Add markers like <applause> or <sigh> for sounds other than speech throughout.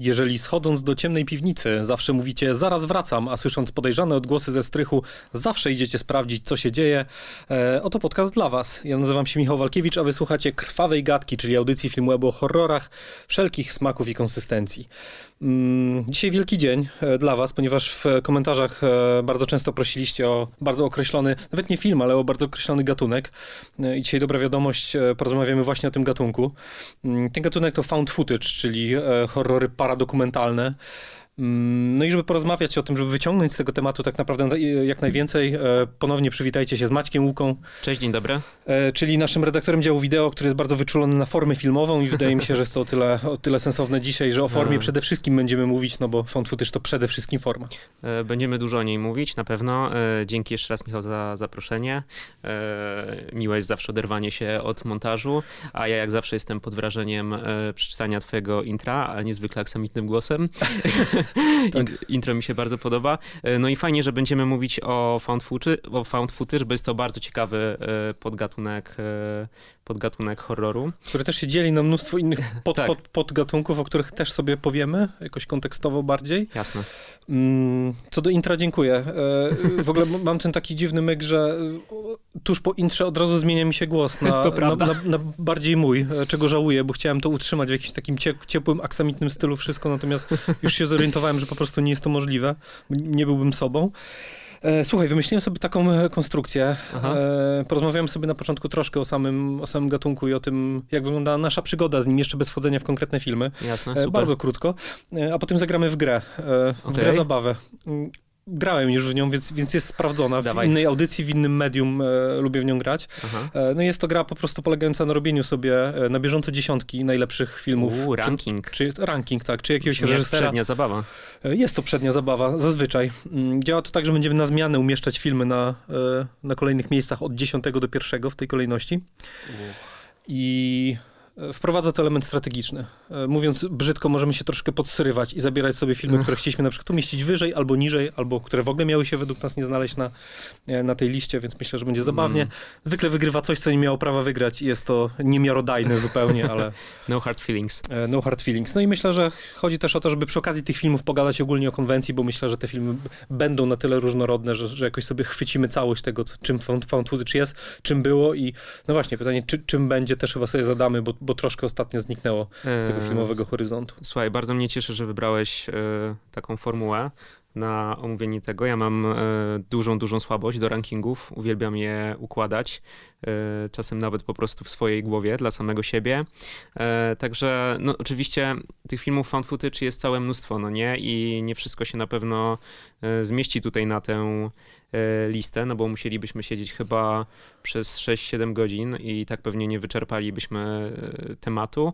Jeżeli schodząc do ciemnej piwnicy zawsze mówicie zaraz wracam, a słysząc podejrzane odgłosy ze strychu zawsze idziecie sprawdzić co się dzieje, e, oto podcast dla was. Ja nazywam się Michał Walkiewicz, a wysłuchacie Krwawej Gadki, czyli audycji filmu o horrorach wszelkich smaków i konsystencji. Mm, dzisiaj wielki dzień e, dla Was, ponieważ w komentarzach e, bardzo często prosiliście o bardzo określony, nawet nie film, ale o bardzo określony gatunek. E, I dzisiaj dobra wiadomość, porozmawiamy właśnie o tym gatunku. Mm, ten gatunek to found footage, czyli horrory paradokumentalne. Mm, no i żeby porozmawiać o tym, żeby wyciągnąć z tego tematu tak naprawdę jak najwięcej, e, ponownie przywitajcie się z Maćkiem Łuką. Cześć, dzień dobry. E, czyli naszym redaktorem działu wideo, który jest bardzo wyczulony na formę filmową i wydaje mi się, że jest to o tyle, o tyle sensowne dzisiaj, że o formie e. przede wszystkim będziemy mówić, no bo found footage to przede wszystkim forma. Będziemy dużo o niej mówić, na pewno. Dzięki jeszcze raz Michał za zaproszenie. Miłe jest zawsze oderwanie się od montażu, a ja jak zawsze jestem pod wrażeniem przeczytania twojego intra, a niezwykle aksamitnym głosem. <laughs> <laughs> tak. Intro mi się bardzo podoba. E, no i fajnie, że będziemy mówić o found footage, o found footage bo jest to bardzo ciekawy e, podgatunek, e, podgatunek horroru. Który też się dzieli na mnóstwo innych <laughs> pod, tak. pod, podgatunków, o których też sobie powiemy, jakoś kontekstowo bardziej. Jasne. Mm, co do intra, dziękuję. W ogóle mam ten taki dziwny myk, że tuż po intrze od razu zmienia mi się głos na, <laughs> na, na, na, bardziej mój, czego żałuję, bo chciałem to utrzymać w jakimś takim ciepłym, aksamitnym stylu wszystko, natomiast już się zorientowałem, że po prostu nie jest to możliwe. Nie byłbym sobą. E, słuchaj, wymyśliłem sobie taką e, konstrukcję. E, porozmawiałem sobie na początku troszkę o samym, o samym gatunku i o tym, jak wygląda nasza przygoda z nim, jeszcze bez wchodzenia w konkretne filmy. Jasne, super. Bardzo krótko. A potem zagramy w grę. W okay. grę zabawę grałem już w nią, więc, więc jest sprawdzona. W Dawaj. innej audycji, w innym medium e, lubię w nią grać. E, no jest to gra po prostu polegająca na robieniu sobie e, na bieżąco dziesiątki najlepszych filmów. Uu, ranking. Czy, czy, ranking, tak. Czy jakiegoś Brzmi reżysera. przednia zabawa. E, jest to przednia zabawa, zazwyczaj. Mm, działa to tak, że będziemy na zmianę umieszczać filmy na, e, na kolejnych miejscach od dziesiątego do pierwszego w tej kolejności. I wprowadza to element strategiczny. E, mówiąc brzydko, możemy się troszkę podsyrywać i zabierać sobie filmy, które chcieliśmy na przykład umieścić wyżej albo niżej, albo które w ogóle miały się według nas nie znaleźć na, e, na tej liście, więc myślę, że będzie zabawnie. Mm. Zwykle wygrywa coś, co nie miało prawa wygrać i jest to niemiarodajne <laughs> zupełnie, ale... No hard feelings. E, no hard feelings. No i myślę, że chodzi też o to, żeby przy okazji tych filmów pogadać ogólnie o konwencji, bo myślę, że te filmy będą na tyle różnorodne, że, że jakoś sobie chwycimy całość tego, czym found, found footage jest, czym było i no właśnie, pytanie, czy, czym będzie, też chyba sobie zadamy, bo, bo troszkę ostatnio zniknęło z tego eee, filmowego horyzontu. Słuchaj, bardzo mnie cieszy, że wybrałeś e, taką formułę na omówienie tego. Ja mam e, dużą, dużą słabość do rankingów. Uwielbiam je układać. E, czasem nawet po prostu w swojej głowie dla samego siebie. Także no, oczywiście tych filmów found footage jest całe mnóstwo, no nie? I nie wszystko się na pewno zmieści tutaj na tę listę, no bo musielibyśmy siedzieć chyba przez 6-7 godzin i tak pewnie nie wyczerpalibyśmy tematu.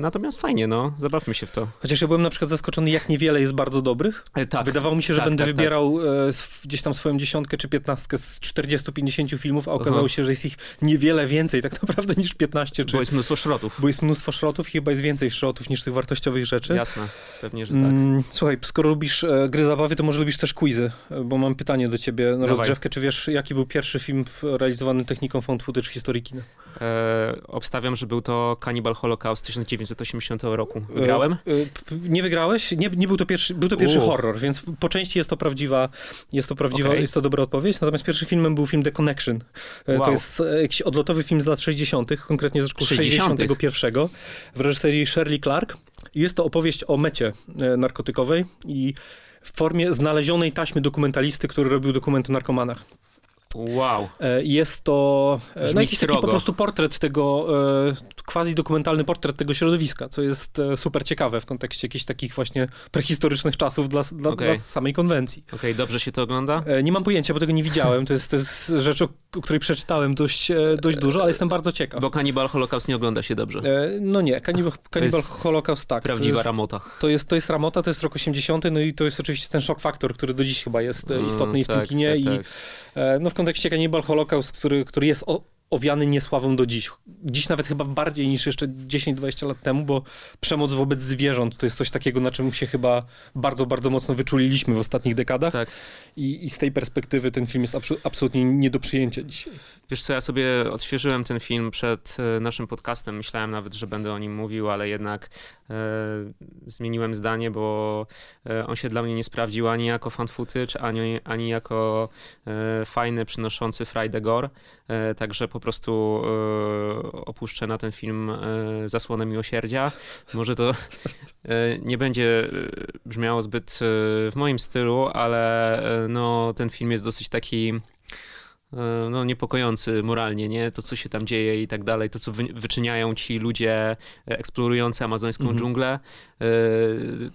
Natomiast fajnie, no, zabawmy się w to. Chociaż ja byłem na przykład zaskoczony, jak niewiele jest bardzo dobrych. Tak. Wydawało mi się, że tak, będę tak, tak. wybierał tak. gdzieś tam swoją dziesiątkę czy piętnastkę z 40-50 filmów, a okazało się, że jest ich niewiele więcej tak <laughs> naprawdę niż 15. Czy... Bo jest mnóstwo szrotów. Bo jest mnóstwo szrotów i chyba jest więcej szrotów niż tych wartościowych rzeczy. Jasne, pewnie, że tak. Mm, słuchaj, skoro lubisz e, gry zabawy, to może lubisz też quizy, e, bo mam pytanie do ciebie na Dawaj. rozgrzewkę. Czy wiesz, jaki był pierwszy film realizowany techniką found footage w historii kina? E, obstawiam, że był to Cannibal Holocaust 1980 roku. Wygrałem? E, e, nie wygrałeś? Nie, nie był to pierwszy, był to pierwszy horror, więc po części jest to prawdziwa, jest to prawdziwa, okay. jest to dobra odpowiedź. Natomiast pierwszym filmem był film The Connection. E, wow. To jest jakiś odlotowy film z lat 60., konkretnie z roku 60. 61 w reżyserii Shirley Clark. Jest to opowieść o mecie narkotykowej i w formie znalezionej taśmy dokumentalisty, który robił dokumenty o narkomanach. Wow. E, jest to e, no jakiś taki po prostu portret tego, e, quasi dokumentalny portret tego środowiska, co jest super ciekawe w kontekście jakichś takich właśnie prehistorycznych czasów dla, dla, okay. dla samej konwencji. Okej, okay, dobrze się to ogląda? Nie mam pojęcia, bo tego nie widziałem. To jest, to jest rzecz, o której przeczytałem dość, dość dużo, ale jestem bardzo ciekaw. Bo Cannibal Holocaust nie ogląda się dobrze. No nie, Cannibal, Cannibal Holocaust tak. Prawdziwa to jest, ramota. To jest, to jest ramota, to jest rok 80, no i to jest oczywiście ten shock factor, który do dziś chyba jest istotny mm, w tak, tym kinie tak, i tak. No w kontekście Cannibal Holocaust, który, który jest o, owiany niesławą do dziś. Dziś nawet chyba bardziej niż jeszcze 10-20 lat temu, bo przemoc wobec zwierząt to jest coś takiego, na czym się chyba bardzo, bardzo mocno wyczuliliśmy w ostatnich dekadach. Tak. I, I, z tej perspektywy ten film jest absolutnie nie do przyjęcia dzisiaj. Wiesz co, ja sobie odświeżyłem ten film przed e, naszym podcastem. Myślałem nawet, że będę o nim mówił, ale jednak e, zmieniłem zdanie, bo e, on się dla mnie nie sprawdził ani jako fan footage, ani, ani jako e, fajny, przynoszący Friday Gore. E, także po prostu e, opuszczę na ten film zasłonę miłosierdzia. Może to nie będzie brzmiało zbyt w moim stylu, ale no, ten film jest dosyć taki E, no, niepokojący moralnie, nie? To, co się tam dzieje i tak dalej, to, co wy, wyczyniają ci ludzie eksplorujący amazońską mhm. dżunglę. E,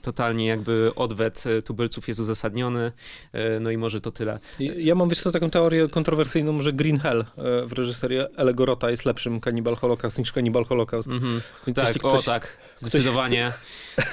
totalnie jakby odwet tubylców jest uzasadniony, e, no i może to tyle. Ja mam, wiesz co, taką teorię kontrowersyjną, że Green Hell w reżyserii Elegorota jest lepszym Cannibal Holocaust niż Cannibal Holocaust. Mhm. Tak, ktoś, o tak, zdecydowanie.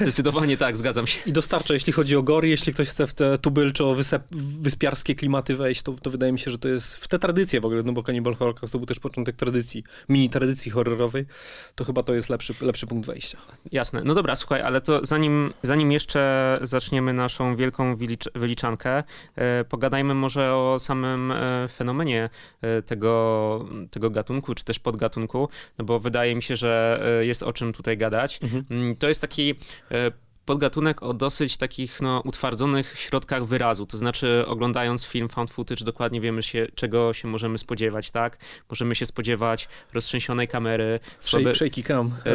Zdecydowanie tak, zgadzam się. I dostarcza, jeśli chodzi o gory, jeśli ktoś chce w te tubylczo-wyspiarskie klimaty wejść, to, to wydaje mi się, że to jest w te tradycje w ogóle, no bo Cannibal Holocaust to był też początek tradycji, mini tradycji horrorowej, to chyba to jest lepszy, lepszy punkt wejścia. Jasne. No dobra, słuchaj, ale to zanim, zanim jeszcze zaczniemy naszą wielką wylicz wyliczankę, e, pogadajmy może o samym e, fenomenie e, tego, tego gatunku, czy też podgatunku, no bo wydaje mi się, że e, jest o czym tutaj gadać. Mhm. Mm, to jest taki podgatunek o dosyć takich no, utwardzonych środkach wyrazu. To znaczy, oglądając film found footage, dokładnie wiemy, się, czego się możemy spodziewać, tak? Możemy się spodziewać roztrzęsionej kamery, słabe, shaky cam e,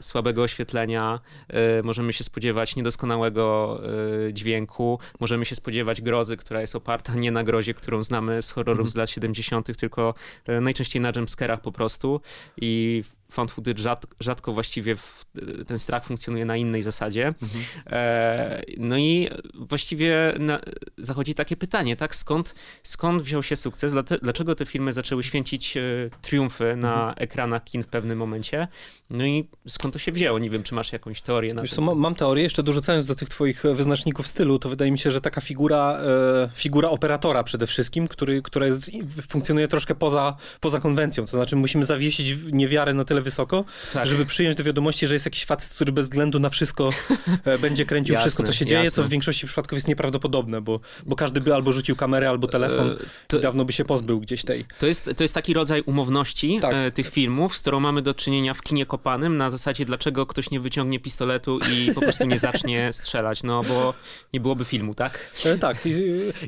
słabego oświetlenia, e, możemy się spodziewać niedoskonałego e, dźwięku, możemy się spodziewać grozy, która jest oparta nie na grozie, którą znamy z horrorów mm -hmm. z lat 70., tylko e, najczęściej na jumpscarach po prostu. I found footage rzadko, rzadko właściwie w, ten strach funkcjonuje na innej zasadzie. Mhm. E, no i właściwie na, zachodzi takie pytanie, tak? Skąd, skąd wziął się sukces? Dlaczego te filmy zaczęły święcić e, triumfy na mhm. ekranach kin w pewnym momencie? No i skąd to się wzięło? Nie wiem, czy masz jakąś teorię na Wiesz co, mam teorię, jeszcze dorzucając do tych twoich wyznaczników stylu, to wydaje mi się, że taka figura, e, figura operatora przede wszystkim, który, która jest, funkcjonuje troszkę poza, poza konwencją, to znaczy musimy zawiesić niewiarę na tyle wysoko, tak. żeby przyjąć do wiadomości, że jest jakiś facet, który bez względu na wszystko e, będzie kręcił jasne, wszystko, co się dzieje, jasne. co w większości przypadków jest nieprawdopodobne, bo, bo każdy by albo rzucił kamerę, albo telefon e, to, i dawno by się pozbył gdzieś tej. To jest, to jest taki rodzaj umowności tak. e, tych filmów, z którą mamy do czynienia w kinie kopanym, na zasadzie dlaczego ktoś nie wyciągnie pistoletu i po prostu nie zacznie <laughs> strzelać, no bo nie byłoby filmu, tak? E, tak. I,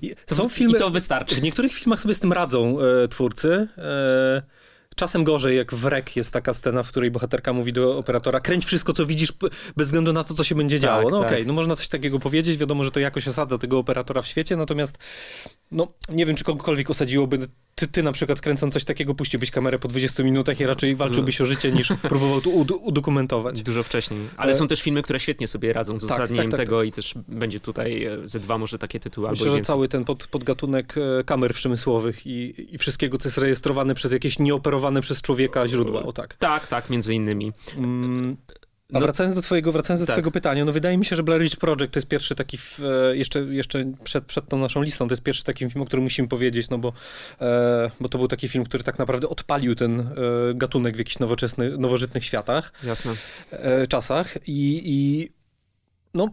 i, są filmy... I to wystarczy. W niektórych filmach sobie z tym radzą e, twórcy. Czasem gorzej, jak w Rek jest taka scena, w której bohaterka mówi do operatora, kręć wszystko, co widzisz, bez względu na to, co się będzie działo. Tak, no tak. okej, okay, no można coś takiego powiedzieć, wiadomo, że to jakoś osadza tego operatora w świecie, natomiast no, nie wiem, czy kogokolwiek osadziłoby ty, ty na przykład kręcąc coś takiego, puściłbyś kamerę po 20 minutach i raczej walczyłbyś o życie, niż <laughs> próbował tu udokumentować. Dużo wcześniej. Ale są też filmy, które świetnie sobie radzą z tak, uzasadnieniem tak, tak, tego tak. i też będzie tutaj e, ze dwa może takie tytuły Myślę, albo że cały ten pod, podgatunek e, kamer przemysłowych i, i wszystkiego, co jest rejestrowane przez jakieś nieoperowane przez człowieka źródła, o tak. Tak, tak, między innymi. Mm. A no. wracając do twojego, wracając do tak. twojego pytania, no wydaje mi się, że Blair Witch Project to jest pierwszy taki, e, jeszcze, jeszcze przed, przed tą naszą listą, to jest pierwszy taki film, o którym musimy powiedzieć, no bo, e, bo to był taki film, który tak naprawdę odpalił ten e, gatunek w jakichś nowoczesnych, nowożytnych światach. Jasne. E, czasach i, i no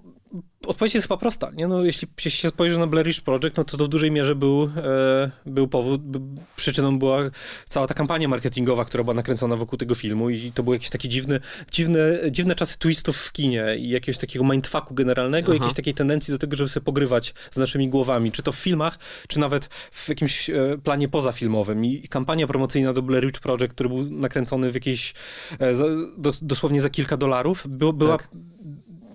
Odpowiedź jest chyba prosta. Nie? No, jeśli, się spojrzy na Blair Witch Project, no to to w dużej mierze był, e, był powód, przyczyną była cała ta kampania marketingowa, która była nakręcona wokół tego filmu i to były jakieś takie dziwne, dziwne, dziwne czasy twistów w kinie i jakiegoś takiego mindfucku generalnego, Aha. jakiejś takiej tendencji do tego, żeby sobie pogrywać z naszymi głowami, czy to w filmach, czy nawet w jakimś e, planie pozafilmowym. I, I kampania promocyjna do Blair Witch Project, który był nakręcony w jakieś, e, za, dos, dosłownie za kilka dolarów, był, była tak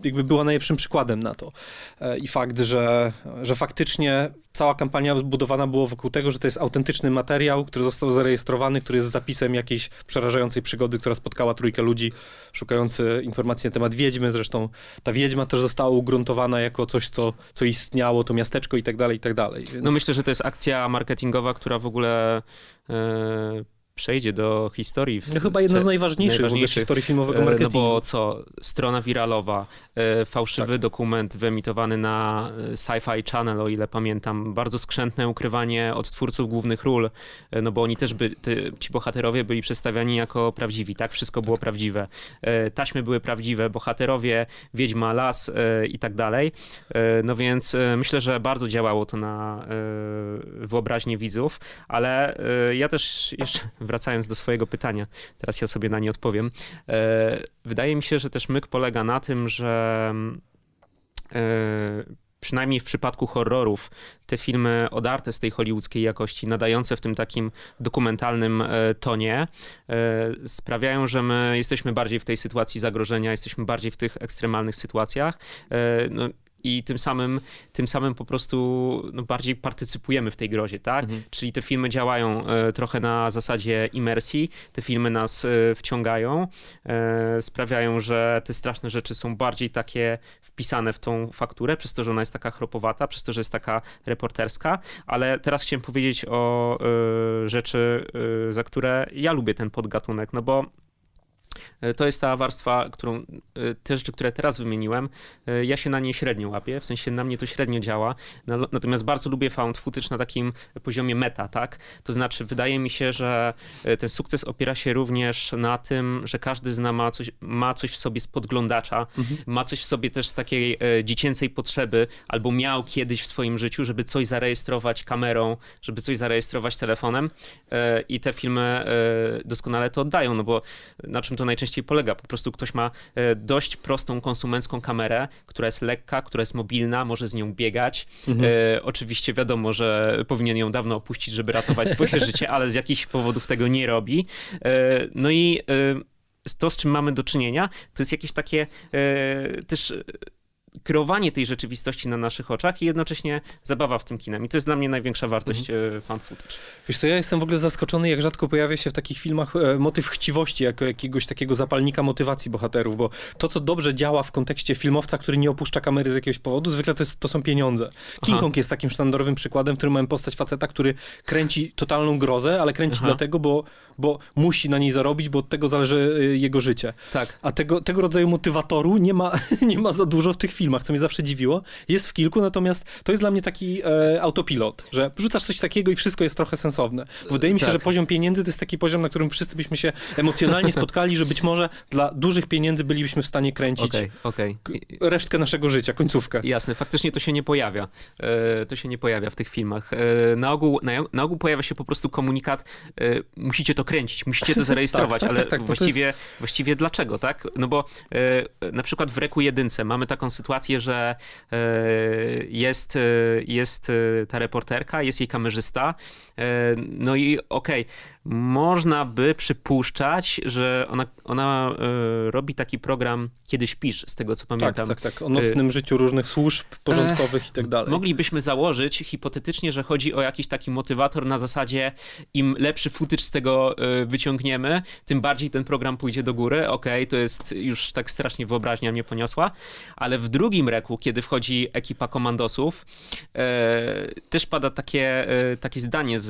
jakby była najlepszym przykładem na to. E, I fakt, że, że faktycznie cała kampania zbudowana była wokół tego, że to jest autentyczny materiał, który został zarejestrowany, który jest zapisem jakiejś przerażającej przygody, która spotkała trójkę ludzi szukający informacji na temat wiedźmy. Zresztą ta wiedźma też została ugruntowana jako coś, co, co istniało, to miasteczko i tak dalej, i tak dalej. Więc... No myślę, że to jest akcja marketingowa, która w ogóle... Yy przejdzie do historii. W, no chyba jedna z najważniejszych, najważniejszych w historii filmowego marketingu. No bo co, strona wiralowa, fałszywy tak. dokument wyemitowany na Sci-Fi Channel, o ile pamiętam, bardzo skrzętne ukrywanie od twórców głównych ról, no bo oni też by, ci bohaterowie byli przedstawiani jako prawdziwi, tak? Wszystko było prawdziwe. Taśmy były prawdziwe, bohaterowie, Wiedźma, Las i tak dalej. No więc myślę, że bardzo działało to na wyobraźnię widzów, ale ja też jeszcze wracając do swojego pytania, teraz ja sobie na nie odpowiem. E, wydaje mi się, że też myk polega na tym, że e, przynajmniej w przypadku horrorów, te filmy odarte z tej hollywoodzkiej jakości, nadające w tym takim dokumentalnym e, tonie, sprawiają, że my jesteśmy bardziej w tej sytuacji zagrożenia, jesteśmy bardziej w tych ekstremalnych sytuacjach. No, i tym samym, tym samym po prostu no, bardziej partycypujemy w tej grozie, tak? Mhm. Czyli te filmy działają e, trochę na zasadzie imersji, te filmy nas e, wciągają, e, sprawiają, że te straszne rzeczy są bardziej takie wpisane w tą fakturę, przez to, że ona jest taka chropowata, przez to, że jest taka reporterska, ale teraz chciałem powiedzieć o e, rzeczy, e, za które ja lubię ten podgatunek, no bo to jest ta warstwa, którą, e, te rzeczy, które teraz wymieniłem, e, ja się na niej średnio łapię, w sensie na mnie to średnio działa, natomiast bardzo lubię found footage na takim poziomie meta, tak? To znaczy, wydaje mi się, że ten sukces opiera się również na tym, że każdy z nas ma coś, ma coś w sobie z podglądacza, mhm. ma coś w sobie też z takiej dziecięcej potrzeby, albo miał kiedyś w swoim życiu, żeby coś zarejestrować kamerą, żeby coś zarejestrować telefonem i te filmy doskonale to oddają, no bo na czym to najczęściej polega. Po prostu ktoś ma e, dość prostą konsumencką kamerę, która jest lekka, która jest mobilna, może z nią biegać. Mhm. E, oczywiście wiadomo, że powinien ją dawno opuścić, żeby ratować swoje <laughs> życie, ale z jakichś powodów tego nie robi. E, no i e, to, z czym mamy do czynienia, to jest jakieś takie e, też kreowanie tej rzeczywistości na naszych oczach i jednocześnie zabawa w tym kinem. I to jest dla mnie największa wartość mhm. fan footage. Wiesz co, ja jestem w ogóle zaskoczony, jak rzadko pojawia się w takich filmach e, motyw chciwości, jako jakiegoś takiego zapalnika motywacji bohaterów, bo to, co dobrze działa w kontekście filmowca, który nie opuszcza kamery z jakiegoś powodu, zwykle to, jest, to są pieniądze. King Aha. Kong jest takim sztandarowym przykładem, w którym mamy postać faceta, który kręci totalną grozę, ale kręci Aha. dlatego, bo, bo musi na niej zarobić, bo od tego zależy e, jego życie. Tak. A tego, tego rodzaju motywatoru nie ma, <laughs> nie ma za dużo w tych filmach, co mnie zawsze dziwiło. Jest w kilku, natomiast to jest dla mnie taki e, autopilot, że rzucasz coś takiego i wszystko jest trochę sensowne. Wydaje mi się, tak. że poziom pieniędzy to jest taki poziom, na którym wszyscy byśmy się emocjonalnie <laughs> spotkali, że być może dla dużych pieniędzy bylibyśmy w stanie kręcić okay, okay. resztkę naszego życia, końcówkę. Jasne, faktycznie to się nie pojawia. E, to się nie pojawia w tych filmach. E, na, ogół, na, na, ogół pojawia się po prostu komunikat, e, musicie to kręcić, musicie to <laughs> zarejestrować, tak, tak, ale tak, tak właściwie, jest... właściwie dlaczego, tak? No bo e, na przykład w Reku jedynce mamy taką sytuację, że że e, jest, e, jest e, ta reporterka, jest jej kamerzysta, no i okej, okay, można by przypuszczać, że ona, ona y, robi taki program Kiedy śpisz, z tego co tak, pamiętam. Tak, tak, tak. O nocnym y, życiu różnych służb porządkowych i tak dalej. Moglibyśmy założyć hipotetycznie, że chodzi o jakiś taki motywator na zasadzie im lepszy footage z tego y, wyciągniemy, tym bardziej ten program pójdzie do góry. Okej, okay, to jest już tak strasznie wyobraźnia mnie poniosła, ale w drugim reku, kiedy wchodzi ekipa komandosów, też pada takie, takie zdanie z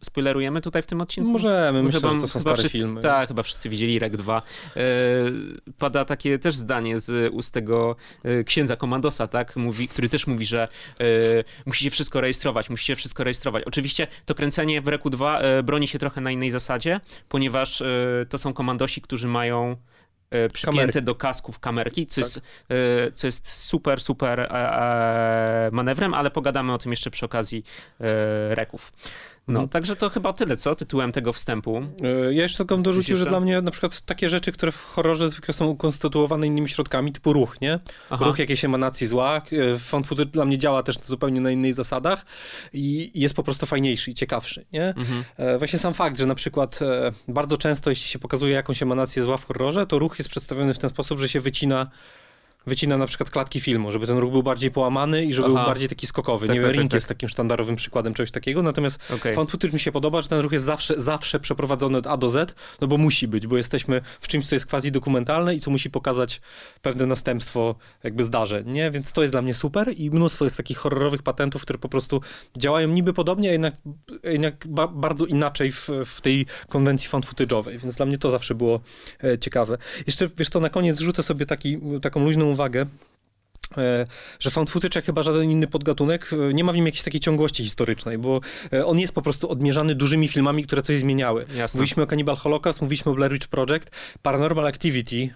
spoilerujemy tutaj w tym odcinku? Możemy, myślę, chyba, że to są stare wszyscy, filmy. Tak, chyba wszyscy widzieli REK 2. E, pada takie też zdanie z ust tego e, księdza komandosa, tak, mówi, który też mówi, że e, musicie wszystko rejestrować, musicie wszystko rejestrować. Oczywiście to kręcenie w REKu 2 e, broni się trochę na innej zasadzie, ponieważ e, to są komandosi, którzy mają e, przypięte Kamery. do kasków kamerki, co, tak. jest, co jest super, super manewrem, ale pogadamy o tym jeszcze przy okazji reków. No, mhm. także to chyba tyle, co tytułem tego wstępu. E, ja jeszcze tylko dorzucił, że dla mnie na przykład takie rzeczy, które w horrorze zwykle są ukonstytuowane innymi środkami, typu ruch, nie? Aha. Ruch jakiejś emanacji zła. E, found footage dla mnie działa też zupełnie na innych zasadach i jest po prostu fajniejszy i ciekawszy, nie? Mhm. E, właśnie sam fakt, że na przykład bardzo często, jeśli się pokazuje jakąś emanację zła w horrorze, to ruch jest przedstawiony w ten sposób, że się wycina wycina na przykład klatki filmu, żeby ten ruch był bardziej połamany i żeby Aha. był bardziej taki skokowy. Tak, nie tak, wiem, tak, Ring tak. jest takim sztandarowym przykładem czegoś takiego, natomiast Okej. Found footage mi się podoba, że ten ruch jest zawsze, zawsze przeprowadzony od A do Z, no bo musi być, bo jesteśmy w czymś, co jest quasi dokumentalne i co musi pokazać pewne następstwo jakby zdarzeń, nie? Więc to jest dla mnie super i mnóstwo jest takich horrorowych patentów, które po prostu działają niby podobnie, a jednak, jednak ba bardzo inaczej w, w tej konwencji found footage'owej, więc dla mnie to zawsze było e, ciekawe. Jeszcze, wiesz to na koniec rzucę sobie taki, taką luźną uwagę, e, że found footage, jak chyba żaden inny podgatunek, e, nie ma w nim jakiejś takiej ciągłości historycznej, bo e, on jest po prostu odmierzany dużymi filmami, które coś zmieniały. Jasne. Mówiliśmy o Cannibal Holocaust, mówiliśmy o Blair Witch Project, Paranormal Activity,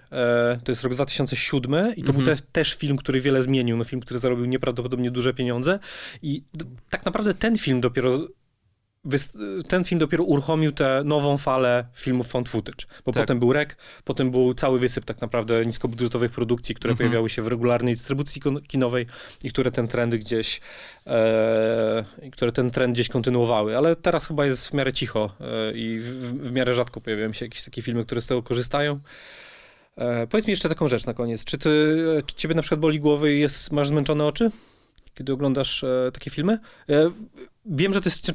to jest rok 2007 i to był Mhm. te, też film, który wiele zmienił, no film, który zarobił nieprawdopodobnie duże pieniądze i tak naprawdę ten film dopiero ten film dopiero uruchomił tę nową falę filmów found footage, bo Tak. potem był REK, potem był cały wysyp tak naprawdę niskobudżetowych produkcji, które Mhm. pojawiały się w regularnej dystrybucji kinowej i które ten trend gdzieś e, które ten trend gdzieś kontynuowały, ale teraz chyba jest w miarę cicho e, i w, w- w miarę rzadko pojawiają się jakieś takie filmy, które z tego korzystają. E, powiedz mi jeszcze taką rzecz na koniec. Czy ty, e, czy ciebie na przykład boli głowy i jest, masz zmęczone oczy, kiedy oglądasz e, takie filmy? E, wiem, że to jest...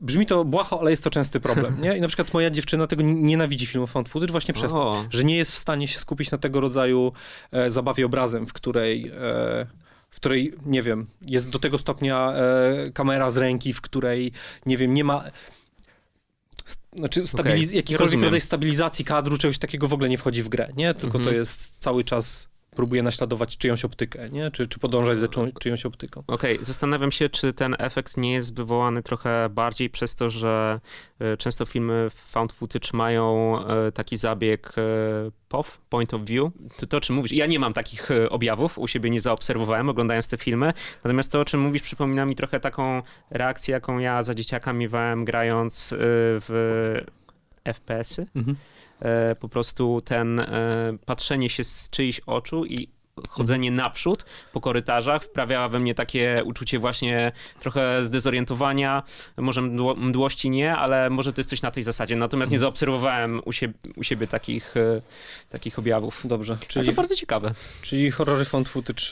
Brzmi to błaho, ale jest to częsty problem, nie? I na przykład moja dziewczyna tego nienawidzi filmów found footage właśnie przez to, O, że nie jest w stanie się skupić na tego rodzaju e, zabawie obrazem, w której, e, w której, nie wiem, jest do tego stopnia e, kamera z ręki, w której, nie wiem, nie ma... s- Znaczy, stabiliz- Okej, jakikolwiek rodzaj stabilizacji kadru, czegoś takiego w ogóle nie wchodzi w grę, nie? Tylko to Mhm. jest cały czas próbuje naśladować czyjąś optykę, nie? Czy, czy podążać za czyją, czyjąś optyką. Okej, zastanawiam się, czy ten efekt nie jest wywołany trochę bardziej przez to, że e, często filmy found footage mają e, taki zabieg e, POV, point of view. To, to o czym mówisz, ja nie mam takich objawów, u siebie nie zaobserwowałem oglądając te filmy, natomiast to o czym mówisz przypomina mi trochę taką reakcję, jaką ja za dzieciaka miewałem grając w FPS-y. Mhm. E, po prostu ten e, patrzenie się z czyichś oczu i chodzenie naprzód po korytarzach wprawiała we mnie takie uczucie właśnie trochę zdezorientowania, może mdło, mdłości nie, ale może to jest coś na tej zasadzie. Natomiast nie zaobserwowałem u siebie, u siebie takich, e, takich objawów. Dobrze, Czyli... czyli, to bardzo ciekawe. czyli horrory found footage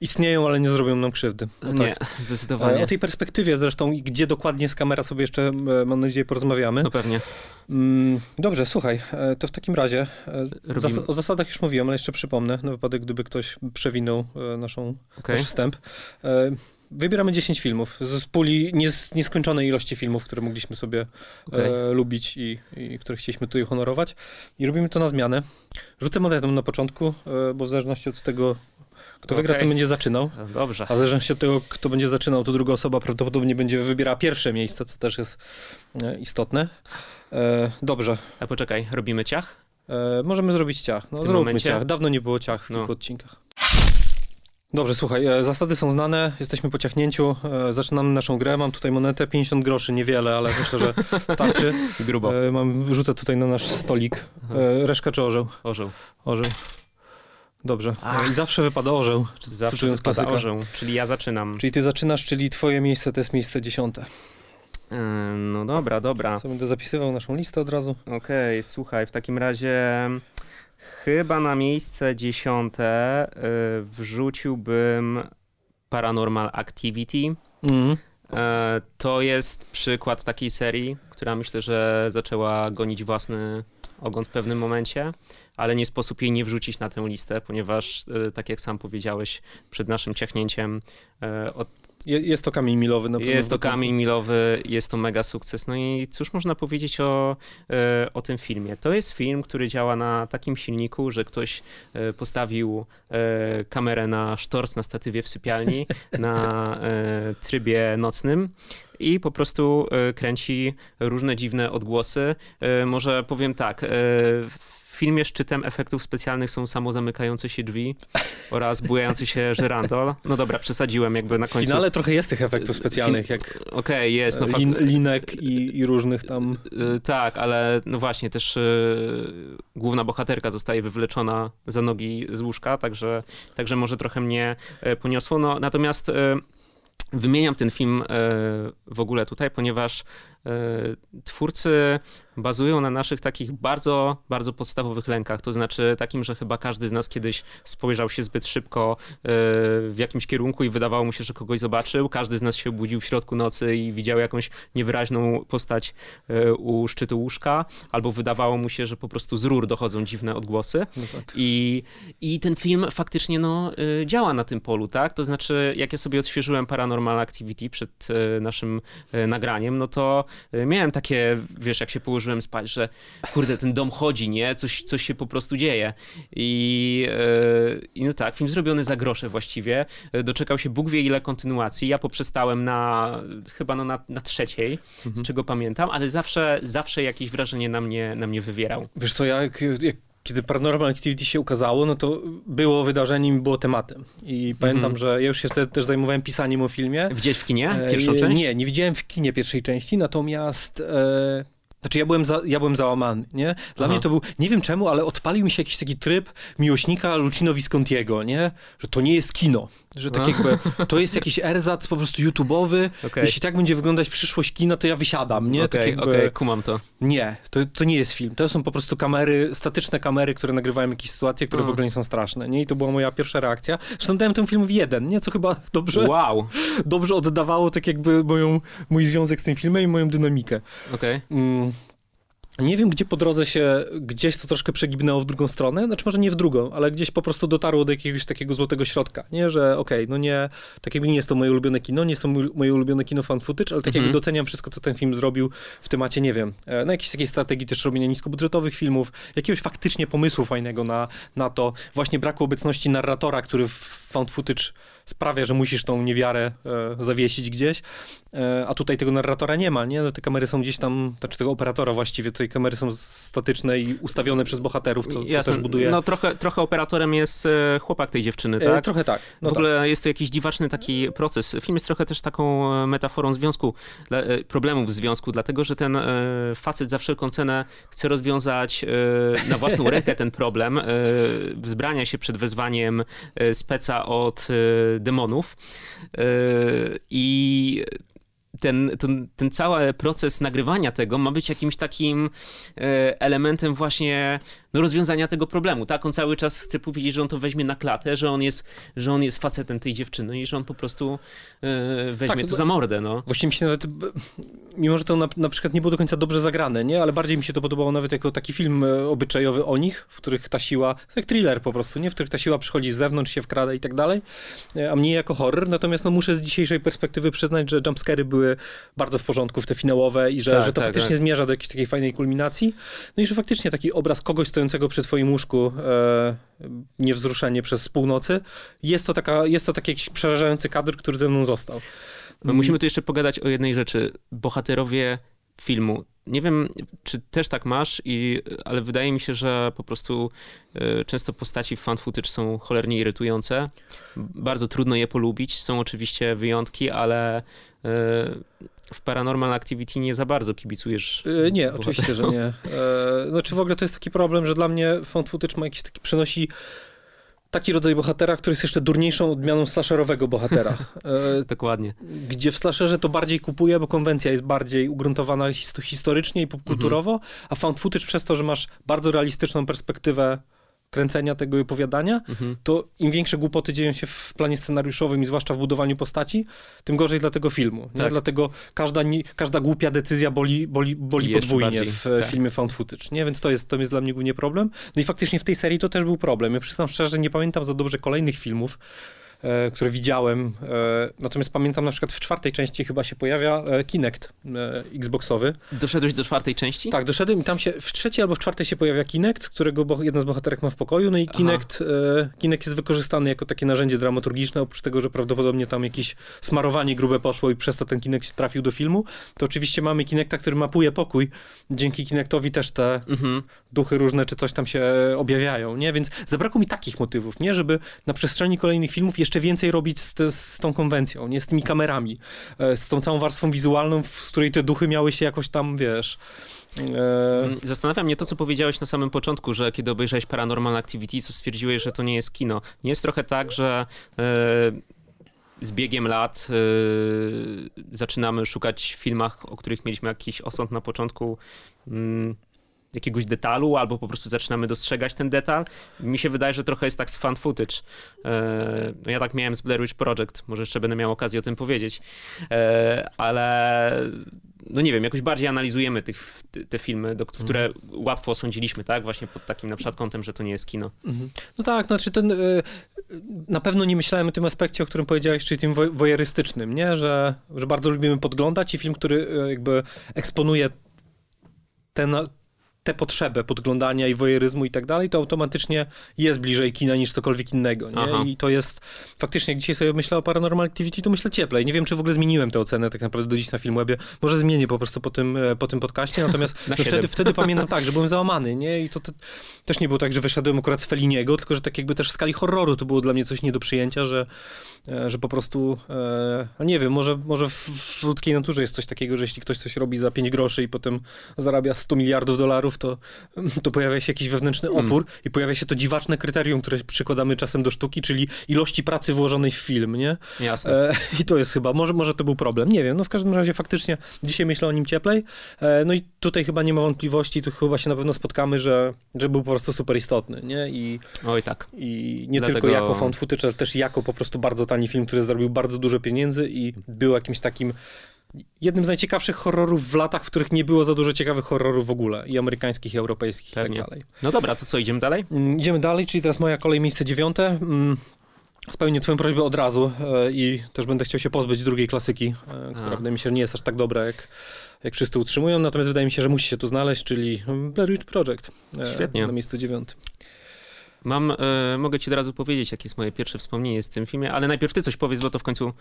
istnieją, ale nie zrobią nam krzywdy. O nie, tak. E, zdecydowanie. O tej perspektywie zresztą i gdzie dokładnie jest kamera sobie jeszcze, e, mam nadzieję, porozmawiamy. No pewnie. Mm, Dobrze, słuchaj, e, to w takim razie e, zas- o zasadach już mówiłem, ale jeszcze przypomnę, na wypadek gdyby ktoś przewinął e, naszą, Okej. nasz wstęp. E, Wybieramy 10 filmów z puli nies- nieskończonej ilości filmów, które mogliśmy sobie Okej. e, lubić i, i które chcieliśmy tutaj honorować. I robimy to na zmianę. Rzucę monetą na początku, e, bo w zależności od tego, kto wygra, Okej. ten będzie zaczynał. Dobrze. A w zależności od tego, kto będzie zaczynał, to druga osoba prawdopodobnie będzie wybierała pierwsze miejsce, co też jest e, istotne. E, dobrze. A poczekaj, robimy ciach? E, możemy zrobić ciach. No, zróbmy momencie? ciach. Dawno nie było ciach w No. kilku odcinkach. Dobrze, słuchaj, e, zasady są znane, jesteśmy po ciachnięciu, e, zaczynamy naszą grę, mam tutaj monetę, 50 groszy, niewiele, ale myślę, że <laughs> starczy. Grubo. Mam, rzucę tutaj na nasz stolik. Aha. Reszka czy orzeł? Orzeł. Orzeł. Dobrze. Ach. E, I zawsze wypada orzeł, Zawsze wypada klasyka. orzeł, czyli ja zaczynam. Czyli ty zaczynasz, czyli twoje miejsce to jest miejsce dziesiąte. Yy, No dobra, dobra. Co będę zapisywał naszą listę od razu. Okej, słuchaj, w takim razie chyba na miejsce dziesiąte y, wrzuciłbym Paranormal Activity. E, to jest przykład takiej serii, która myślę, że zaczęła gonić własny ogon w pewnym momencie, ale nie sposób jej nie wrzucić na tę listę, ponieważ, e, tak jak sam powiedziałeś przed naszym ciachnięciem, e, od Je, jest to kamień milowy na pewno. jest to kamień milowy, jest to mega sukces. No i cóż można powiedzieć o, e, o tym filmie? To jest film, który działa na takim silniku, że ktoś postawił kamerę na sztorc na statywie w sypialni <laughs> na trybie nocnym i po prostu kręci różne dziwne odgłosy. Może powiem tak. E, W filmie szczytem efektów specjalnych są samozamykające się drzwi oraz bujający się <laughs> żyrandol. No dobra, przesadziłem jakby na W końcu. finale trochę jest tych efektów specjalnych, jak Okej, jest. No, e, lin, linek i, i różnych tam... y, tak, ale no właśnie, też y, główna bohaterka zostaje wywleczona za nogi z łóżka, także, także może trochę mnie poniosło. No, natomiast y, wymieniam ten film w ogóle tutaj, ponieważ twórcy bazują na naszych takich bardzo, bardzo podstawowych lękach. To znaczy takim, że chyba każdy z nas kiedyś spojrzał się zbyt szybko e, w jakimś kierunku i wydawało mu się, że kogoś zobaczył. Każdy z nas się obudził w środku nocy i widział jakąś niewyraźną postać e, u szczytu łóżka, albo wydawało mu się, że po prostu z rur dochodzą dziwne odgłosy. No tak. I, I ten film faktycznie no, e, działa na tym polu, tak? To znaczy, jak ja sobie odświeżyłem Paranormal Activity przed naszym nagraniem, no to miałem takie, wiesz, jak się położyłem spać, że kurde, ten dom chodzi, nie? Coś, coś się po prostu dzieje. I, yy, I no tak, film zrobiony za grosze właściwie. Doczekał się Bóg wie ile kontynuacji. Ja poprzestałem na chyba no na, na trzeciej, mhm. z czego pamiętam, ale zawsze, zawsze jakieś wrażenie na mnie, na mnie wywierał. Wiesz co, ja jak, jak kiedy Paranormal Activity się ukazało, no to było wydarzeniem i było tematem. I pamiętam, mm. że ja już się wtedy też zajmowałem pisaniem o filmie. Widziałeś w kinie pierwszą e, część? Nie, nie widziałem w kinie pierwszej części, natomiast e, znaczy ja byłem, za, ja byłem załamany, nie? Dla Aha. mnie to był, nie wiem czemu, ale odpalił mi się jakiś taki tryb miłośnika Lucino Viscontiego, nie? Że to nie jest kino, że tak jakby, to jest jakiś erzac po prostu YouTube'owy, okay. jeśli tak będzie wyglądać przyszłość kina, to ja wysiadam, nie? Okej, okay, tak okej, okay, kumam to. Nie, to, to nie jest film, to są po prostu kamery, statyczne kamery, które nagrywają jakieś sytuacje, które w ogóle nie są straszne, nie? I to była moja pierwsza reakcja. Zresztą dałem temu filmowi jeden, nie? Co chyba dobrze, wow. dobrze oddawało tak jakby moją, mój związek z tym filmem i moją dynamikę. Okej. Mm. Nie wiem, gdzie po drodze się gdzieś to troszkę przegibnęło w drugą stronę, znaczy może nie w drugą, ale gdzieś po prostu dotarło do jakiegoś takiego złotego środka, nie, że okej, okay, no nie, tak jakby nie jest to moje ulubione kino, nie jest to moje ulubione kino fan footage, ale tak jakby mhm. doceniam wszystko, co ten film zrobił w temacie, nie wiem, e, no jakiejś takiej strategii też robienia niskobudżetowych filmów, jakiegoś faktycznie pomysłu fajnego na, na to, właśnie braku obecności narratora, który w found footage sprawia, że musisz tą niewiarę e, zawiesić gdzieś, a tutaj tego narratora nie ma, nie? Te kamery są gdzieś tam, znaczy tego operatora właściwie, tutaj kamery są statyczne i ustawione przez bohaterów, co, co też buduje... No trochę, trochę operatorem jest e, chłopak tej dziewczyny, tak? E, trochę tak. No w ogóle tak. jest to jakiś dziwaczny taki proces. Film jest trochę też taką e, metaforą związku, e, problemów w związku, dlatego, że ten facet za wszelką cenę chce rozwiązać na własną <laughs> rękę ten problem, wzbrania się przed wezwaniem speca od demonów i ten, ten, ten cały proces nagrywania tego ma być jakimś takim e, elementem właśnie no, rozwiązania tego problemu, tak? On cały czas chce powiedzieć, że on to weźmie na klatę, że on jest, że on jest facetem tej dziewczyny i że on po prostu e, weźmie tak, to za mordę, no. Właściwie mi się nawet, mimo że to na, na, przykład nie było do końca dobrze zagrane, nie? Ale bardziej mi się to podobało nawet jako taki film e, obyczajowy o nich, w których ta siła, jak thriller po prostu, nie? W których ta siła przychodzi z zewnątrz, się wkrada i tak dalej, a mnie jako horror. Natomiast no muszę z dzisiejszej perspektywy przyznać, że jumpscary były bardzo w porządku w te finałowe i że, tak, że to tak, faktycznie tak. zmierza do jakiejś takiej fajnej kulminacji. No i że faktycznie taki obraz kogoś stojącego przy twoim łóżku, e, niewzruszenie przez północy, jest to, taka, jest to taki jakiś przerażający kadr, który ze mną został. My musimy tu jeszcze pogadać o jednej rzeczy. Bohaterowie filmu. Nie wiem, czy też tak masz, i, ale wydaje mi się, że po prostu y, często postaci w fan footage są cholernie irytujące. Bardzo trudno je polubić. Są oczywiście wyjątki, ale y, w Paranormal Activity nie za bardzo kibicujesz. Yy, nie, oczywiście, że nie. Yy, znaczy w ogóle to jest taki problem, że dla mnie found footage ma jakiś taki, przynosi taki rodzaj bohatera, który jest jeszcze durniejszą odmianą slasherowego bohatera. Yy, <laughs> Dokładnie. Gdzie w slasherze to bardziej kupuje, bo konwencja jest bardziej ugruntowana historycznie i popkulturowo, mhm. a found footage przez to, że masz bardzo realistyczną perspektywę kręcenia tego i opowiadania, mhm. to im większe głupoty dzieją się w planie scenariuszowym i zwłaszcza w budowaniu postaci, tym gorzej dla tego filmu. Tak. Dlatego każda, każda głupia decyzja boli, boli, boli podwójnie bardziej. w tak. filmie found footage, nie? Więc to jest, to jest dla mnie głównie problem. No i faktycznie w tej serii to też był problem. Ja przyznam szczerze, że nie pamiętam za dobrze kolejnych filmów, które widziałem. E, natomiast pamiętam na przykład w czwartej części chyba się pojawia e, Kinect Xboxowy. Doszedłeś do czwartej części? Tak, doszedłem i tam się w trzeciej albo w czwartej się pojawia Kinect, którego jedna z bohaterek ma w pokoju, no i Kinect, Kinect jest wykorzystany jako takie narzędzie dramaturgiczne, oprócz tego, że prawdopodobnie tam jakieś smarowanie grube poszło i przez to ten Kinect trafił do filmu, to oczywiście mamy Kinecta, który mapuje pokój. Dzięki Kinectowi też te mhm. duchy różne czy coś tam się objawiają, nie? Więc zabrakło mi takich motywów, nie? Żeby na przestrzeni kolejnych filmów jeszcze więcej robić z, z tą konwencją, nie z tymi kamerami, e, z tą całą warstwą wizualną, z której te duchy miały się jakoś tam, wiesz... E... Mm, zastanawia mnie to, co powiedziałeś na samym początku, że kiedy obejrzałeś Paranormal Activity, co stwierdziłeś, że to nie jest kino. Nie jest trochę tak, że... E z biegiem lat zaczynamy szukać w filmach, o których mieliśmy jakiś osąd na początku. Yy, jakiegoś detalu, albo po prostu zaczynamy dostrzegać ten detal. Mi się wydaje, że trochę jest tak z fan footage. E, ja tak miałem z Blair Witch Project, może jeszcze będę miał okazję o tym powiedzieć, e, ale no nie wiem, jakoś bardziej analizujemy tych, te filmy, do, które mhm. łatwo osądziliśmy, tak? Właśnie pod takim na przykład kątem, że to nie jest kino. Mhm. No tak, znaczy ten, e, na pewno nie myślałem o tym aspekcie, o którym powiedziałeś, czyli tym wojerystycznym, nie? Że, że bardzo lubimy podglądać i film, który jakby eksponuje ten, tę potrzebę podglądania i wojeryzmu i tak dalej, to automatycznie jest bliżej kina niż cokolwiek innego, nie? I to jest, faktycznie, jak dzisiaj sobie myślę o Paranormal Activity, to myślę cieplej. Nie wiem, czy w ogóle zmieniłem tę ocenę tak naprawdę do dziś na Filmwebie. Może zmienię po prostu po tym, e, po tym podcaście, natomiast <laughs> no wtedy, wtedy <laughs> pamiętam tak, że byłem załamany, nie? I to, to, też nie było tak, że wyszedłem akurat z Feliniego, tylko że tak jakby też w skali horroru to było dla mnie coś nie do przyjęcia, że, e, że po prostu, e, nie wiem, może, może w, w ludzkiej naturze jest coś takiego, że jeśli ktoś coś robi za 5 groszy i potem zarabia 100 miliardów dolarów, to, to pojawia się jakiś wewnętrzny hmm. opór hmm. i pojawia się to dziwaczne kryterium, które przykładamy czasem do sztuki, czyli ilości pracy włożonej w film, nie? Jasne. E, I to jest chyba, może, może to był problem, nie wiem, no w każdym razie faktycznie dzisiaj myślę o nim cieplej, e, no i tutaj chyba nie ma wątpliwości, tu chyba się na pewno spotkamy, że, że był po prostu super istotny, nie? I, Oj tak. I nie Dlatego... tylko jako found footage, ale też jako po prostu bardzo tani film, który zrobił bardzo dużo pieniędzy i był jakimś takim jednym z najciekawszych horrorów w latach, w których nie było za dużo ciekawych horrorów w ogóle, i amerykańskich, i europejskich, Pewnie. i tak dalej. No dobra, to co, idziemy dalej? Mm, idziemy dalej, czyli teraz moja kolej, miejsce dziewiąte. Mm, spełnię twoją prośbę od razu e, i też będę chciał się pozbyć drugiej klasyki, e, która A. wydaje mi się, że nie jest aż tak dobra, jak, jak wszyscy utrzymują, natomiast wydaje mi się, że musi się tu znaleźć, czyli Blair Witch Project. E, Świetnie. Na miejscu dziewiątym. Mam, e, mogę ci od razu powiedzieć, jakie jest moje pierwsze wspomnienie z tym filmie, ale najpierw ty coś powiedz, bo to w końcu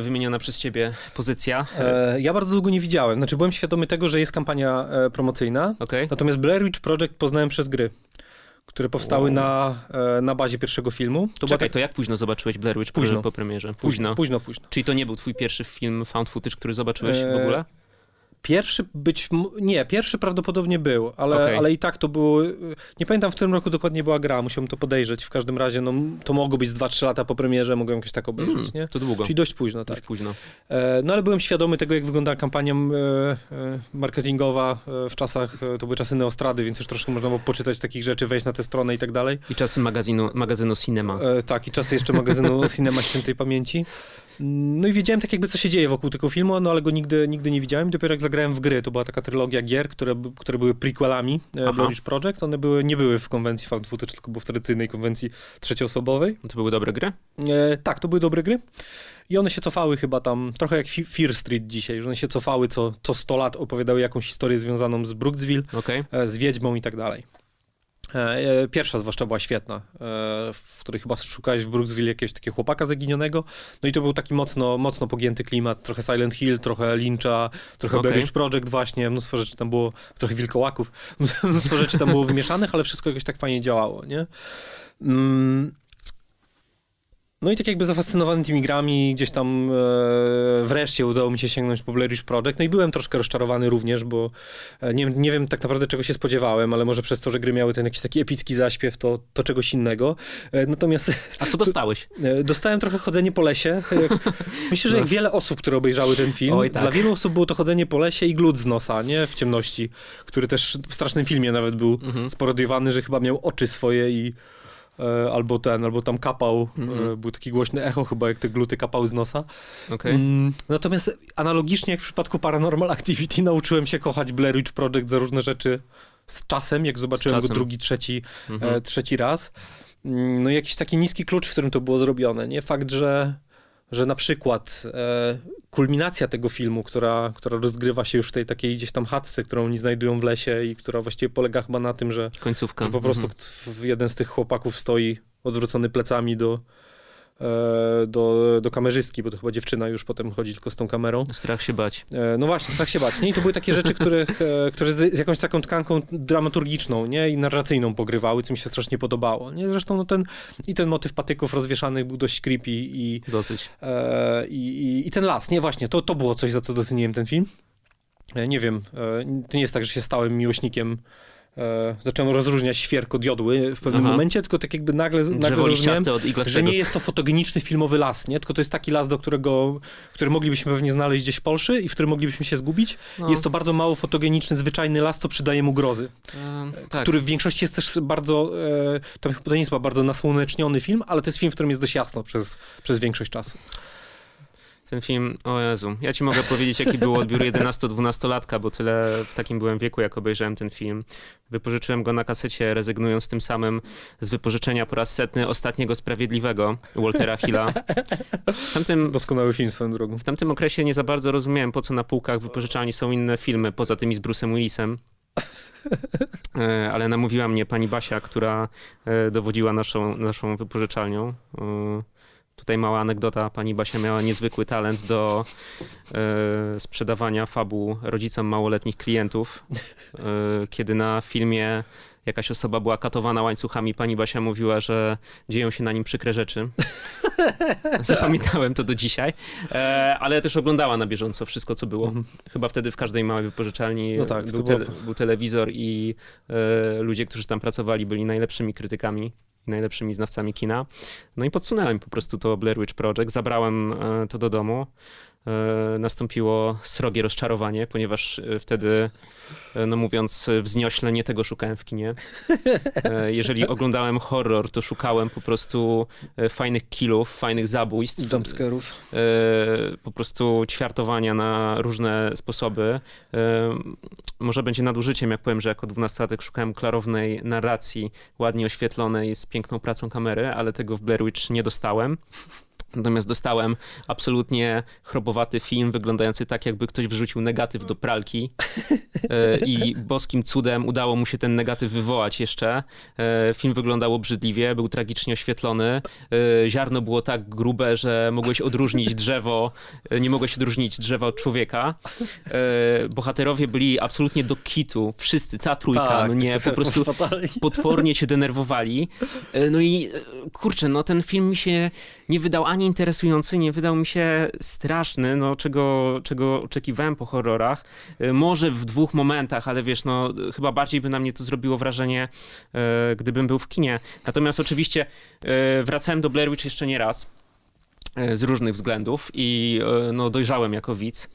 wymieniona przez ciebie pozycja. E, ja bardzo długo nie widziałem. Znaczy byłem świadomy tego, że jest kampania e, promocyjna. Okay. Natomiast Blair Witch Project poznałem przez gry które powstały wow. na, na bazie pierwszego filmu. To Czekaj, tak... to jak późno zobaczyłeś Blair Witch późno. po premierze? Późno. Późno, późno. Czyli to nie był twój pierwszy film found footage, który zobaczyłeś w ogóle? Pierwszy być. Nie, pierwszy prawdopodobnie był, ale, okay. ale i tak to było. Nie pamiętam, w którym roku dokładnie była gra, musiałem to podejrzeć. W każdym razie, no, to mogło być 2-3 lata po premierze, mogłem jakoś tak obejrzeć, mm, nie? To długo. Czyli dość późno, dość tak. późno. E, no ale byłem świadomy tego, jak wygląda kampania e, e, marketingowa w czasach, to były czasy Neostrady, więc już troszkę można było poczytać takich rzeczy, wejść na tę stronę i tak dalej. I czasy magazynu, magazynu Cinema. tak, i czasy jeszcze magazynu <laughs> Cinema Świętej Pamięci. No i wiedziałem tak jakby, co się dzieje wokół tego filmu, no ale go nigdy, nigdy nie widziałem. Dopiero jak zagrałem w gry, to była taka trylogia gier, które, które były prequelami e, Blair Project. One były, nie były w konwencji found footage, tylko były w tradycyjnej konwencji trzecioosobowej. To były dobre gry? E, tak, to były dobre gry. I one się cofały chyba tam, trochę jak Fear Street dzisiaj, że one się cofały co, co 100 lat, opowiadały jakąś historię związaną z Brooksville, okay. E, z Wiedźmą i tak dalej. E, e, pierwsza zwłaszcza była świetna, e, w której chyba szukałeś w Brooksville jakiegoś takiego chłopaka zaginionego. No i to był taki mocno, mocno pogięty klimat, trochę Silent Hill, trochę Lyncha, trochę okay. Blair Witch Project właśnie, mnóstwo rzeczy tam było, trochę wilkołaków, <laughs> mnóstwo rzeczy tam było wymieszanych, ale wszystko jakoś tak fajnie działało, nie? Mm, no i tak jakby zafascynowany tymi grami, gdzieś tam e, wreszcie udało mi się sięgnąć po Blair Witch Project. No i byłem troszkę rozczarowany również, bo e, nie, nie wiem tak naprawdę czego się spodziewałem, ale może przez to, że gry miały ten jakiś taki epicki zaśpiew, to, to czegoś innego. E, natomiast... A co dostałeś? <laughs> E, dostałem trochę chodzenie po lesie. Jak, myślę, że jak no. wiele osób, które obejrzały ten film, Oj, tak. dla wielu osób było to chodzenie po lesie i glut z nosa, nie? W ciemności, który też w strasznym filmie nawet był mhm. sparodiowany, że chyba miał oczy swoje i E, albo ten, albo tam kapał, mm. był taki głośny echo chyba, jak te gluty kapały z nosa. Okay. Mm, natomiast analogicznie jak w przypadku Paranormal Activity nauczyłem się kochać Blair Witch Project za różne rzeczy z czasem, jak zobaczyłem czasem. go drugi, trzeci, mm -hmm. trzeci raz. Mm, no jakiś taki niski klucz, w którym to było zrobione, nie? Fakt, że że na przykład e, kulminacja tego filmu, która, która rozgrywa się już w tej takiej gdzieś tam chatce, którą oni znajdują w lesie i która właściwie polega chyba na tym, że, Końcówka. że po prostu mhm. jeden z tych chłopaków stoi odwrócony plecami do, do, do kamerzystki, bo to chyba dziewczyna już potem chodzi tylko z tą kamerą. Strach się bać. E, no właśnie, strach się bać. Nie? I to były takie rzeczy, których, e, które z, z, jakąś taką tkanką dramaturgiczną nie? i narracyjną pogrywały, co mi się strasznie podobało. Nie? Zresztą no ten, i ten motyw patyków rozwieszanych był dość creepy i... Dosyć. E, i, i, ten las, nie właśnie, to, to było coś, za co doceniłem ten film. nie wiem, to nie jest tak, że się stałem miłośnikiem e, zacząłem rozróżniać świerko-diodły w pewnym Aha. momencie, tylko tak jakby nagle, nagle zrozumiałem, że nie jest to fotogeniczny filmowy las, nie? Tylko to jest taki las, do którego, który moglibyśmy pewnie znaleźć gdzieś w Polsce i w którym moglibyśmy się zgubić. No, Jest to bardzo mało fotogeniczny, zwyczajny las, co przydaje mu grozy. e, tak. Który w większości jest też bardzo, e, to, to nie jest bardzo nasłoneczniony film, ale to jest film, w którym jest dość jasno przez, przez większość czasu. Ten film, o Jezu, ja ci mogę powiedzieć, jaki był odbiór 11-12-latka, bo tyle w takim byłem wieku, jak obejrzałem ten film. Wypożyczyłem go na kasecie, rezygnując tym samym z wypożyczenia po raz setny Ostatniego Sprawiedliwego Waltera Hilla. W tamtym, Doskonały film swoją drogą. w tamtym okresie nie za bardzo rozumiałem, po co na półkach wypożyczalni są inne filmy, poza tymi z Bruce'em Willisem. E, Ale namówiła mnie pani Basia, która e, dowodziła naszą, naszą wypożyczalnią. Tutaj mała anegdota. Pani Basia miała niezwykły talent do e, sprzedawania fabuł rodzicom małoletnich klientów. E, kiedy na filmie jakaś osoba była katowana łańcuchami, pani Basia mówiła, że dzieją się na nim przykre rzeczy. <laughs> Zapamiętałem to do dzisiaj. E, ale też oglądała na bieżąco wszystko, co było. Chyba wtedy w każdej małej wypożyczalni No tak, był, tele, był telewizor i ludzie, którzy tam pracowali, byli najlepszymi krytykami najlepszymi znawcami kina. No i podsunąłem po prostu to Blair Witch Project, zabrałem e, to do domu. E, nastąpiło srogie rozczarowanie, ponieważ e, wtedy, e, no mówiąc wzniośle, nie tego szukałem w kinie. Jeżeli oglądałem horror, to szukałem po prostu fajnych killów, fajnych zabójstw Jumpscarów. po prostu ćwiartowania na różne sposoby. Może będzie nadużyciem, jak powiem, że jako dwunastolatek szukałem klarownej narracji, ładnie oświetlonej, z piękną pracą kamery, ale tego w Blair Witch nie dostałem. Natomiast dostałem absolutnie chrobowaty film, wyglądający tak, jakby ktoś wrzucił negatyw do pralki <laughs> e, i boskim cudem udało mu się ten negatyw wywołać jeszcze. E, Film wyglądał obrzydliwie, był tragicznie oświetlony. E, Ziarno było tak grube, że mogłeś odróżnić drzewo, nie mogłeś odróżnić drzewa od człowieka. Bohaterowie byli absolutnie do kitu, wszyscy, cała trójka, no nie, po prostu <laughs> potwornie cię denerwowali. No i kurczę, no ten film mi się nie wydał ani interesujący, nie wydał mi się straszny, no czego, czego oczekiwałem po horrorach. E, Może w dwóch momentach, ale wiesz, no chyba bardziej by na mnie to zrobiło wrażenie, e, gdybym był w kinie. Natomiast oczywiście e, wracałem do Blair Witch jeszcze nie raz z różnych względów i no, dojrzałem jako widz.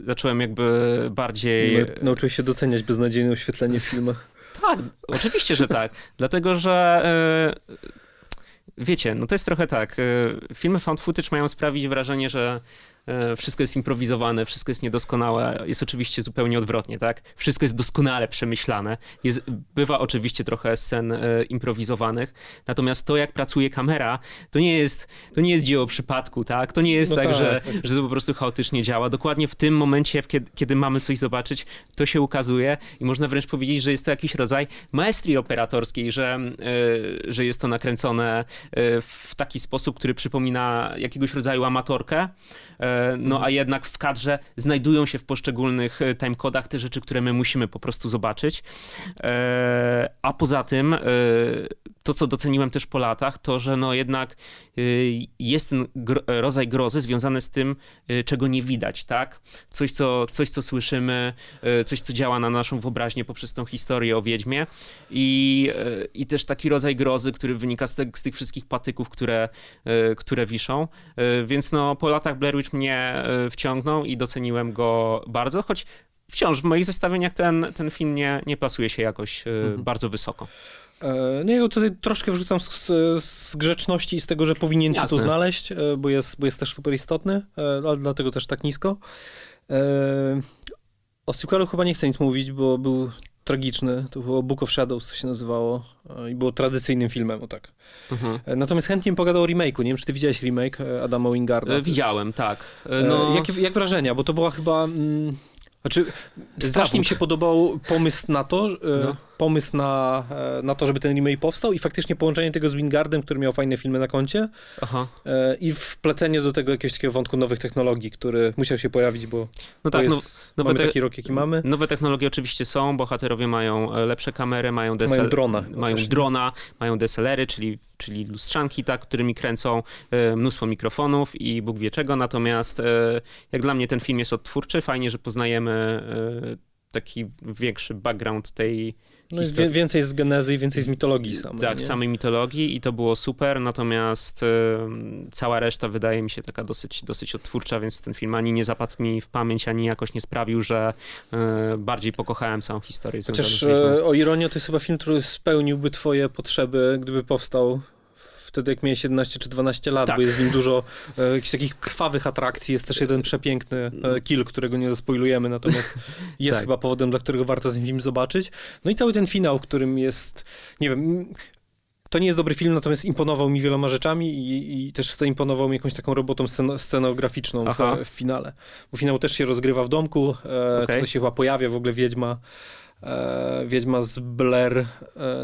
Zacząłem jakby bardziej... No, nauczyłeś się doceniać beznadziejne oświetlenie w filmach. Tak, oczywiście, że tak. Dlatego, że wiecie, no to jest trochę tak. e, Filmy found footage mają sprawić wrażenie, że wszystko jest improwizowane, wszystko jest niedoskonałe. Jest oczywiście zupełnie odwrotnie, tak? Wszystko jest doskonale przemyślane. Jest, bywa oczywiście trochę scen e, improwizowanych, natomiast to, jak pracuje kamera, to nie jest, to nie jest dzieło przypadku, tak? To nie jest No tak, tak, że, tak. że to po prostu chaotycznie działa. Dokładnie w tym momencie, kiedy, kiedy mamy coś zobaczyć, to się ukazuje i można wręcz powiedzieć, że jest to jakiś rodzaj maestrii operatorskiej, że, y, że jest to nakręcone w taki sposób, który przypomina jakiegoś rodzaju amatorkę, no a jednak w kadrze znajdują się w poszczególnych y, timekodach te rzeczy, które my musimy po prostu zobaczyć. E, A poza tym, y, to co doceniłem też po latach, to że no jednak y, jest ten gro- rodzaj grozy związany z tym, y, czego nie widać, tak? Coś, co, coś, co słyszymy, y, coś, co działa na naszą wyobraźnię poprzez tą historię o Wiedźmie i, i też taki rodzaj grozy, który wynika z, te, z tych wszystkich patyków, które, które wiszą. Więc no, po latach Blair Witch mnie wciągnął i doceniłem go bardzo, choć wciąż w moich zestawieniach ten, ten film nie, nie plasuje się jakoś y, bardzo wysoko. E, No ja go tutaj troszkę wrzucam z, z, z grzeczności i z tego, że powinien się to Jasne. znaleźć, e, bo jest, bo jest też super istotny, e, ale dlatego też tak nisko. O sequelu chyba nie chcę nic mówić, bo był tragiczny. To było Book of Shadows, to się nazywało i było tradycyjnym filmem, o tak. Mhm. Natomiast chętnie bym pogadał o remake'u. Nie wiem, czy ty widziałeś remake Adama Wingarda. Widziałem, tak. No, Jak, jak wrażenia? Bo to była chyba. Mm, znaczy, strasznie mi się podobał pomysł na to, No. Pomysł na, e, na to, żeby ten remake powstał i faktycznie połączenie tego z Wingardem, który miał fajne filmy na koncie aha. e, i wplecenie do tego jakiegoś takiego wątku nowych technologii, który musiał się pojawić, bo No tak, no, jest, nowe mamy taki rok, jaki mamy. nowe technologie oczywiście są, bohaterowie mają e, lepsze kamery, mają, Mają DSL, drona. chyba mają też. drona, mają DSLR-y, czyli, czyli lustrzanki, tak, którymi kręcą mnóstwo mikrofonów i Bóg wie czego, natomiast jak dla mnie ten film jest odtwórczy, fajnie, że poznajemy taki większy background tej no jest więcej z genezy i więcej z mitologii samej. Tak, nie? samej mitologii i to było super, natomiast y, cała reszta wydaje mi się taka dosyć, dosyć odtwórcza, więc ten film ani nie zapadł mi w pamięć, ani jakoś nie sprawił, że y, bardziej pokochałem całą historię. Chociaż e, o ironię to jest chyba film, który spełniłby twoje potrzeby, gdyby powstał wtedy jak miałeś 11 czy 12 lat, tak. bo jest w nim dużo e, jakichś takich krwawych atrakcji. Jest też jeden przepiękny e, kill, którego nie zaspoilujemy, natomiast <laughs> jest tak. chyba powodem, dla którego warto ten film zobaczyć. No i cały ten finał, w którym jest, nie wiem, to nie jest dobry film, natomiast imponował mi wieloma rzeczami i, i też zaimponował mi jakąś taką robotą scen scenograficzną w, w, finale. Bo finał też się rozgrywa w domku, e, okay. się chyba pojawia w ogóle Wiedźma, e, Wiedźma z Blair, e,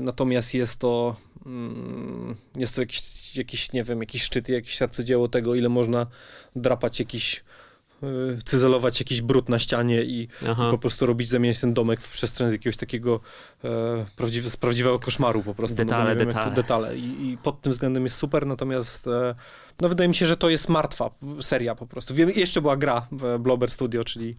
natomiast jest to Mm, jest to jakiś, jakiś, nie wiem, jakiś szczyt, jakieś arcydzieło tego, ile można drapać jakiś y, cyzelować jakiś brud na ścianie i, i, po prostu robić, zamieniać ten domek w przestrzeń z jakiegoś takiego e, prawdziwe, z prawdziwego koszmaru po prostu. Detale, no, detale. detale. I, I, pod tym względem jest super, natomiast e, no wydaje mi się, że to jest martwa seria po prostu. Wiem, jeszcze była gra w Blobber Studio, czyli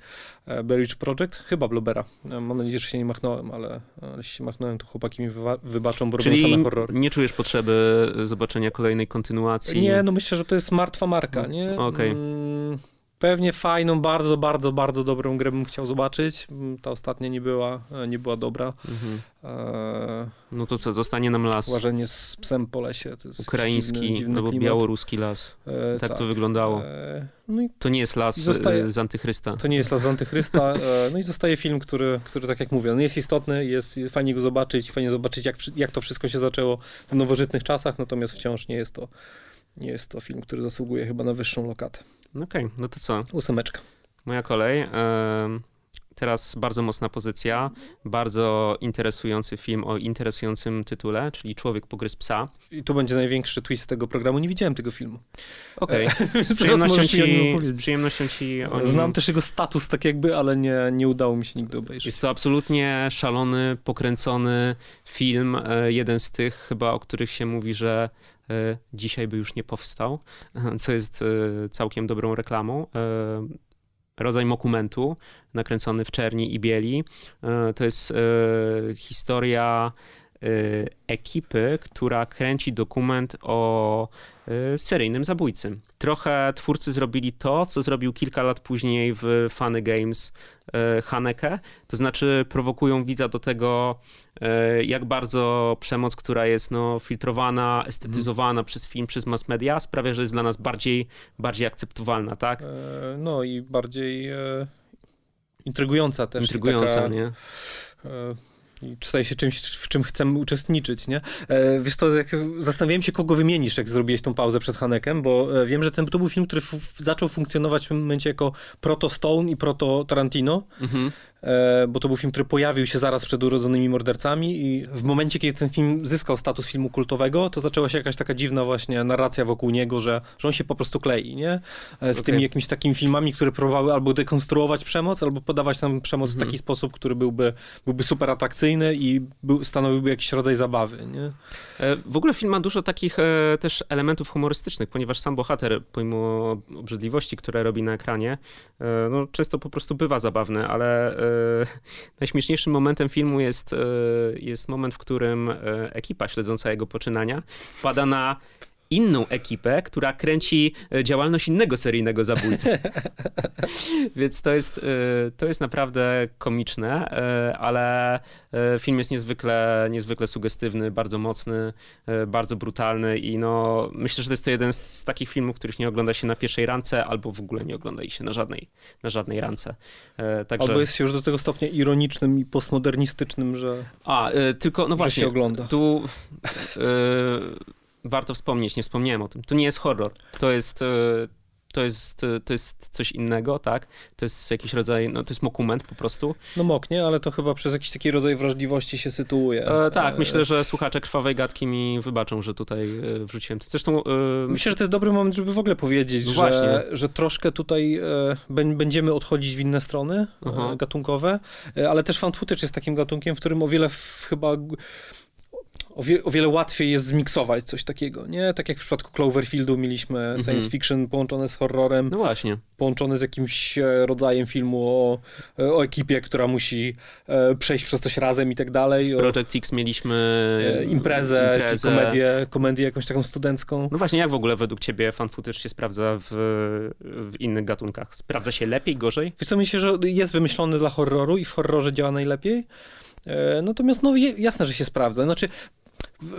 e, Berridge Project, chyba Blobbera. E, mam nadzieję, że się nie machnąłem, ale jeśli się machnąłem, to chłopaki mi wybaczą, bo czyli robią same horrory. nie czujesz potrzeby zobaczenia kolejnej kontynuacji? Nie, no myślę, że to jest martwa marka, nie? Okej. Okay. Mm, Pewnie fajną, bardzo, bardzo, bardzo dobrą grę bym chciał zobaczyć. Ta ostatnia nie była, e, nie była dobra. Mhm. E... No to co, zostanie nam las. Łażenie z psem po lesie. To jest Ukraiński dziwny, dziwny albo białoruski las. E, tak, tak, to wyglądało. E... No to nie jest las zostaje... z Antychrysta. To nie jest las z Antychrysta. E, no i zostaje film, który, który tak jak mówię, no jest istotny, jest, jest fajnie go zobaczyć, fajnie zobaczyć jak, jak to wszystko się zaczęło w nowożytnych czasach, natomiast wciąż nie jest to, nie jest to film, który zasługuje chyba na wyższą lokatę. Okej, okay, no to co? Ósemeczka. Moja kolej. Teraz bardzo mocna pozycja, bardzo interesujący film o interesującym tytule, czyli Człowiek pogryz psa. I tu będzie największy twist tego programu. Nie widziałem tego filmu. Okej. Okay. <laughs> Z, przyjemnością ci, z przyjemnością ci o nim... Znam też jego status tak jakby, ale nie, nie udało mi się nigdy obejrzeć. Jest to absolutnie szalony, pokręcony film. E, jeden z tych chyba, o których się mówi, że e, dzisiaj by już nie powstał, <laughs> co jest e, całkiem dobrą reklamą rodzaj dokumentu nakręcony w czerni i bieli. E, to jest e, historia e, ekipy, która kręci dokument o seryjnym zabójcy. Trochę twórcy zrobili to, co zrobił kilka lat później w Funny Games Haneke, to znaczy prowokują widza do tego, jak bardzo przemoc, która jest no, filtrowana, estetyzowana mm. przez film, przez mass media, sprawia, że jest dla nas bardziej, bardziej akceptowalna, tak? No i bardziej intrygująca też. Intrygująca, taka, nie? Staje się czymś, w czym chcemy uczestniczyć, nie? E, wiesz to, jak, zastanawiałem się, kogo wymienisz, jak zrobiłeś tą pauzę przed Hanekiem, bo e, wiem, że ten, to był film, który zaczął funkcjonować w momencie jako proto Stone i proto Tarantino. Mhm. E, bo to był film, który pojawił się zaraz przed urodzonymi mordercami i w momencie, kiedy ten film zyskał status filmu kultowego, to zaczęła się jakaś taka dziwna właśnie narracja wokół niego, że, że on się po prostu klei, nie? E, z okay. tymi jakimiś takimi filmami, które próbowały albo dekonstruować przemoc, albo podawać nam przemoc w mhm. taki sposób, który byłby, byłby super atrakcyjny i był, stanowiłby jakiś rodzaj zabawy, nie? E, w ogóle film ma dużo takich też elementów humorystycznych, ponieważ sam bohater, pomimo obrzydliwości, które robi na ekranie, no, często po prostu bywa zabawny, ale <laughs> najśmieszniejszym momentem filmu jest, e, jest moment, w którym e, ekipa śledząca jego poczynania wpada na inną ekipę, która kręci e, działalność innego seryjnego zabójcy. <laughs> Więc to jest, e, to jest naprawdę komiczne, e, ale film jest niezwykle, niezwykle sugestywny, bardzo mocny, bardzo brutalny i no, myślę, że to jest to jeden z takich filmów, których nie ogląda się na pierwszej rance albo w ogóle nie ogląda się na żadnej, na żadnej rance. Także... Albo jest się już do tego stopnia ironicznym i postmodernistycznym, że, A, tylko, no właśnie, się ogląda. Tu warto wspomnieć, nie wspomniałem o tym. To nie jest horror. To jest, e, to jest, e, to jest coś innego, tak? To jest jakiś rodzaj, no to jest mokument po prostu. No mok, nie? Ale to chyba przez jakiś taki rodzaj wrażliwości się sytuuje. E, tak, e... myślę, że słuchacze Krwawej Gadki mi wybaczą, że tutaj wrzuciłem to. Zresztą... E... Myślę, że to jest dobry moment, żeby w ogóle powiedzieć, no że, że troszkę tutaj e, będziemy odchodzić w inne strony gatunkowe, ale też fan footage jest takim gatunkiem, w którym o wiele w, chyba o, wie, o, wiele łatwiej jest zmiksować coś takiego, nie? Tak jak w przypadku Cloverfieldu mieliśmy mm -hmm. science fiction połączone z horrorem. No właśnie. Połączone z jakimś e, rodzajem filmu o, e, o ekipie, która musi e, przejść przez coś razem i tak dalej. W Project X mieliśmy e, imprezę, imprezę. komedię, komedię jakąś taką studencką. No właśnie, jak w ogóle według ciebie fan footage się sprawdza w, w innych gatunkach? Sprawdza się lepiej, gorzej? Wiesz co, myślę, że jest wymyślony dla horroru i w horrorze działa najlepiej. E, natomiast no jasne, że się sprawdza. Znaczy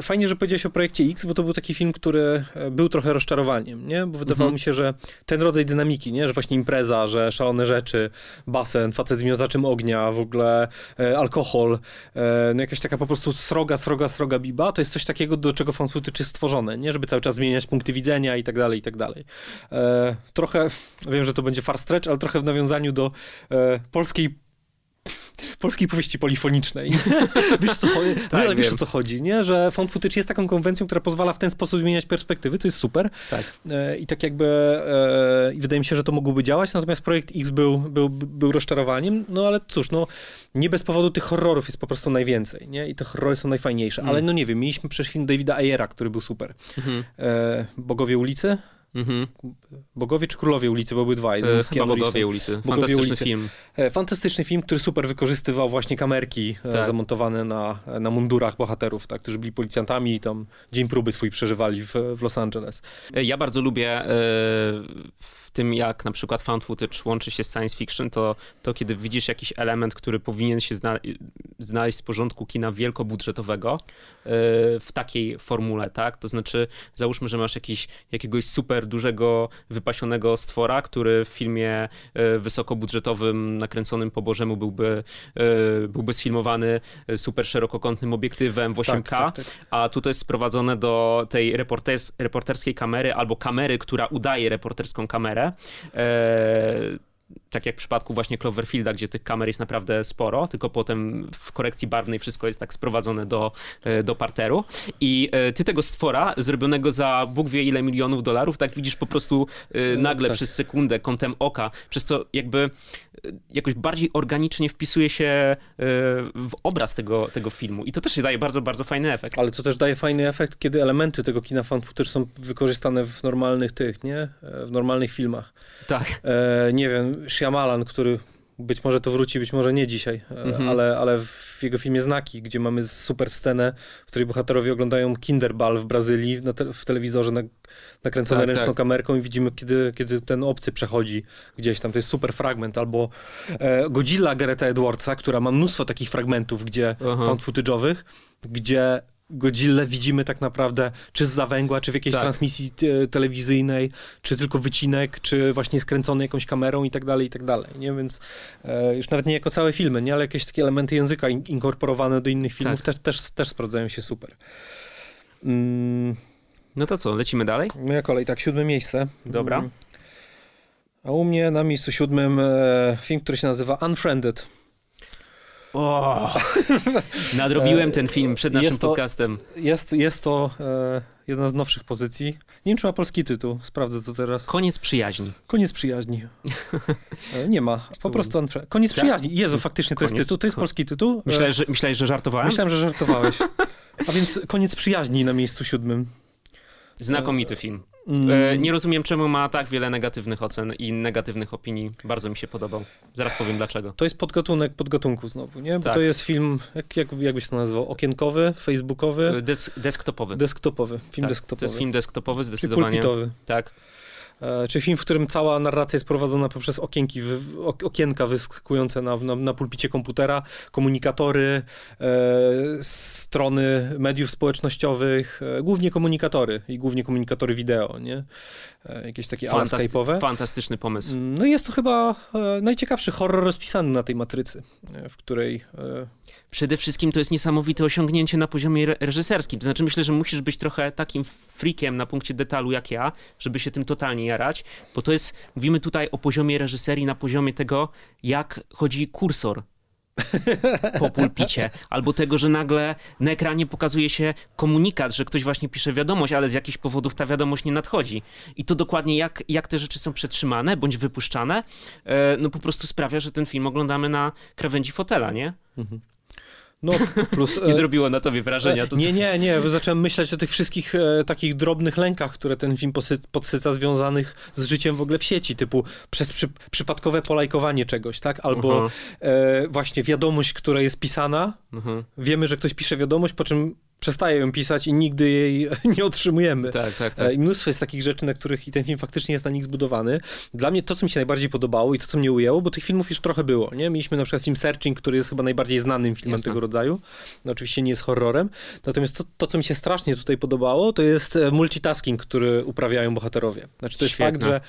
Fajnie, że powiedziałeś o projekcie X, bo to był taki film, który e, był trochę rozczarowaniem, nie? Bo wydawało mhm. mi się, że ten rodzaj dynamiki, nie? Że właśnie impreza, że szalone rzeczy, basen, facet z miotaczem ognia, w ogóle e, alkohol, e, no jakaś taka po prostu sroga, sroga, sroga biba, to jest coś takiego, do czego fan footage jest stworzone, nie? Żeby cały czas zmieniać punkty widzenia i tak dalej, i tak dalej. E, trochę, wiem, że to będzie far stretch, ale trochę w nawiązaniu do e, polskiej polskiej powieści polifonicznej. wiesz, co chodzi, tak, ale wiesz o co chodzi, nie? Że found footage jest taką konwencją, która pozwala w ten sposób zmieniać perspektywy, co jest super. Tak. E, I tak jakby e, wydaje mi się, że to mogłoby działać, natomiast projekt X był, był, był rozczarowaniem, no ale cóż, no nie bez powodu tych horrorów jest po prostu najwięcej, nie? I te horrory są najfajniejsze, mm. ale no nie wiem, mieliśmy przecież film Davida Ayera, który był super. Mhm. E, Bogowie ulicy, Mhm. Bogowie czy Królowie ulicy, bo były dwa. E, chyba Bogowie ulicy. Bogowie Fantastyczny ulicy. film. E, fantastyczny film, który super wykorzystywał właśnie kamerki e, tak. zamontowane na, na mundurach bohaterów, tak, którzy byli policjantami i tam dzień próby swój przeżywali w, w Los Angeles. E, ja bardzo lubię w tym, jak na przykład found footage łączy się z science fiction, to, to kiedy widzisz jakiś element, który powinien się zna znaleźć z porządku kina wielkobudżetowego w takiej formule, tak? To znaczy, załóżmy, że masz jakiś, jakiegoś super dużego, wypasionego stwora, który w filmie e, wysokobudżetowym, nakręconym po Bożemu byłby, e, byłby sfilmowany super szerokokątnym obiektywem w 8K, tak, tak, tak. a tutaj jest sprowadzone do tej reporters reporterskiej kamery albo kamery, która udaje reporterską kamerę Euh, tak jak w przypadku właśnie Cloverfielda, gdzie tych kamer jest naprawdę sporo, tylko potem w korekcji barwnej wszystko jest tak sprowadzone do, e, do parteru. I e, ty tego stwora, zrobionego za Bóg wie ile milionów dolarów, tak widzisz po prostu e, nagle tak. przez sekundę kątem oka, przez co jakby jakoś bardziej organicznie wpisuje się w obraz tego, tego filmu. I to też daje bardzo, bardzo fajny efekt. Ale to też daje fajny efekt, kiedy elementy tego kina fan footage są wykorzystane w normalnych tych, nie? W normalnych filmach. Tak. E, nie wiem, Shyamalan, który być może to wróci, być może nie dzisiaj, mhm. ale, ale w jego filmie Znaki, gdzie mamy super scenę, w której bohaterowie oglądają Kinderball w Brazylii te, w telewizorze na, nakręcone tak, ręczną tak. kamerką i widzimy, kiedy, kiedy ten obcy przechodzi gdzieś tam. To jest super fragment. Albo e, Godzilla Gareta Edwardsa, która ma mnóstwo takich fragmentów, gdzie Aha. found footage'owych, gdzie Godzilla widzimy tak naprawdę czy z zawęgła, czy w jakiejś tak. transmisji te, telewizyjnej, czy tylko wycinek, czy właśnie skręcony jakąś kamerą i tak dalej, i tak dalej, nie? Więc e, już nawet nie jako całe filmy, nie? Ale jakieś takie elementy języka in, inkorporowane do innych filmów tak. też, też, też sprawdzają się super. Mm. No to co, lecimy dalej? Moja kolej, tak, siódme miejsce. Dobra. Mm. A u mnie na miejscu siódmym e, film, który się nazywa Unfriended. O, <laughs> nadrobiłem ten film przed naszym jest to, podcastem. Jest, jest to e, jedna z nowszych pozycji. Nie wiem, czy ma polski tytuł. Sprawdzę to teraz. Koniec przyjaźni. Koniec przyjaźni. E, nie ma. Po prostu Koniec tak? przyjaźni. Jezu, faktycznie to Koniec, jest tytuł. To jest polski tytuł. Myślałeś, że, myślałeś, że żartowałem? Myślałem, że żartowałeś. A więc Koniec przyjaźni na miejscu siódmym. Znakomity film. Mm. E, nie rozumiem, czemu ma tak wiele negatywnych ocen i negatywnych opinii. Bardzo mi się podobał. Zaraz powiem dlaczego. To jest podgatunek podgatunku znowu, nie? Bo tak. to jest film, jak, jak, jak byś to nazwał? Okienkowy, facebookowy? E, des desktopowy. Desktopowy, film tak, desktopowy. To jest film desktopowy zdecydowanie. Czy Tak. E, czy film, w którym cała narracja jest prowadzona poprzez okienki, okienka wyskakujące na, na, na pulpicie komputera, komunikatory, e, strony mediów społecznościowych, e, głównie komunikatory i głównie komunikatory wideo, nie? Jakieś takie Fantasty skype'owe. Fantastyczny pomysł. No jest to chyba najciekawszy horror rozpisany na tej matrycy, w której... Przede wszystkim to jest niesamowite osiągnięcie na poziomie reżyserskim. To znaczy myślę, że musisz być trochę takim freakiem na punkcie detalu jak ja, żeby się tym totalnie jarać, bo to jest, mówimy tutaj o poziomie reżyserii na poziomie tego, jak chodzi kursor po pulpicie, albo tego, że nagle na ekranie pokazuje się komunikat, że ktoś właśnie pisze wiadomość, ale z jakichś powodów ta wiadomość nie nadchodzi. I to dokładnie jak, jak te rzeczy są przetrzymane bądź wypuszczane, e, no po prostu sprawia, że ten film oglądamy na krawędzi fotela, nie? Mhm. No, plus, nie zrobiło na tobie wrażenia. To nie, nie, nie. Zacząłem myśleć o tych wszystkich e, takich drobnych lękach, które ten film podsyca, związanych z życiem w ogóle w sieci, typu przez przy, przypadkowe polajkowanie czegoś, tak? Albo e, właśnie wiadomość, która jest pisana. Wiemy, że ktoś pisze wiadomość, po czym przestaje ją pisać i nigdy jej <laughs> nie otrzymujemy. Tak, tak, tak. I mnóstwo jest takich rzeczy, na których i ten film faktycznie jest na nich zbudowany. Dla mnie to, co mi się najbardziej podobało i to, co mnie ujęło, bo tych filmów już trochę było, nie? Mieliśmy na przykład film Searching, który jest chyba najbardziej znanym filmem Jasne. tego rodzaju. No, oczywiście nie jest horrorem. Natomiast to, to, co mi się strasznie tutaj podobało, to jest e, multitasking, który uprawiają bohaterowie. Znaczy to jest Świetne. fakt, że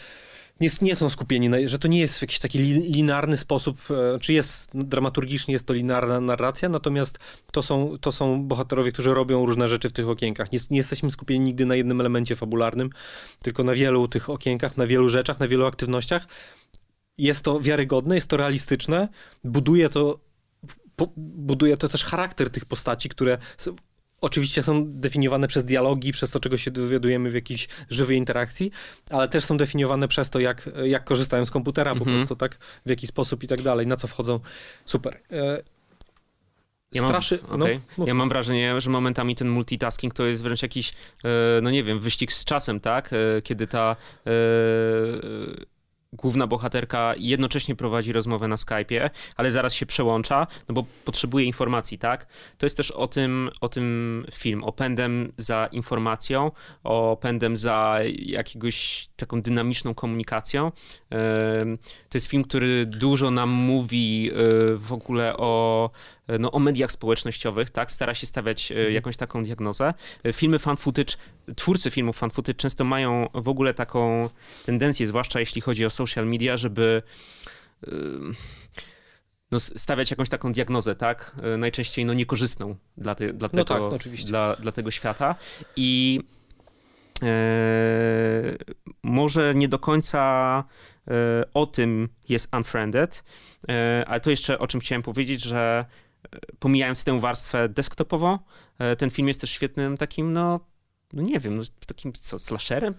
nie, nie są skupieni, na, że to nie jest w jakiś taki linearny sposób, e, czy jest dramaturgicznie jest to linearna narracja, natomiast to są, to są bohaterowie, którzy robią różne rzeczy w tych okienkach. Nie, nie jesteśmy skupieni nigdy na jednym elemencie fabularnym, tylko na wielu tych okienkach, na wielu rzeczach, na wielu aktywnościach. Jest to wiarygodne, jest to realistyczne, buduje to buduje to też charakter tych postaci, które oczywiście są definiowane przez dialogi, przez to, czego się dowiadujemy w jakiejś żywej interakcji, ale też są definiowane przez to, jak, jak korzystają z komputera po mhm. prostu, tak? W jaki sposób i tak dalej, na co wchodzą. Super. E, ja Straszy... Mam, okay. no, ja mam wrażenie, że momentami ten multitasking to jest wręcz jakiś, e, no nie wiem, wyścig z czasem, tak? E, kiedy ta główna bohaterka jednocześnie prowadzi rozmowę na Skype'ie, ale zaraz się przełącza, no bo potrzebuje informacji, tak? To jest też o tym, o tym film, o pędem za informacją, o pędem za jakiegoś taką dynamiczną komunikacją. To jest film, który dużo nam mówi e, w ogóle o no, o mediach społecznościowych, tak, stara się stawiać e, mhm. jakąś taką diagnozę. E, filmy fan footage, twórcy filmów fan footage często mają w ogóle taką tendencję, zwłaszcza jeśli chodzi o social media, żeby no, stawiać jakąś taką diagnozę, tak? Najczęściej no, niekorzystną dla, te, dla, no tego, tak, dla, dla tego świata. I e, może nie do końca e, o tym jest Unfriended, e, ale to jeszcze o czym chciałem powiedzieć, że pomijając tę warstwę desktopową, e, ten film jest też świetnym takim, no, no nie wiem, no, takim co, slasherem?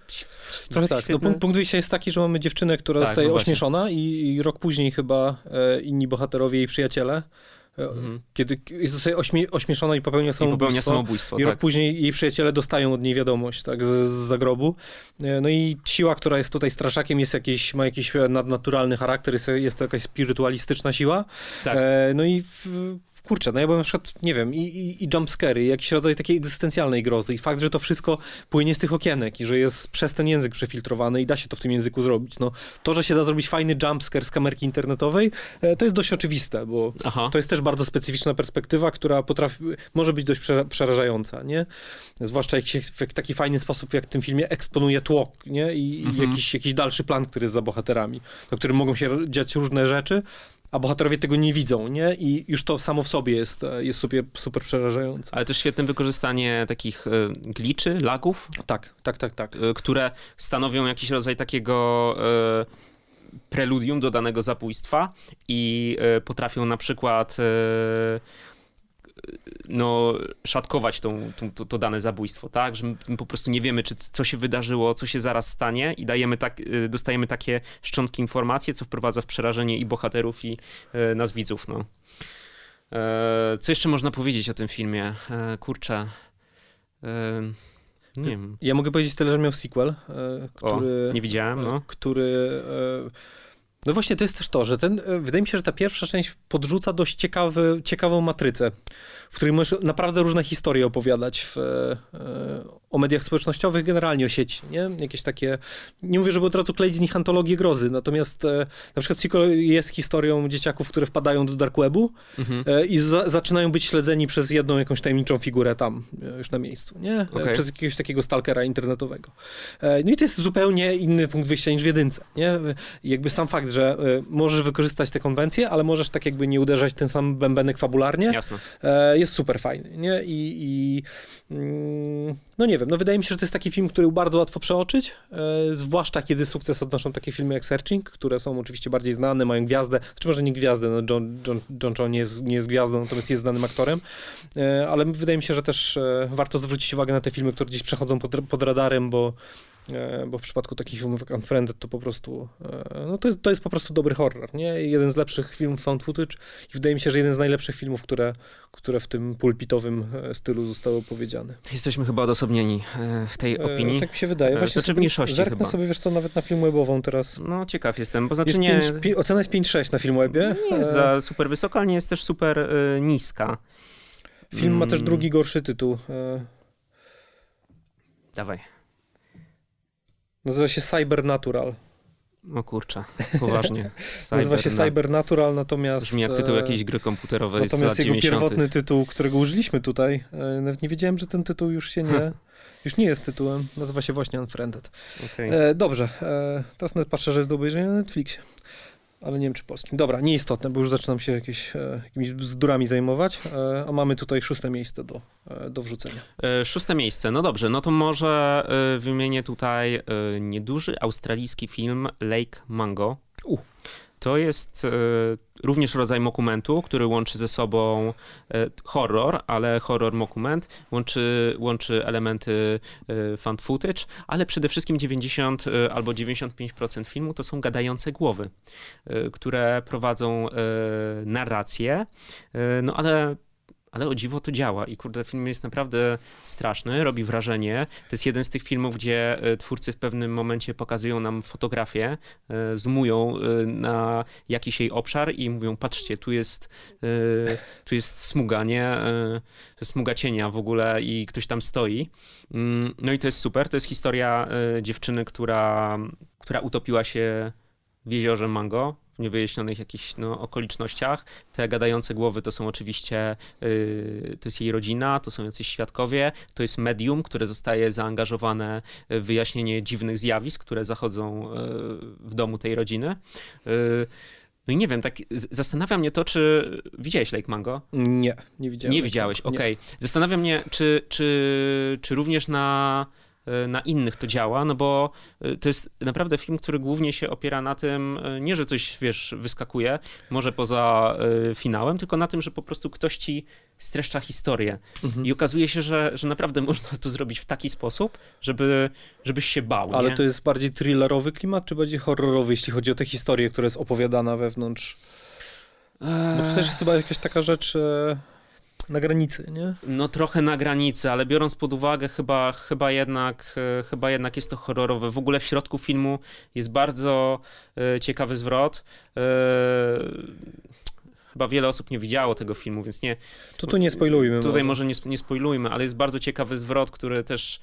Trochę tak. No, punkt, punkt wyjścia jest taki, że mamy dziewczynę, która tak, zostaje no ośmieszona i, i, rok później chyba e, inni bohaterowie, jej przyjaciele e, Mhm. Kiedy zostaje ośmie, ośmieszona i popełnia samobójstwo. I, popełnia samobójstwo, i rok tak. później jej przyjaciele dostają od niej wiadomość tak, z, z zagrobu. E, no i siła, która jest tutaj straszakiem, jest jakiś, ma jakiś nadnaturalny charakter, jest, jest to jakaś spirytualistyczna siła. Tak. E, no i w, kurczę, no ja byłem na przykład, nie wiem, i, i, i jumpscary, jakiś rodzaj takiej egzystencjalnej grozy i fakt, że to wszystko płynie z tych okienek i że jest przez ten język przefiltrowany i da się to w tym języku zrobić. No, to, że się da zrobić fajny jumpscare z kamerki internetowej, e, to jest dość oczywiste, bo Aha. to jest też bardzo specyficzna perspektywa, która potrafi, może być dość przerażająca, nie? Zwłaszcza jak się w taki fajny sposób, jak w tym filmie eksponuje tło, nie? I, mhm. jakiś, jakiś dalszy plan, który jest za bohaterami, do którym mogą się dziać różne rzeczy, a bohaterowie tego nie widzą, nie? I już to samo w sobie jest, jest super, super przerażające. Ale też świetne wykorzystanie takich e, gliczy, lagów. Tak, tak, tak, tak. E, które stanowią jakiś rodzaj takiego e, preludium do danego zabójstwa i potrafią na przykład no, szatkować tą, tą, to, to, dane zabójstwo, tak? Że my po prostu nie wiemy, czy co się wydarzyło, co się zaraz stanie i dajemy tak, y, dostajemy takie szczątki informacji, co wprowadza w przerażenie i bohaterów, i e, nas widzów, no. E, co jeszcze można powiedzieć o tym filmie? E, kurczę. E, nie wiem. Ja mogę powiedzieć tyle, że miał sequel, który... O, nie widziałem, no. Który no właśnie, to jest też to, że ten, e, wydaje mi się, że ta pierwsza część podrzuca dość ciekawy, ciekawą matrycę, w której możesz naprawdę różne historie opowiadać w, e, o mediach społecznościowych, generalnie o sieci, nie? Jakieś takie, nie mówię, żeby od razu kleić z nich antologię grozy, natomiast e, na przykład sequel jest historią dzieciaków, które wpadają do dark webu mhm. i za, zaczynają być śledzeni przez jedną jakąś tajemniczą figurę tam, już na miejscu, nie? Okay. Przez jakiegoś takiego stalkera internetowego. No i to jest zupełnie inny punkt wyjścia niż w jedynce, nie? Jakby sam fakt, że możesz wykorzystać te konwencje, ale możesz tak jakby nie uderzać ten sam bębenek fabularnie. Jasne. Jest super fajny, nie? I, i mm, no nie wiem, no wydaje mi się, że to jest taki film, który bardzo łatwo przeoczyć, y, zwłaszcza kiedy sukces odnoszą takie filmy jak Searching, które są oczywiście bardziej znane, mają gwiazdę, czy może nie gwiazdę, no John, John, John Cho nie jest, nie jest gwiazdą, natomiast jest znanym aktorem, ale wydaje mi się, że też warto zwrócić uwagę na te filmy, które gdzieś przechodzą pod, pod radarem, bo e, bo w przypadku takich filmów jak Unfriended to po prostu, e, no to jest, to jest po prostu dobry horror, nie? Jeden z lepszych filmów found footage i wydaje mi się, że jeden z najlepszych filmów, które, które w tym pulpitowym e, stylu zostały opowiedziane. Jesteśmy chyba odosobnieni e, w tej opinii. E, tak mi się wydaje. E, Właśnie znaczy mniejszości zerknę chyba. sobie, wiesz co, nawet na Filmwebową teraz. No ciekaw jestem, bo znaczy Jest nie, pięć, pi, ocena jest 5,6 na Filmwebie. nie jest E, za super wysoka, ale nie jest też super e, niska. Film ma też Mm, drugi gorszy tytuł. E, Dawaj. Nazywa się Cybernatural. O kurczę, poważnie. <laughs> Nazywa się Cyber- Cybernatural, natomiast... Brzmi jak tytuł e, jakiejś gry komputerowej z lat Natomiast jego 90. pierwotny tytuł, którego użyliśmy tutaj, e, nawet nie wiedziałem, że ten tytuł już się nie... <laughs> Już nie jest tytułem, nazywa się właśnie Unfriended. Okej. E, dobrze, e, teraz nawet patrzę, że jest do obejrzenia na Netflixie. Ale nie wiem, czy polskim. Dobra, nieistotne, bo już zaczynam się jakieś, e, jakimiś bzdurami zajmować, e, a mamy tutaj szóste miejsce do, e, do wrzucenia. Szóste miejsce, no dobrze, no to może wymienię tutaj nieduży australijski film Lake Mango. U. To jest e, również rodzaj dokumentu, który łączy ze sobą e, horror, ale horror dokument, łączy, łączy elementy e, found footage, ale przede wszystkim 90 e, albo 95% filmu to są gadające głowy, które prowadzą narrację, no ale ale o dziwo to działa i kurde, film jest naprawdę straszny, robi wrażenie. To jest jeden z tych filmów, gdzie e, twórcy w pewnym momencie pokazują nam fotografię, e, zoomują e, na jakiś jej obszar i mówią, patrzcie, tu jest, tu jest smuga, nie? Smuga cienia w ogóle i ktoś tam stoi. Mm, No i to jest super. To jest historia dziewczyny, która, która utopiła się w jeziorze Mango w niewyjaśnionych jakichś no, okolicznościach. Te gadające głowy to są oczywiście, yy, to jest jej rodzina, to są jacyś świadkowie, to jest medium, które zostaje zaangażowane w wyjaśnienie dziwnych zjawisk, które zachodzą yy, w domu tej rodziny. Yy, no i nie wiem, tak zastanawia mnie to, czy widziałeś Lake Mango? Nie, nie widziałem. Nie widziałeś, okej. Zastanawia mnie, czy, czy, czy również na, na innych to działa, no bo e, to jest naprawdę film, który głównie się opiera na tym, e, nie że coś, wiesz, wyskakuje, może poza e, finałem, tylko na tym, że po prostu ktoś ci streszcza historię. Mhm. I okazuje się, że, że naprawdę <laughs> można to zrobić w taki sposób, żeby, żebyś się bał, Ale nie? to jest bardziej thrillerowy klimat, czy bardziej horrorowy, jeśli chodzi o tę historię, która jest opowiadana wewnątrz? Bo to też jest chyba jakaś taka rzecz e, na granicy, nie? No trochę na granicy, ale biorąc pod uwagę chyba, chyba, jednak, e, chyba jednak jest to horrorowe. W ogóle w środku filmu jest bardzo e, ciekawy zwrot. E, chyba wiele osób nie widziało tego filmu, więc nie, To tu nie spoilujmy. tutaj może nie, sp- nie spoilujmy, ale jest bardzo ciekawy zwrot, który też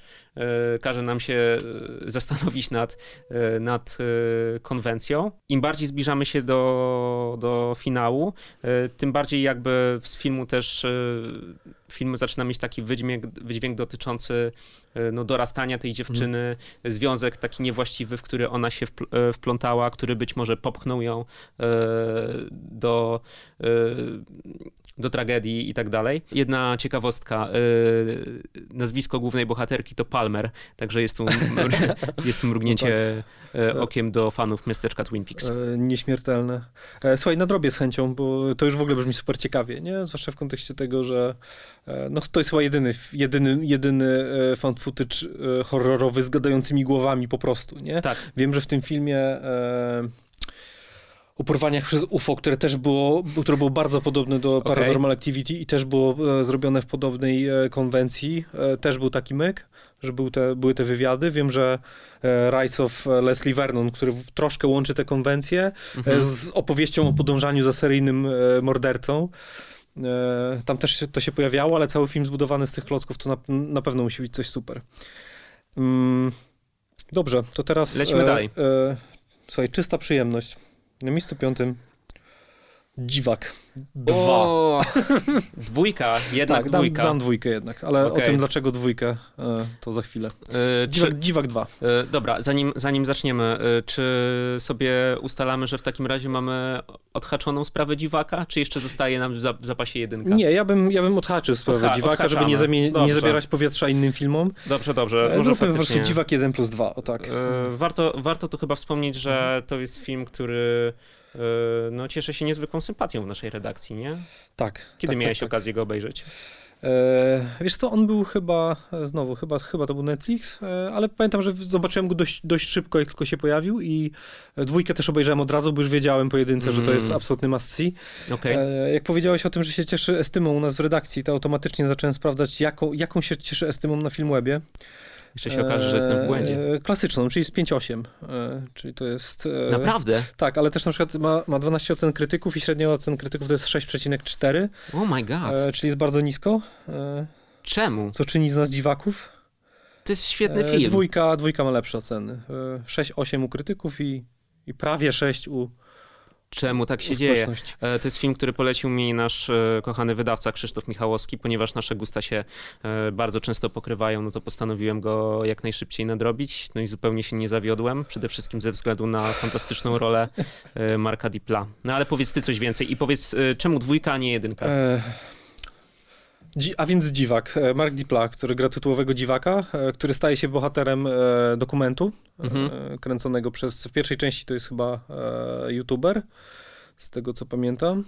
każe nam się e, zastanowić nad, e, nad e, konwencją. Im bardziej zbliżamy się do, do finału, e, tym bardziej jakby z filmu też e, film zaczyna mieć taki wydźwięk, wydźwięk dotyczący e, no, dorastania tej dziewczyny, związek taki niewłaściwy, w który ona się wpl- e, wplątała, który być może popchnął ją e, do, e, do tragedii i tak dalej. Jedna ciekawostka. y, nazwisko głównej bohaterki to Palmer, także jest tu, <laughs> jest tu mrugnięcie y, okiem do fanów miasteczka Twin Peaks. E, nieśmiertelne. E, słuchaj, nadrobię z chęcią, bo to już w ogóle brzmi super ciekawie, nie? Zwłaszcza w kontekście tego, że e, no, to jest chyba jedyny, jedyny, jedyny e, found footage e, horrorowy z gadającymi głowami po prostu, nie? Tak, Wiem, że w tym filmie e, o porwaniach przez UFO, które też było, które było bardzo podobne do. Paranormal Activity i też było e, zrobione w podobnej e, konwencji, e, też był taki myk, że był te, były te wywiady. Wiem, że e, Rise of Leslie Vernon, który w- troszkę łączy te konwencje e, mhm. z opowieścią o podążaniu za seryjnym e, mordercą. E, Tam też się, to się pojawiało, ale cały film zbudowany z tych klocków to na, na pewno musi być coś super. Mm, dobrze, to teraz... Lecimy dalej. E, słuchaj, czysta przyjemność. Na miejscu piątym Dziwak. Dwa. O, <laughs> dwójka, jednak tak, dam, dwójka. dam dwójkę jednak, ale o Okej. tym dlaczego dwójkę, e, to za chwilę. Y, czy, Dziwak, Dziwak 2. y, dobra, zanim, zanim zaczniemy, czy sobie ustalamy, że w takim razie mamy odhaczoną sprawę dziwaka, czy jeszcze zostaje nam w za- w zapasie jedynka? Nie, ja bym, ja bym odhaczył sprawę Odha- Dziwaka, żeby nie, odhaczamy. zamie- nie zabierać powietrza innym filmom. Dobrze, dobrze. E, Może Zróbmy po prostu Dziwak 1 plus 2, o tak. E, Warto, warto tu chyba wspomnieć, że to jest film, który e, no, cieszy się niezwykłą sympatią w naszej redakcji, nie? Tak. Kiedy tak, miałeś tak, tak. okazję go obejrzeć? E, wiesz co, on był chyba, e, znowu, chyba, chyba to był Netflix, e, ale pamiętam, że zobaczyłem go dość, dość szybko, jak tylko się pojawił i dwójkę też obejrzałem od razu, bo już wiedziałem po jedynce, mm. że to jest mm. absolutny must see. Okay. Jak powiedziałeś o tym, że się cieszy estymą u nas w redakcji, to automatycznie zacząłem sprawdzać, jaką, jaką się cieszy estymą na Filmwebie. Jeszcze się okaże, że jestem w błędzie. Klasyczną, czyli z 5-8. Czyli to jest. Naprawdę? Tak, ale też na przykład ma, ma 12 ocen krytyków i średnia ocen krytyków to jest 6,4. Oh my god. Czyli jest bardzo nisko. Czemu? Co czyni z nas dziwaków. To jest świetny film. Dwójka, dwójka ma lepsze oceny. 6-8 u krytyków i, i prawie 6 u czemu tak się dzieje. E, to jest film, który polecił mi nasz e, kochany wydawca Krzysztof Michałowski, ponieważ nasze gusta się e, bardzo często pokrywają, no to postanowiłem go jak najszybciej nadrobić. No i zupełnie się nie zawiodłem, przede wszystkim ze względu na fantastyczną rolę Marka Dipla. No ale powiedz ty coś więcej i powiedz, czemu dwójka, a nie jedynka? E a więc dziwak, Mark Dipla, który gra tytułowego dziwaka, który staje się bohaterem dokumentu mhm. kręconego przez, w pierwszej części to jest chyba youtuber, z tego co pamiętam.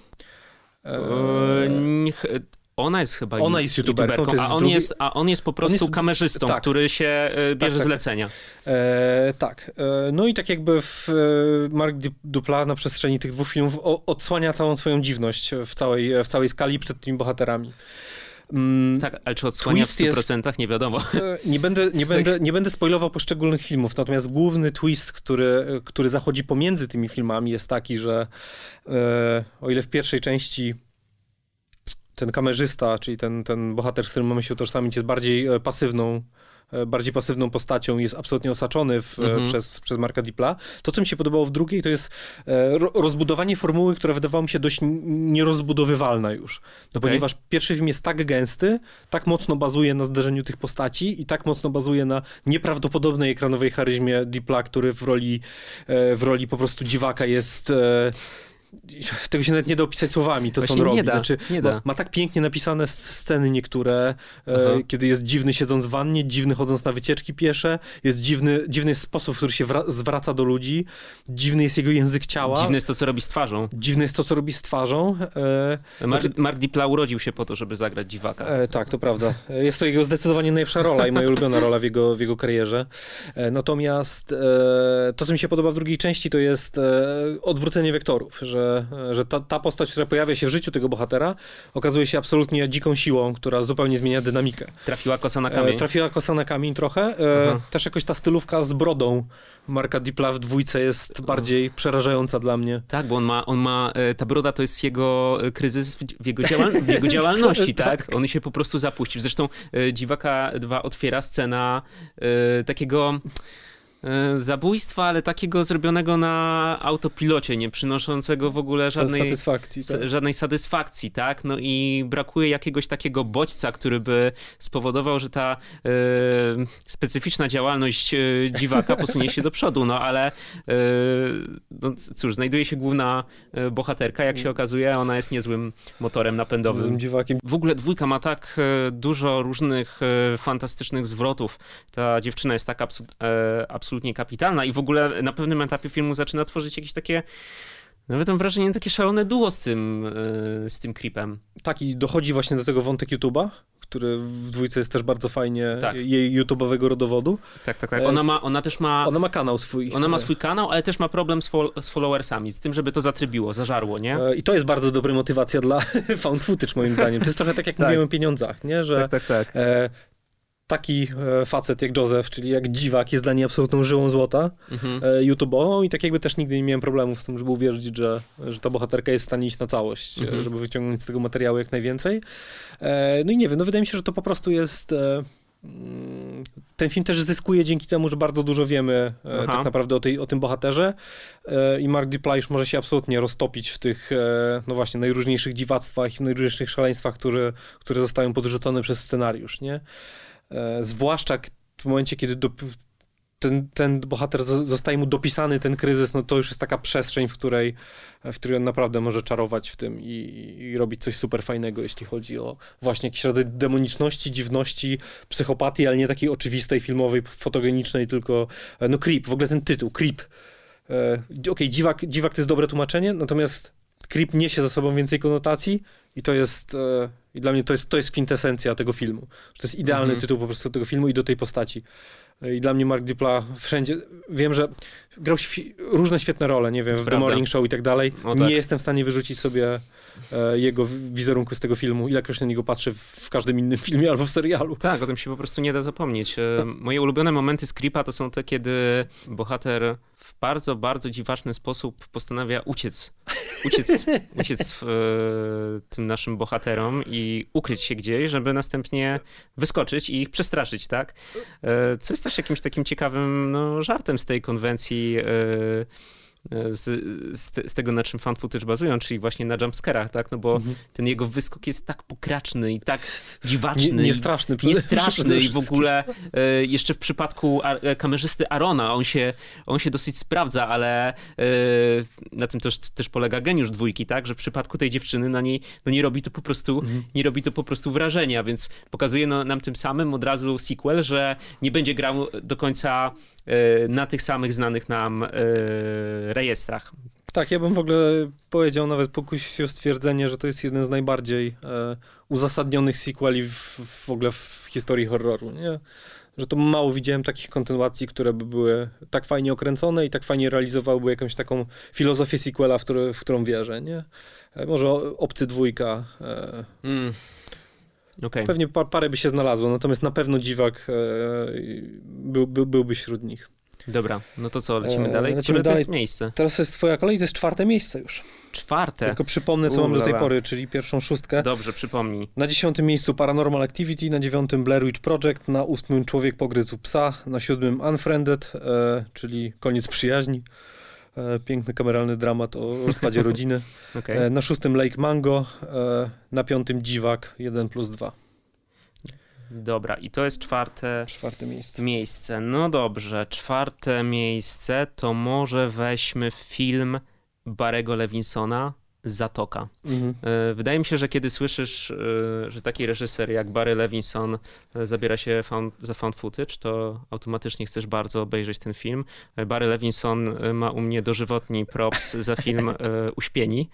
Ona jest chyba Ona jest youtuberką, youtuberką a, on drugi... jest, a on jest po prostu jest... kamerzystą, tak. który się e, bierze tak, tak. zlecenia. E, tak. E, no i tak jakby w, e, Mark Dupla na przestrzeni tych dwóch filmów odsłania całą swoją dziwność w całej, w całej skali przed tymi bohaterami. Mm, tak, ale czy odsłania w 100% jest, nie wiadomo. E, nie będę, nie, będę, nie będę spoilował poszczególnych filmów, natomiast główny twist, który, który zachodzi pomiędzy tymi filmami jest taki, że e, o ile w pierwszej części ten kamerzysta, czyli ten, ten bohater, z którym mamy się utożsamić, jest bardziej e, pasywną bardziej pasywną postacią, jest absolutnie osaczony w, mhm. przez, przez Marka Dipla. To, co mi się podobało w drugiej, to jest e, rozbudowanie formuły, która wydawała mi się dość nierozbudowywalna już. No, okay. Ponieważ pierwszy film jest tak gęsty, tak mocno bazuje na zderzeniu tych postaci i tak mocno bazuje na nieprawdopodobnej ekranowej charyzmie Dipla, który w roli, e, w roli po prostu dziwaka jest <laughs> tego się nawet nie da opisać słowami, to Właśnie co on robi. Nie da, znaczy, nie da. Ma tak pięknie napisane sceny niektóre, e, kiedy jest dziwny siedząc w wannie, dziwny chodząc na wycieczki piesze, jest dziwny, dziwny sposób, w który się zwraca do ludzi, dziwny jest jego język ciała. Dziwny jest to, co robi z twarzą. Dziwny jest to, co robi z twarzą. E, Mark, znaczy, Mark Dipla urodził się po to, żeby zagrać dziwaka. E, tak, to prawda. E, jest to jego zdecydowanie najlepsza rola i moja <laughs> ulubiona rola w jego, w jego karierze. E, natomiast e, to, co mi się podoba w drugiej części, to jest odwrócenie wektorów, że że, że ta, ta postać, która pojawia się w życiu tego bohatera, okazuje się absolutnie dziką siłą, która zupełnie zmienia dynamikę. Trafiła kosa na kamień. E, trafiła kosa na kamień trochę. E, też jakoś ta stylówka z brodą Marka Dipla w dwójce jest bardziej przerażająca dla mnie. Tak, bo on ma, on ma e, ta broda to jest jego kryzys w jego, działal, w jego <laughs> działalności, tak. tak? On się po prostu zapuścił. Zresztą Dziwaka 2 otwiera scena takiego zabójstwa, ale takiego zrobionego na autopilocie, nie przynoszącego w ogóle żadnej satysfakcji, tak. żadnej satysfakcji, tak? No i brakuje jakiegoś takiego bodźca, który by spowodował, że ta e, specyficzna działalność e, dziwaka <laughs> posunie się do przodu, no ale e, no cóż, znajduje się główna e, bohaterka, jak się okazuje, ona jest niezłym motorem napędowym. Złym dziwakiem. W ogóle dwójka ma tak dużo różnych fantastycznych zwrotów. Ta dziewczyna jest tak absolutnie absolutnie kapitalna i w ogóle na pewnym etapie filmu zaczyna tworzyć jakieś takie nawet mam wrażenie, takie szalone duo z tym, e, z tym creepem. Tak, i dochodzi właśnie do tego wątek YouTube'a, który w dwójce jest też bardzo fajnie tak. jej YouTube'owego rodowodu. Tak, tak, tak. Ona, ma, ona też ma... Ona ma kanał swój. Ona ma swój kanał, ale też ma problem z, fol z followersami, z tym, żeby to zatrybiło, zażarło, nie? E, I to jest bardzo dobra motywacja dla <laughs> found footage, moim zdaniem. To jest trochę tak, jak tak. mówiłem o pieniądzach, nie? Że tak, tak, tak. E, taki e, facet jak Joseph, czyli jak dziwak, jest dla niej absolutną żyłą złota mhm. E, YouTube'ową i tak jakby też nigdy nie miałem problemów z tym, żeby uwierzyć, że, że ta bohaterka jest w stanie iść na całość, mhm. żeby wyciągnąć z tego materiału jak najwięcej. E, no i nie wiem, no wydaje mi się, że to po prostu jest mm, ten film też zyskuje dzięki temu, że bardzo dużo wiemy Aha. tak naprawdę o, tej, o tym bohaterze i Mark Dupla już może się absolutnie roztopić w tych, no właśnie, najróżniejszych dziwactwach i najróżniejszych szaleństwach, które, które zostają podrzucone przez scenariusz, nie? E, zwłaszcza w momencie, kiedy do, ten, ten bohater zostaje mu dopisany ten kryzys, no to już jest taka przestrzeń, w której, w której on naprawdę może czarować w tym i, i robić coś super fajnego, jeśli chodzi o właśnie jakiś rodzaj demoniczności, dziwności, psychopatii, ale nie takiej oczywistej, filmowej, fotogenicznej, tylko e, no creep, w ogóle ten tytuł, creep. E, Okej, okay, dziwak, dziwak to jest dobre tłumaczenie, natomiast Creep niesie za sobą więcej konotacji i to jest, e, i dla mnie to jest, to jest kwintesencja tego filmu. To jest idealny Mhm. tytuł po prostu tego filmu i do tej postaci. I dla mnie Mark Dupla wszędzie, wiem, że grał świ- różne świetne role, nie wiem, w The Prawda. Morning Show i tak dalej. O, tak. Nie jestem w stanie wyrzucić sobie jego w- wizerunku z tego filmu, ilekroć na niego patrzę w każdym innym <laughs> filmie albo w serialu. Tak, o tym się po prostu nie da zapomnieć. E, Moje ulubione momenty z Creepa to są te, kiedy bohater w bardzo, bardzo dziwaczny sposób postanawia uciec. Uciec, <laughs> uciec w, e, tym naszym bohaterom i ukryć się gdzieś, żeby następnie wyskoczyć i ich przestraszyć, tak? E, Co jest też jakimś takim ciekawym no, żartem z tej konwencji e, z, z, z tego, na czym fan footage bazują, czyli właśnie na jumpscarach, tak? No bo Mhm. ten jego wyskok jest tak pokraczny i tak dziwaczny. nie i- straszny. przede- nie straszny przede i w ogóle e, jeszcze w przypadku a, e, kamerzysty Arona, on się, on się dosyć sprawdza, ale e, na tym też, też polega geniusz dwójki, tak, że w przypadku tej dziewczyny na niej no nie robi to po prostu, Mhm. nie robi to po prostu wrażenia, więc pokazuje no, nam tym samym od razu sequel, że nie będzie grał do końca e, na tych samych znanych nam e, rejestrach. Tak, ja bym w ogóle powiedział, nawet pokusił się o stwierdzenie, że to jest jeden z najbardziej e, uzasadnionych sequeli w, w ogóle w historii horroru, nie? Że to mało widziałem takich kontynuacji, które by były tak fajnie okręcone i tak fajnie realizowałyby jakąś taką filozofię sequela, w, który, w którą wierzę, nie? E, może Obcy dwójka, e, Mm. Okej. pewnie pa, parę by się znalazło, natomiast na pewno Dziwak e, był, był, byłby wśród nich. Dobra, no to co, lecimy E, dalej? lecimy Które to dalej. jest miejsce? Teraz jest twoja kolej, to jest czwarte miejsce już. Czwarte. Tylko przypomnę, co mam do tej pory, czyli pierwszą szóstkę. Dobrze, przypomnij. Na dziesiątym miejscu Paranormal Activity, na dziewiątym Blair Witch Project, na ósmym Człowiek pogryzł psa, na siódmym Unfriended, e, czyli Koniec przyjaźni. E, piękny kameralny dramat o rozpadzie <laughs> rodziny. Okej. E, na szóstym Lake Mango, e, na piątym Dziwak 1 plus 2. Dobra, i to jest czwarte Czwarte miejsce. miejsce. No dobrze, czwarte miejsce to może weźmy film Barego Levinsona Zatoka. Mhm. E, Wydaje mi się, że kiedy słyszysz, e, że taki reżyser jak Barry Levinson e, zabiera się found, za found footage, to automatycznie chcesz bardzo obejrzeć ten film. Barry Levinson ma u mnie dożywotni props za film Uśpieni,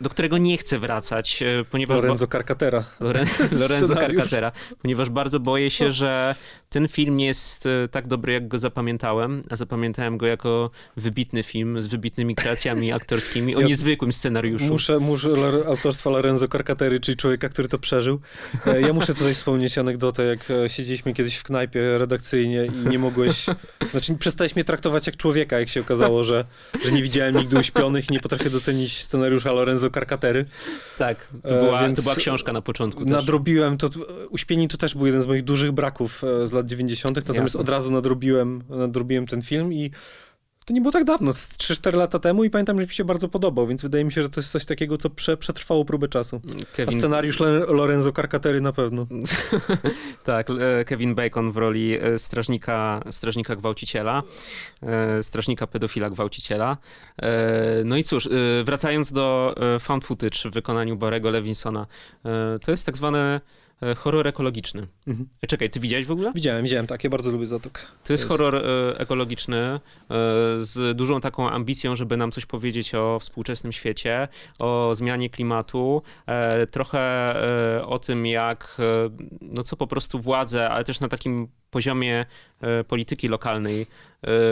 do którego nie chcę wracać, e, ponieważ... Lorenzo Carcatera. Loren <laughs> Lorenzo. Carcatera, ponieważ bardzo boję się, że ten film nie jest e, tak dobry, jak go zapamiętałem, a zapamiętałem go jako wybitny film z wybitnymi kreacjami <laughs> aktorskimi o Ja niezwykłym scenariuszu. Muszę, muszę autorstwa Lorenzo Carcatery, czyli człowieka, który to przeżył. E, Ja muszę tutaj wspomnieć anegdotę, jak siedzieliśmy kiedyś w knajpie redakcyjnie i nie mogłeś, znaczy przestałeś mnie traktować jak człowieka, jak się okazało, że, że nie widziałem nigdy uśpionych i nie potrafię docenić scenariusza Lorenzo Carcatery. Tak, to E, była, więc to była książka na początku też. Nadrobiłem to, uśpieni to też był jeden z moich dużych braków e, z lat 90., natomiast Jasne. od razu nadrobiłem, nadrobiłem ten film i to nie było tak dawno, z 3-4 lata temu i pamiętam, że mi się bardzo podobał, więc wydaje mi się, że to jest coś takiego, co prze, przetrwało próbę czasu. A Kevin, scenariusz Le- Lorenzo Carcatery na pewno. <laughs> tak, Kevin Bacon w roli e, strażnika, strażnika gwałciciela, e, strażnika pedofila gwałciciela. E, No i cóż, wracając do found footage w wykonaniu Barego Levinsona, to jest tak zwany e, horror ekologiczny. Mhm. E, Czekaj, ty widziałeś w ogóle? Widziałem, widziałem, tak, ja bardzo lubię Zatok. To jest jest- horror e, ekologiczny e, z dużą taką ambicją, żeby nam coś powiedzieć o współczesnym świecie, o zmianie klimatu, e, trochę e, o tym, jak e, no co po prostu władze, ale też na takim poziomie e, polityki lokalnej e,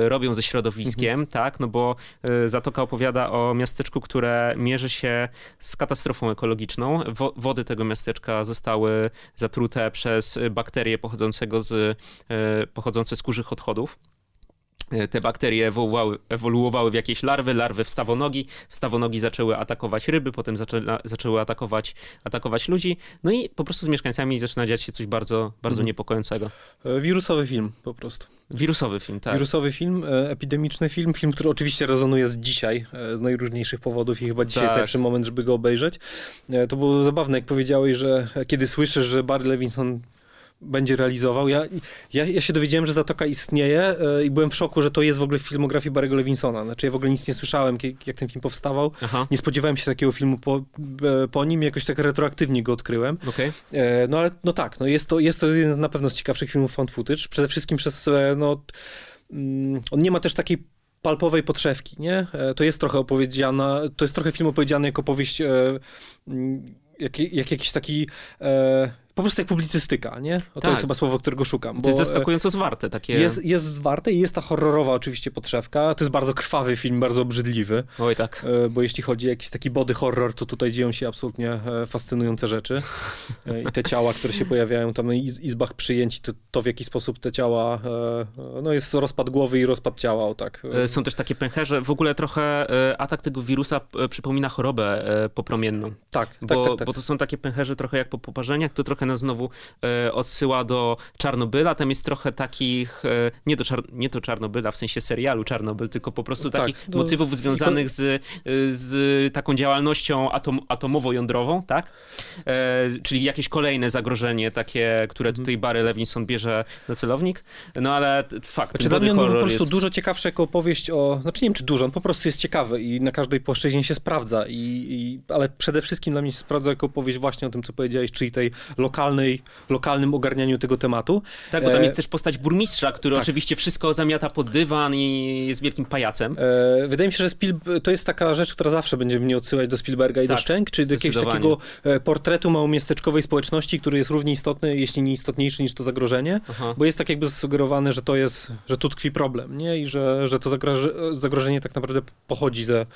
robią ze środowiskiem, tak? No bo e, Zatoka opowiada o miasteczku, które mierzy się z katastrofą ekologiczną. Wo- wody tego miasteczka zostały zatrute przez bakterie pochodzącego z e, pochodzące z kurzych odchodów. E, Te bakterie ewoluowały, ewoluowały w jakieś larwy, larwy w stawonogi, stawonogi zaczęły atakować ryby, potem zaczę, zaczęły atakować, atakować ludzi, no i po prostu z mieszkańcami zaczyna dziać się coś bardzo, bardzo Mhm. niepokojącego. E, Wirusowy film po prostu. Wirusowy film, tak. Wirusowy film, e, epidemiczny film, film, który oczywiście rezonuje z dzisiaj, z najróżniejszych powodów i chyba dzisiaj jest Tak. najlepszy moment, żeby go obejrzeć. To było zabawne, jak powiedziałeś, że kiedy słyszysz, że Barry Levinson będzie realizował. Ja, ja, ja się dowiedziałem, że Zatoka istnieje e, i byłem w szoku, że to jest w ogóle w filmografii Barry'ego Levinsona. Znaczy ja w ogóle nic nie słyszałem, jak ten film powstawał. Aha, Nie spodziewałem się takiego filmu po, e, po nim, jakoś tak retroaktywnie go odkryłem. okej. E, No ale no tak, no jest, to, jest to jeden z na pewno z ciekawszych filmów found footage. Przede wszystkim przez, no, mm, on nie ma też takiej palpowej podszewki, nie? To jest trochę opowiedziana, to jest trochę film opowiedziany jako powieść, e, jak, jak jakiś taki e, po prostu jak publicystyka, nie? O, to Tak. jest chyba słowo, którego szukam. To jest e, zaskakująco zwarte, takie... Jest, jest zwarte i jest ta horrorowa oczywiście podszewka. To jest bardzo krwawy film, bardzo obrzydliwy, Oj tak. e, bo jeśli chodzi o jakiś taki body horror, to tutaj dzieją się absolutnie e, fascynujące rzeczy. I te ciała, które się pojawiają tam na iz izbach przyjęć, to, to w jaki sposób te ciała, no jest rozpad głowy i rozpad ciała, o tak. Są też takie pęcherze. W ogóle trochę atak tego wirusa przypomina chorobę popromienną. Tak, tak, Bo, tak, tak. bo to są takie pęcherze trochę jak po poparzeniach, to trochę nas znowu e, odsyła do Czarnobyla. Tam jest trochę takich, e, nie, do czar, nie do Czarnobyla w sensie serialu Czarnobyl, tylko po prostu Tak, takich to- motywów związanych z, e, z taką działalnością atom, atomowo-jądrową, tak? Czyli jakieś kolejne zagrożenie takie, które Mhm. tutaj Barry Levinson bierze na celownik. No ale fakt, Znaczy dla mnie on po prostu jest... dużo ciekawszy jako opowieść o... Znaczy nie wiem, czy dużo, on po prostu jest ciekawy i na każdej płaszczyźnie się sprawdza, i, i, ale przede wszystkim dla mnie się sprawdza jako opowieść właśnie o tym, co powiedziałeś, czyli tej lokalnej, lokalnym ogarnianiu tego tematu. Tak, bo tam E, jest też postać burmistrza, który tak. oczywiście wszystko zamiata pod dywan i jest wielkim pajacem. E, wydaje mi się, że to jest taka rzecz, która zawsze będzie mnie odsyłać do Spielberga i do Tak, Szczęk, czyli do jakiegoś takiego e, portretu małomiasteczkowej społeczności, który jest równie istotny, jeśli nie istotniejszy niż to zagrożenie. Aha. Bo jest tak jakby zasugerowane, że to jest, że tu tkwi problem, nie? I że, że to zagroże, zagrożenie tak naprawdę pochodzi ze,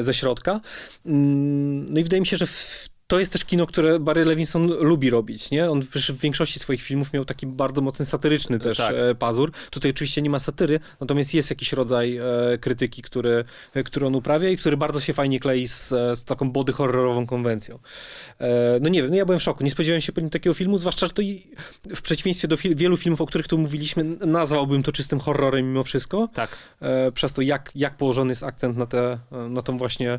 ze środka. Mm, No i wydaje mi się, że w, to jest też kino, które Barry Levinson lubi robić, nie? On w większości swoich filmów miał taki bardzo mocny satyryczny też Tak. e, pazur. Tutaj oczywiście nie ma satyry, natomiast jest jakiś rodzaj e, krytyki, który, e, który on uprawia i który bardzo się fajnie klei z, z taką body horrorową konwencją. No nie wiem, no ja byłem w szoku. Nie spodziewałem się po nim takiego filmu, zwłaszcza, że to w przeciwieństwie do fil- wielu filmów, o których tu mówiliśmy, nazwałbym to czystym horrorem mimo wszystko Tak. przez to, jak, jak położony jest akcent na, te, na tą właśnie,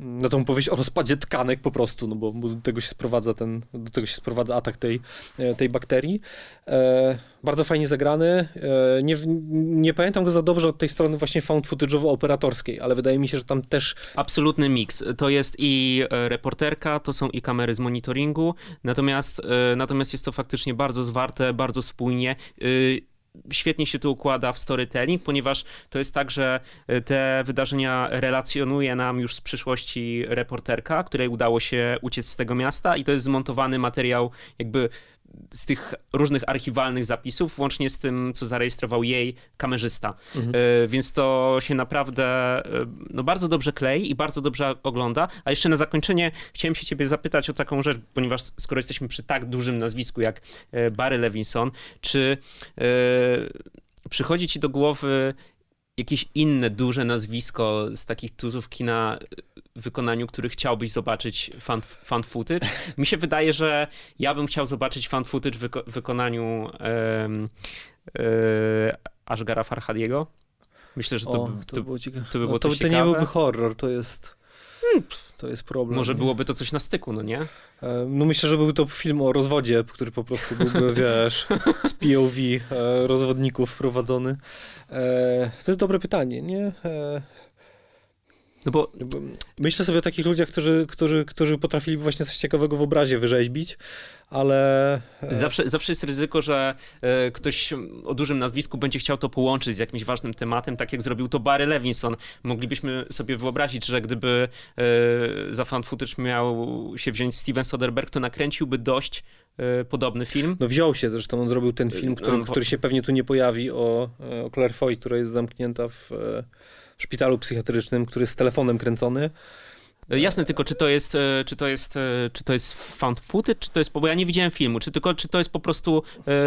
na tą powieść o rozpadzie tkanek po prostu, no bo, do tego się sprowadza ten, do tego się sprowadza atak tej, e, tej bakterii. E, bardzo fajnie zagrany. E, nie, nie pamiętam go za dobrze od tej strony właśnie found footage'owo-operatorskiej, ale wydaje mi się, że tam też Absolutny miks. To jest i e, reporterka, to są i kamery z monitoringu, natomiast, e, natomiast jest to faktycznie bardzo zwarte, bardzo spójnie. Świetnie się to układa w storytelling, ponieważ to jest tak, że e, te wydarzenia relacjonuje nam już z przyszłości reporterka, której udało się uciec z tego miasta i to jest zmontowany materiał jakby z tych różnych archiwalnych zapisów, włącznie z tym, co zarejestrował jej kamerzysta. E, Więc to się naprawdę e, no, bardzo dobrze klei i bardzo dobrze ogląda. A jeszcze na zakończenie chciałem się ciebie zapytać o taką rzecz, ponieważ skoro jesteśmy przy tak dużym nazwisku jak e, Barry Levinson, czy przychodzi ci do głowy jakieś inne duże nazwisko z takich tuzów kina w wykonaniu, który chciałbyś zobaczyć fan, fan footage? Mi się wydaje, że ja bym chciał zobaczyć fan footage w wyko- wykonaniu e, Ashgara Farhadiego. Myślę, że to, o, by- to, to, to by było no, to, to nie byłby horror, to jest to jest problem. może byłoby to coś na styku, no nie? E, No myślę, że był to film o rozwodzie, który po prostu byłby, <laughs> wiesz, z POV e, rozwodników prowadzony. E, To jest dobre pytanie, nie? No bo Myślę sobie o takich ludziach, którzy, którzy, którzy potrafili właśnie coś ciekawego w obrazie wyrzeźbić, ale... e, Zawsze, zawsze jest ryzyko, że e, ktoś o dużym nazwisku będzie chciał to połączyć z jakimś ważnym tematem, tak jak zrobił to Barry Levinson. Moglibyśmy sobie wyobrazić, że gdyby e, za fan footage miał się wziąć Steven Soderbergh, to nakręciłby dość podobny film. No wziął się zresztą, on zrobił ten film, który, No, który się pewnie tu nie pojawi, o, o Claire Foy, która jest zamknięta w, w szpitalu psychiatrycznym, który jest z telefonem kręcony. E, Jasne, tylko czy to jest, e, czy to jest, e, czy to jest found footage, czy to jest, bo ja nie widziałem filmu, czy tylko, czy to jest po prostu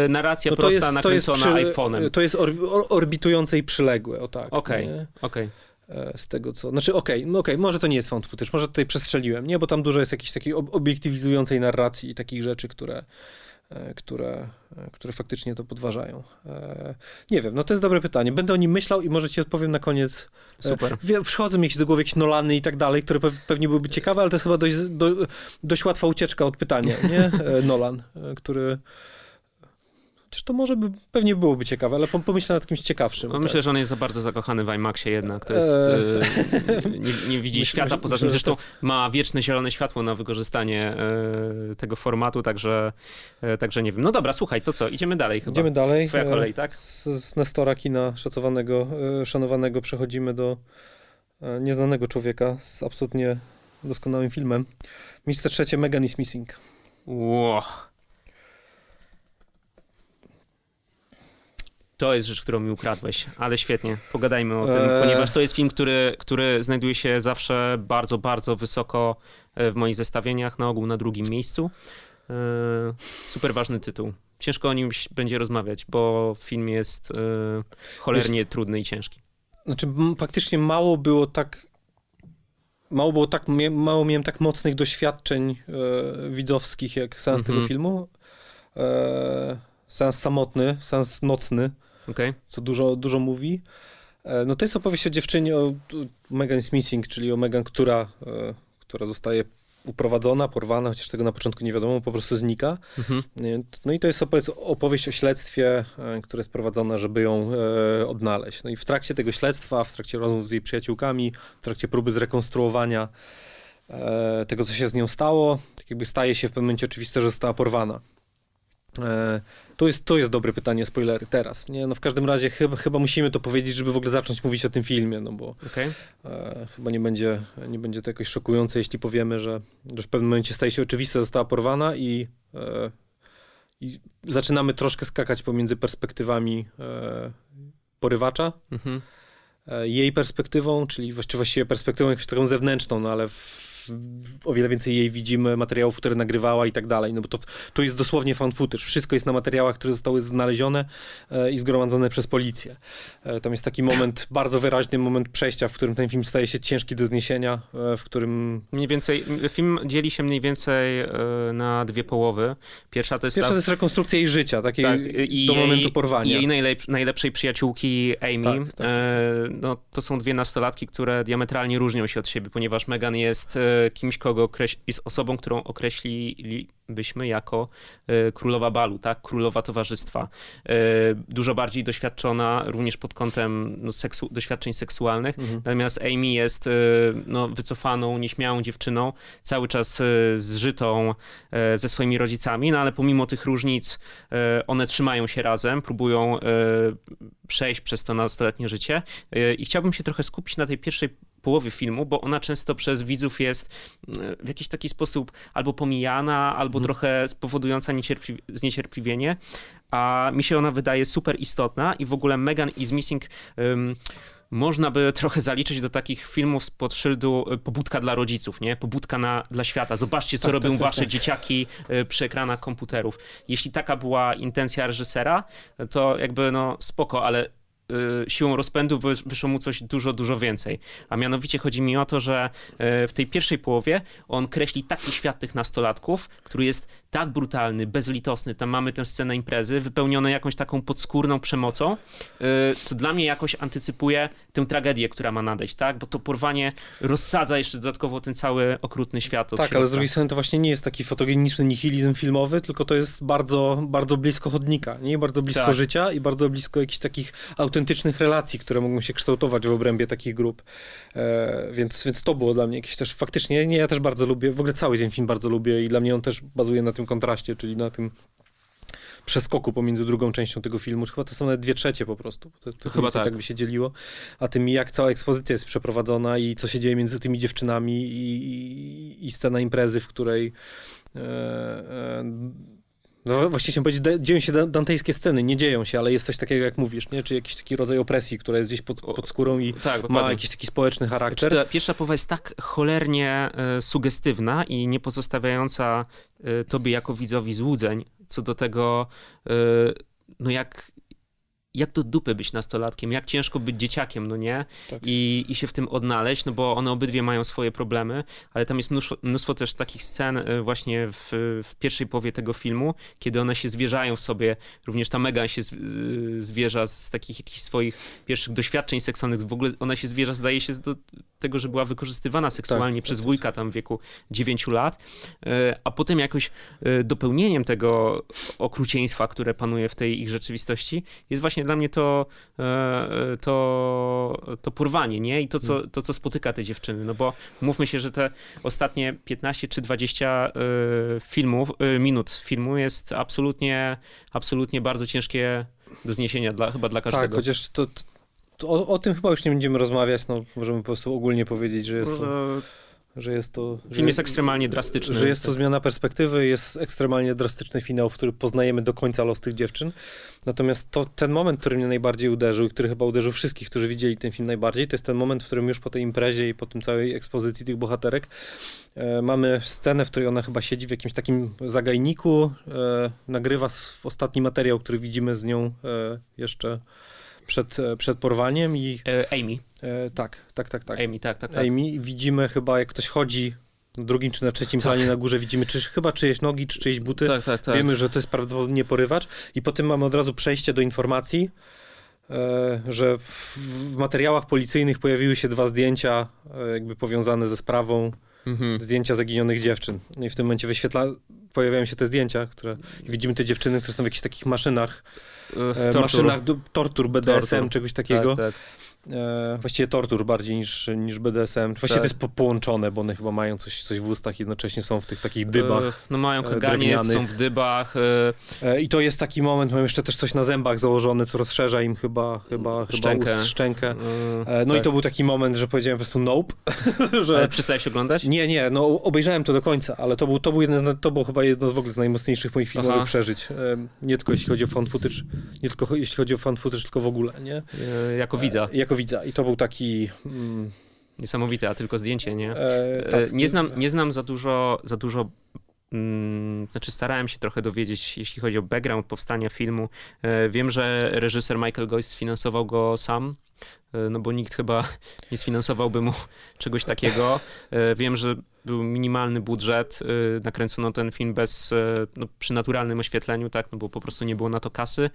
narracja No to prosta jest, to jest, nakręcona przy, iPhone'em. to jest or, or, orbitujące i przyległe, o tak. Okej, nie? okej. E, Z tego co. Znaczy, okej, no okej, może to nie jest found footage, może tutaj przestrzeliłem, nie? Bo tam dużo jest jakiejś takiej ob- obiektywizującej narracji i takich rzeczy, które, które, e, które faktycznie to podważają. E, Nie wiem, no to jest dobre pytanie. Będę o nim myślał i może ci odpowiem na koniec. E, Super. Przychodzą mi jakieś do głowy jakieś Nolany i tak dalej, które pew- pewnie byłyby ciekawe, ale to jest chyba dość, do, dość łatwa ucieczka od pytania, nie? E, Nolan, e, który... Też to może by, pewnie byłoby ciekawe, ale pomyślę nad kimś ciekawszym. No, myślę, że on jest za bardzo zakochany w IMAXie jednak. To jest, eee... nie, nie, widzi myślę, świata, poza tym zresztą tak. ma wieczne zielone światło na wykorzystanie e, tego formatu, także, e, także nie wiem. No dobra, słuchaj, to co, idziemy dalej chyba. Idziemy dalej. Twoja kolej, tak? Z, z Nestora kina szacowanego, szanowanego przechodzimy do nieznanego człowieka z absolutnie doskonałym filmem. Miejsce trzecie, Megan is Missing. Wow. To jest rzecz, którą mi ukradłeś, ale świetnie, pogadajmy o tym, eee. ponieważ to jest film, który, który znajduje się zawsze bardzo, bardzo wysoko e, w moich zestawieniach, na ogół na drugim miejscu. Eee, super ważny tytuł. Ciężko o nim będzie rozmawiać, bo film jest e, cholernie jest... trudny i ciężki. Znaczy, faktycznie mało było tak mało było tak, mało miałem tak mocnych doświadczeń e, widzowskich jak sens mm -hmm. tego mhm. filmu. E, sens samotny, sens nocny, okay. co dużo, dużo mówi. E, no to jest opowieść o dziewczynie, o, Megan Smithing, czyli o Megan, która, e, która zostaje uprowadzona, porwana, chociaż tego na początku nie wiadomo, po prostu znika. Mhm. No i to jest opowieść o śledztwie, e, które jest prowadzone, żeby ją e, odnaleźć. No i w trakcie tego śledztwa, w trakcie rozmów z jej przyjaciółkami, w trakcie próby zrekonstruowania e, tego, co się z nią stało, tak jakby staje się w pewnym momencie oczywiste, że została porwana. E, to jest, to jest dobre pytanie, spoilery teraz. Nie? No w każdym razie chyba, chyba musimy to powiedzieć, żeby w ogóle zacząć mówić o tym filmie, no bo okay. e, chyba nie będzie, nie będzie to jakoś szokujące, jeśli powiemy, że, że w pewnym momencie staje się oczywiste, została porwana i, e, i zaczynamy troszkę skakać pomiędzy perspektywami e, porywacza, mhm. E, jej perspektywą, czyli właściwie perspektywą jakąś taką zewnętrzną, no ale w, o wiele więcej jej widzimy, materiałów, które nagrywała i tak dalej, no bo to, to jest dosłownie fan footage. Wszystko jest na materiałach, które zostały znalezione e, i zgromadzone przez policję. E, tam jest taki moment, <coughs> bardzo wyraźny moment przejścia, w którym ten film staje się ciężki do zniesienia, e, w którym... Mniej więcej, film dzieli się mniej więcej na dwie połowy. Pierwsza to jest... Pierwsza ta... to jest rekonstrukcja jej życia, takiej tak, i do jej, momentu porwania. Jej najlep najlepszej przyjaciółki Amy. Tak, tak, tak, no, to są dwie nastolatki, które diametralnie różnią się od siebie, ponieważ Megan jest kimś, kogo jest osobą, którą określilibyśmy jako e, królowa balu, tak? Królowa towarzystwa. E, dużo bardziej doświadczona również pod kątem no, seksu doświadczeń seksualnych. Mhm. Natomiast Amy jest e, no, wycofaną, nieśmiałą dziewczyną, cały czas zżytą ze swoimi rodzicami, no ale pomimo tych różnic one trzymają się razem, próbują przejść przez to nastoletnie życie. I chciałbym się trochę skupić na tej pierwszej połowy filmu, bo ona często przez widzów jest mm, w jakiś taki sposób albo pomijana, albo hmm. trochę powodująca niecierpli zniecierpliwienie, a mi się ona wydaje super istotna i w ogóle Megan is Missing um, można by trochę zaliczyć do takich filmów pod szyldu y, pobudka dla rodziców, nie? Pobudka na, dla świata. Zobaczcie, co tak, robią tak, tak wasze tak. dzieciaki y, przy ekranach komputerów. Jeśli taka była intencja reżysera, to jakby no spoko, ale siłą rozpędu wyszło mu coś dużo, dużo więcej. A mianowicie chodzi mi o to, że y, w tej pierwszej połowie on kreśli taki świat tych nastolatków, który jest tak brutalny, bezlitosny. Tam mamy tę scenę imprezy wypełnione jakąś taką podskórną przemocą, y, co dla mnie jakoś antycypuje tę tragedię, która ma nadejść, tak? Bo to porwanie rozsadza jeszcze dodatkowo ten cały okrutny świat. tak, środka. ale z drugiej strony to właśnie nie jest taki fotogeniczny nihilizm filmowy, tylko to jest bardzo, bardzo blisko chodnika, nie? Bardzo blisko tak. życia i bardzo blisko jakichś takich autentycznych relacji, które mogą się kształtować w obrębie takich grup. E, więc, więc to było dla mnie jakieś też faktycznie, nie, ja też bardzo lubię, w ogóle cały ten film bardzo lubię i dla mnie on też bazuje na tym kontraście, czyli na tym przeskoku pomiędzy drugą częścią tego filmu, chyba to są nawet dwie trzecie po prostu. To, to chyba tak. tak by się dzieliło. A tym jak cała ekspozycja jest przeprowadzona i co się dzieje między tymi dziewczynami i, i, i scena imprezy, w której e, e, no właściwie chciałem powiedzieć, dzieją się dantejskie sceny, nie dzieją się, ale jest coś takiego, jak mówisz, nie? Czy jakiś taki rodzaj opresji, która jest gdzieś pod, pod skórą i tak, ma jakiś taki społeczny charakter. Znaczy, ta pierwsza połowa jest tak cholernie e, sugestywna i nie pozostawiająca e, tobie jako widzowi złudzeń co do tego, e, no jak, jak do dupy być nastolatkiem, jak ciężko być dzieciakiem, no nie? Tak. I, I się w tym odnaleźć, no bo one obydwie mają swoje problemy, ale tam jest mnóstwo, mnóstwo też takich scen e, właśnie w, w, pierwszej połowie tego filmu, kiedy one się zwierzają w sobie, również ta Megan się zwierza z takich jakichś swoich pierwszych doświadczeń seksualnych, w ogóle ona się zwierza, zdaje się, do tego, że była wykorzystywana seksualnie Tak, przez tak, wujka tam w wieku 9 lat, e, a potem jakoś e, dopełnieniem tego okrucieństwa, które panuje w tej ich rzeczywistości, jest właśnie dla mnie to, e, to, to porwanie, nie? I to co, to, co spotyka te dziewczyny. No bo mówmy się, że te ostatnie 15 czy 20 e, filmów, minut filmu jest absolutnie, absolutnie bardzo ciężkie do zniesienia dla, chyba dla Tak, każdego. chociaż to, to o, o tym chyba już nie będziemy rozmawiać, no możemy po prostu ogólnie powiedzieć, że jest to, że jest to że, Film jest ekstremalnie drastyczny. że jest to zmiana perspektywy, jest ekstremalnie drastyczny finał, w którym poznajemy do końca los tych dziewczyn. Natomiast to ten moment, który mnie najbardziej uderzył i który chyba uderzył wszystkich, którzy widzieli ten film najbardziej, to jest ten moment, w którym już po tej imprezie i po tym całej ekspozycji tych bohaterek e, mamy scenę, w której ona chyba siedzi w jakimś takim zagajniku, e, nagrywa ostatni materiał, który widzimy z nią e, jeszcze przed, przed porwaniem i E, Amy. e, tak, tak, tak, tak. Amy, tak, tak, tak. Amy widzimy chyba, jak ktoś chodzi na drugim czy na trzecim Tak. planie na górze, widzimy czy, chyba czyjeś nogi, czy czyjeś buty. Tak, tak, tak. Wiemy, że to jest prawdopodobnie porywacz i potem mamy od razu przejście do informacji, e, że w, w materiałach policyjnych pojawiły się dwa zdjęcia e, jakby powiązane ze sprawą, Mhm. zdjęcia zaginionych dziewczyn. No i w tym momencie wyświetla, pojawiają się te zdjęcia, które widzimy te dziewczyny, które są w jakichś takich maszynach. Maszynach do, tortur BDSM, Tortur. czegoś takiego. Tak, tak. E, właściwie tortur bardziej niż, niż BDSM. Właściwie to jest po, połączone, bo one chyba mają coś, coś w ustach, jednocześnie są w tych takich dybach. E, No mają e, kaganiec, są w dybach. e, I to jest taki moment, mam jeszcze też coś na zębach założone, co rozszerza im chyba, chyba, Szczękę. chyba ust, szczękę. no i tak. to był taki moment, że powiedziałem po prostu nope, <laughs> Ale że... przestałeś oglądać? Nie, nie, no obejrzałem to do końca, ale to był, to był, jeden z, to było chyba jedno z w ogóle z najmocniejszych moich filmowych Aha. przeżyć. Nie tylko jeśli chodzi o fan footage, nie tylko jeśli chodzi o fan footage, tylko w ogóle, nie? Jako widza. E, widza. I to był taki... Mm, Niesamowite, a tylko zdjęcie, nie? e, E, tak, nie, znam, nie znam za dużo, za dużo znaczy starałem się trochę dowiedzieć, jeśli chodzi o background powstania filmu. E, wiem, że reżyser Michael Goist sfinansował go sam, e, no bo nikt chyba <laughs> nie sfinansowałby mu <laughs> czegoś takiego. E, wiem, że był minimalny budżet, nakręcono ten film bez, no, przy naturalnym oświetleniu, tak, no bo po prostu nie było na to kasy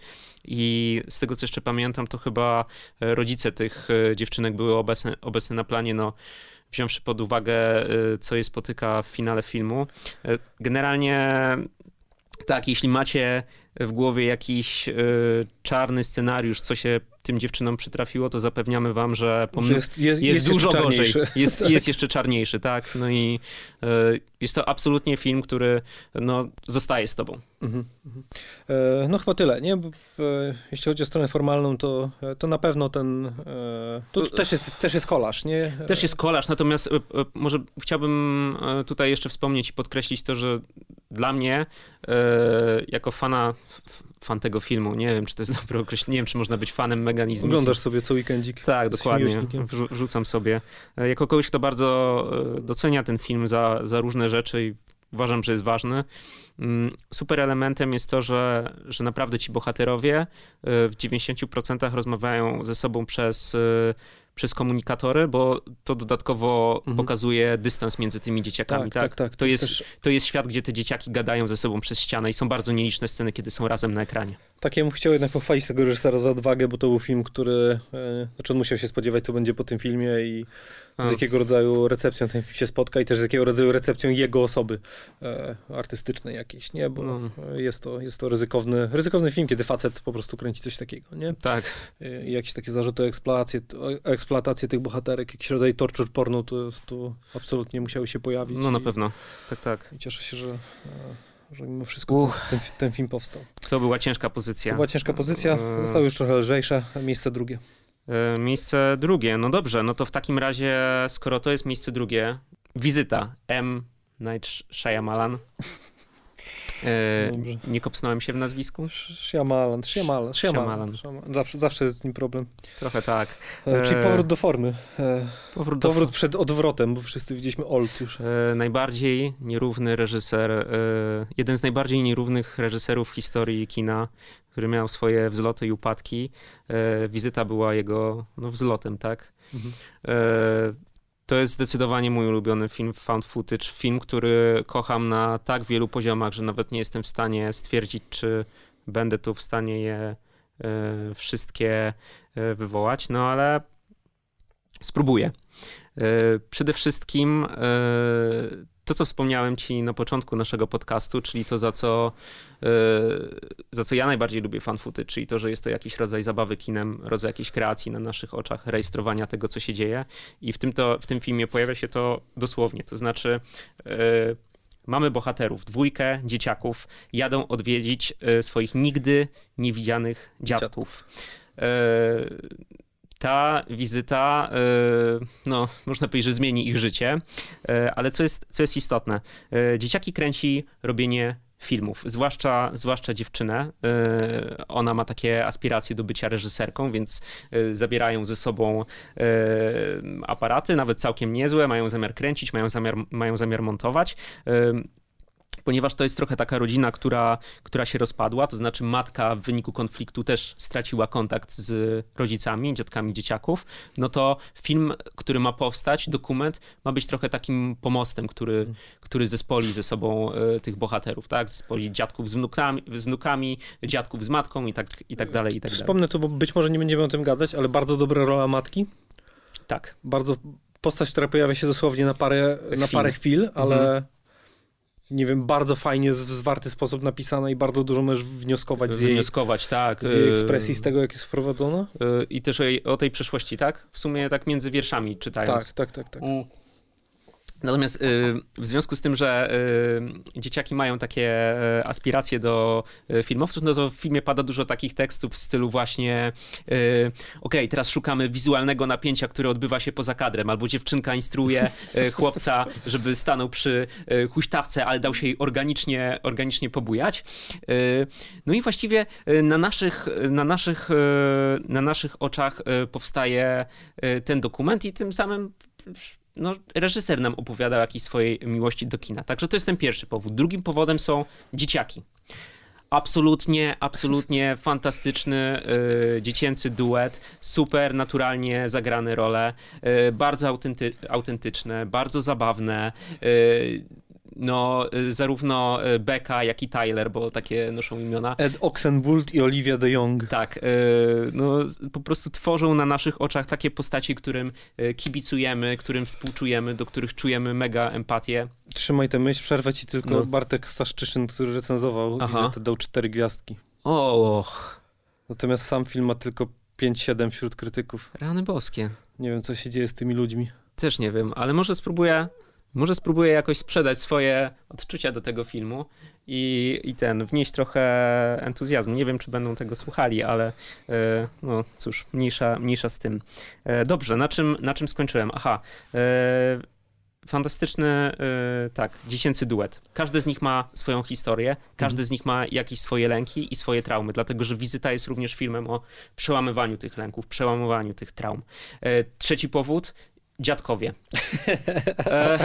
i z tego, co jeszcze pamiętam, to chyba rodzice tych dziewczynek były obecne, obecne na planie, no wziąwszy pod uwagę, y, co je spotyka w finale filmu. Y, Generalnie tak, jeśli macie w głowie jakiś y, czarny scenariusz, co się tym dziewczynom przytrafiło, to zapewniamy wam, że pomimo, jest, jest, jest, jest dużo gorzej. <laughs> Jest, jest jeszcze czarniejszy, tak. No i y, jest to absolutnie film, który no, zostaje z tobą. Mhm, mhm. E, No chyba tyle, nie? Bo, e, Jeśli chodzi o stronę formalną, to, e, to na pewno ten... To, to też, jest, też jest kolaż, nie? Też jest kolaż, natomiast może chciałbym tutaj jeszcze wspomnieć i podkreślić to, że dla mnie, jako fana, fan tego filmu, nie wiem, czy to jest <laughs> dobre określenie, nie wiem, czy można być fanem Meganizmu. Oglądasz sobie co weekendzik. Tak, dokładnie. Wrzucam sobie. Jako kogoś, kto bardzo docenia ten film za, za różne rzeczy i uważam, że jest ważny. Mm, Super elementem jest to, że, że naprawdę ci bohaterowie e, w 90% rozmawiają ze sobą przez, e, przez komunikatory, bo to dodatkowo Mhm. pokazuje dystans między tymi dzieciakami. Tak, tak, tak. To, jest, też, to jest świat, gdzie te dzieciaki gadają ze sobą przez ścianę i są bardzo nieliczne sceny, kiedy są razem na ekranie. tak, ja bym chciał jednak pochwalić tego reżysera za odwagę, bo to był film, który... e, Znaczy on musiał się spodziewać, co będzie po tym filmie i z A. jakiego rodzaju recepcją ten film się spotka i też z jakiego rodzaju recepcją jego osoby e, artystycznej jakiejś, nie? Bo No. e, jest to, jest to ryzykowny, ryzykowny film, kiedy facet po prostu kręci coś takiego, nie? Tak, E, i jakieś takie zarzuty o eksploatację, o eksploatację tych bohaterek, jakiś rodzaj torture porno, to, to absolutnie musiały się pojawić. no na i, pewno. Tak, tak. I cieszę się, że, e, że mimo wszystko ten, ten, ten film powstał. To była ciężka pozycja. To była ciężka pozycja, E. zostały już trochę lżejsze, miejsce drugie. E, Miejsce drugie. No dobrze, no to w takim razie, skoro to jest miejsce drugie, wizyta M. Night Shyamalan. E, nie kopsnąłem się w nazwisku? Shyamalan, Shyamalan, Shyamalan. Shyamalan. Zawsze, zawsze jest z nim problem. Trochę tak. E, czyli E. powrót do formy. E, Powrót do powrót przed odwrotem, bo wszyscy widzieliśmy Old już. E, najbardziej nierówny reżyser, e, jeden z najbardziej nierównych reżyserów w historii kina, który miał swoje wzloty i upadki. Wizyta była jego no, wzlotem, tak? Mhm. To jest zdecydowanie mój ulubiony film found footage. Film, który kocham na tak wielu poziomach, że nawet nie jestem w stanie stwierdzić, czy będę tu w stanie je e, wszystkie e, wywołać. No ale Spróbuję. Przede wszystkim to, co wspomniałem ci na początku naszego podcastu, czyli to, za co, za co ja najbardziej lubię fanfooty, czyli to, że jest to jakiś rodzaj zabawy kinem, rodzaj jakiejś kreacji na naszych oczach, rejestrowania tego, co się dzieje. I w tym, to, w tym filmie pojawia się to dosłownie. To znaczy, mamy bohaterów, dwójkę dzieciaków, jadą odwiedzić swoich nigdy niewidzianych dziadków. dziadków ta wizyta, e, no, można powiedzieć, że zmieni ich życie, e, ale co jest, co jest istotne, e, dzieciaki kręci robienie filmów, zwłaszcza, zwłaszcza dziewczynę. Ona ma takie aspiracje do bycia reżyserką, więc zabierają ze sobą aparaty, nawet całkiem niezłe, mają zamiar kręcić, mają zamiar, mają zamiar montować ponieważ to jest trochę taka rodzina, która, która się rozpadła, to znaczy matka w wyniku konfliktu też straciła kontakt z rodzicami, dziadkami dzieciaków, no to film, który ma powstać, dokument, ma być trochę takim pomostem, który, który zespoli ze sobą y, tych bohaterów, tak? Zespoli dziadków z wnukami, z wnukami dziadków z matką i tak, i tak dalej, i tak dalej. Wspomnę to, bo być może nie będziemy o tym gadać, ale bardzo dobra rola matki. Tak. Bardzo postać, która pojawia się dosłownie na parę, chwil. na parę chwil, ale... Mhm nie wiem, bardzo fajnie, w zwarty sposób napisana i bardzo dużo możesz wnioskować z jej, wnioskować, tak. z jej ekspresji, z tego, jak jest wprowadzona. Y, I też o, jej, o tej przeszłości, tak? W sumie tak między wierszami czytając. Tak, tak, tak. tak. Mm. Natomiast y, w związku z tym, że y, dzieciaki mają takie y, aspiracje do filmowców, no to w filmie pada dużo takich tekstów w stylu właśnie ok, teraz szukamy wizualnego napięcia, które odbywa się poza kadrem, albo dziewczynka instruuje chłopca, żeby stanął przy huśtawce, ale dał się jej organicznie, organicznie pobujać. No i właściwie na naszych, na naszych, na naszych oczach powstaje ten dokument i tym samym no, reżyser nam opowiada o jakiejś swojej miłości do kina. Także to jest ten pierwszy powód. Drugim powodem są dzieciaki. Absolutnie, absolutnie <laughs> fantastyczny y, dziecięcy duet, super naturalnie zagrane role, y, bardzo autenty autentyczne, bardzo zabawne. Y, no, y, zarówno y, Becca, jak i Tyler, bo takie noszą imiona. Ed Oxenbould i Olivia de Jong. Tak, y, no po prostu tworzą na naszych oczach takie postaci, którym kibicujemy, którym współczujemy, do których czujemy mega empatię. Trzymaj tę myśl, przerwę ci tylko no. Bartek Staszczyszyn, który recenzował Aha. wizytę, dał cztery gwiazdki. Och. Natomiast sam film ma tylko 5-7 wśród krytyków. Rany boskie. Nie wiem, co się dzieje z tymi ludźmi. Też nie wiem, ale może spróbuję może spróbuję jakoś sprzedać swoje odczucia do tego filmu i, i ten, wnieść trochę entuzjazmu. Nie wiem, czy będą tego słuchali, ale e, no cóż, mniejsza, mniejsza z tym. E, dobrze, na czym, na czym skończyłem? Aha. E, fantastyczny, tak, dziecięcy duet. Każdy z nich ma swoją historię, każdy z nich ma jakieś swoje lęki i swoje traumy, dlatego że wizyta jest również filmem o przełamywaniu tych lęków, przełamywaniu tych traum. Trzeci powód, dziadkowie. E,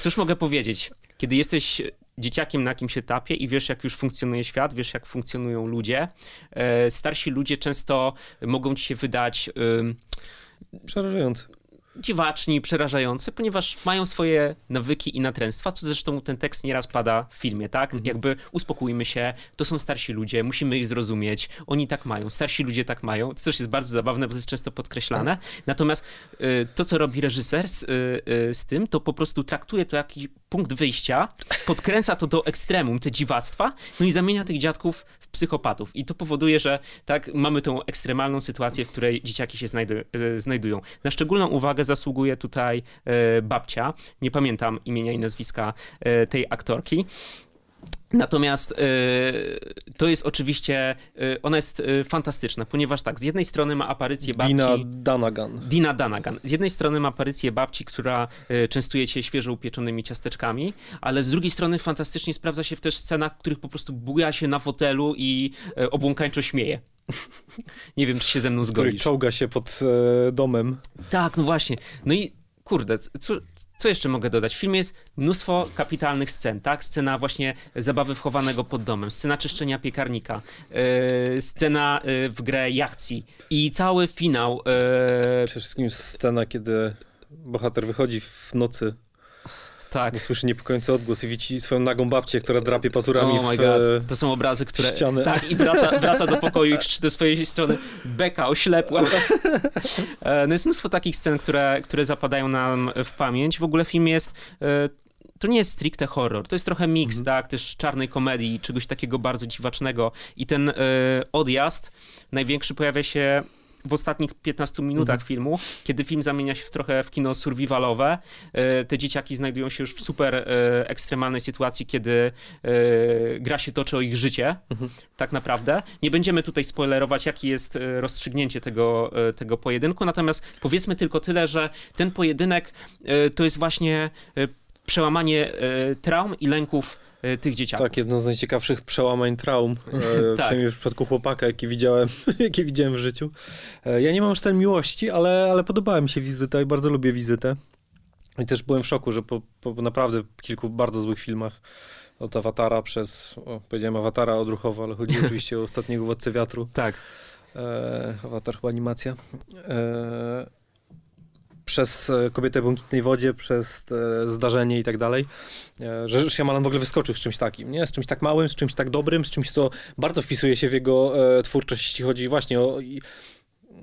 cóż mogę powiedzieć? Kiedy jesteś dzieciakiem na jakimś etapie i wiesz, jak już funkcjonuje świat, wiesz, jak funkcjonują ludzie, e, starsi ludzie często mogą ci się wydać. Przerażający dziwaczni, przerażający, ponieważ mają swoje nawyki i natręstwa, co zresztą ten tekst nieraz pada w filmie, tak? Mhm. Jakby uspokójmy się, to są starsi ludzie, musimy ich zrozumieć, oni tak mają, starsi ludzie tak mają, to też jest bardzo zabawne, bo to jest często podkreślane. Natomiast y, to, co robi reżyser z, y, y, z tym, to po prostu traktuje to jakiś punkt wyjścia, podkręca to do ekstremum, te dziwactwa, no i zamienia tych dziadków w psychopatów. I to powoduje, że tak mamy tą ekstremalną sytuację, w której dzieciaki się znajdują. Na szczególną uwagę zasługuje tutaj e, babcia. Nie pamiętam imienia i nazwiska e, tej aktorki. Natomiast y, to jest oczywiście, ona jest fantastyczna, ponieważ tak, z jednej strony ma aparycję babci... Dina Danagan. Dina Danagan. Z jednej strony ma aparycję babci, która częstuje cię świeżo upieczonymi ciasteczkami, ale z drugiej strony fantastycznie sprawdza się w też scenach, w których po prostu buja się na fotelu i obłąkańczo śmieje. <laughs> Nie wiem, czy się ze mną zgodzisz. Który czołga się pod e, domem. Tak, no właśnie. No i kurde, co, co jeszcze mogę dodać? W filmie jest mnóstwo kapitalnych scen, tak? Scena właśnie zabawy wchowanego pod domem, scena czyszczenia piekarnika, yy, scena yy, w grę jachcji i cały finał. Yy... Przede wszystkim scena, kiedy bohater wychodzi w nocy Tak. Bo słyszy niepokojący odgłos i widzi swoją nagą babcię, która drapie pazurami Oh my w god, to są obrazy, które... ścianę. Tak, i wraca, <laughs> wraca do pokoju i krzyczy do swojej strony beka, oślepła. <laughs> E, no jest mnóstwo takich scen, które, które zapadają nam w pamięć. W ogóle film jest... e, To nie jest stricte horror, to jest trochę miks, Mhm. tak, też czarnej komedii, czegoś takiego bardzo dziwacznego. I ten e, odjazd największy pojawia się w ostatnich 15 minutach Mhm. filmu, kiedy film zamienia się w trochę w kino survivalowe. E, Te dzieciaki znajdują się już w super e, ekstremalnej sytuacji, kiedy e, gra się toczy o ich życie, Mhm. tak naprawdę. Nie będziemy tutaj spoilerować, jakie jest rozstrzygnięcie tego, tego pojedynku, natomiast powiedzmy tylko tyle, że ten pojedynek to jest właśnie przełamanie traum i lęków tych dzieciaków. Tak, jedno z najciekawszych przełamań traum, e, <laughs> Tak. przynajmniej w przypadku chłopaka, jaki widziałem, <laughs> jakie widziałem w życiu. E, ja nie mam sztel miłości, ale, ale podobała mi się wizyta i bardzo lubię wizytę. I też byłem w szoku, że po, po naprawdę kilku bardzo złych filmach od Awatara przez, o, powiedziałem Awatara odruchowo, ale chodzi <laughs> oczywiście o ostatniego Władcę Wiatru. Tak. E, Awatar chyba animacja. E, przez e, Kobietę w błękitnej wodzie, przez e, zdarzenie i tak dalej, e, że Shyamalan w ogóle wyskoczył z czymś takim, nie? Z czymś tak małym, z czymś tak dobrym, z czymś, co bardzo wpisuje się w jego twórczość, jeśli chodzi właśnie o...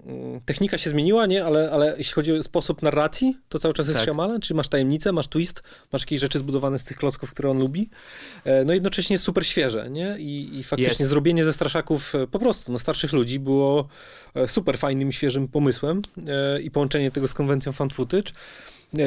Mm, Technika się zmieniła, nie? Ale, ale jeśli chodzi o sposób narracji, to cały czas jest Tak. Shyamalan, czyli masz tajemnicę, masz twist, masz jakieś rzeczy zbudowane z tych klocków, które on lubi. E, No jednocześnie jest super świeże, nie? I, i faktycznie Jest. zrobienie ze straszaków e, po prostu, no starszych ludzi było e, super fajnym, i świeżym pomysłem i połączenie tego z konwencją fan footage.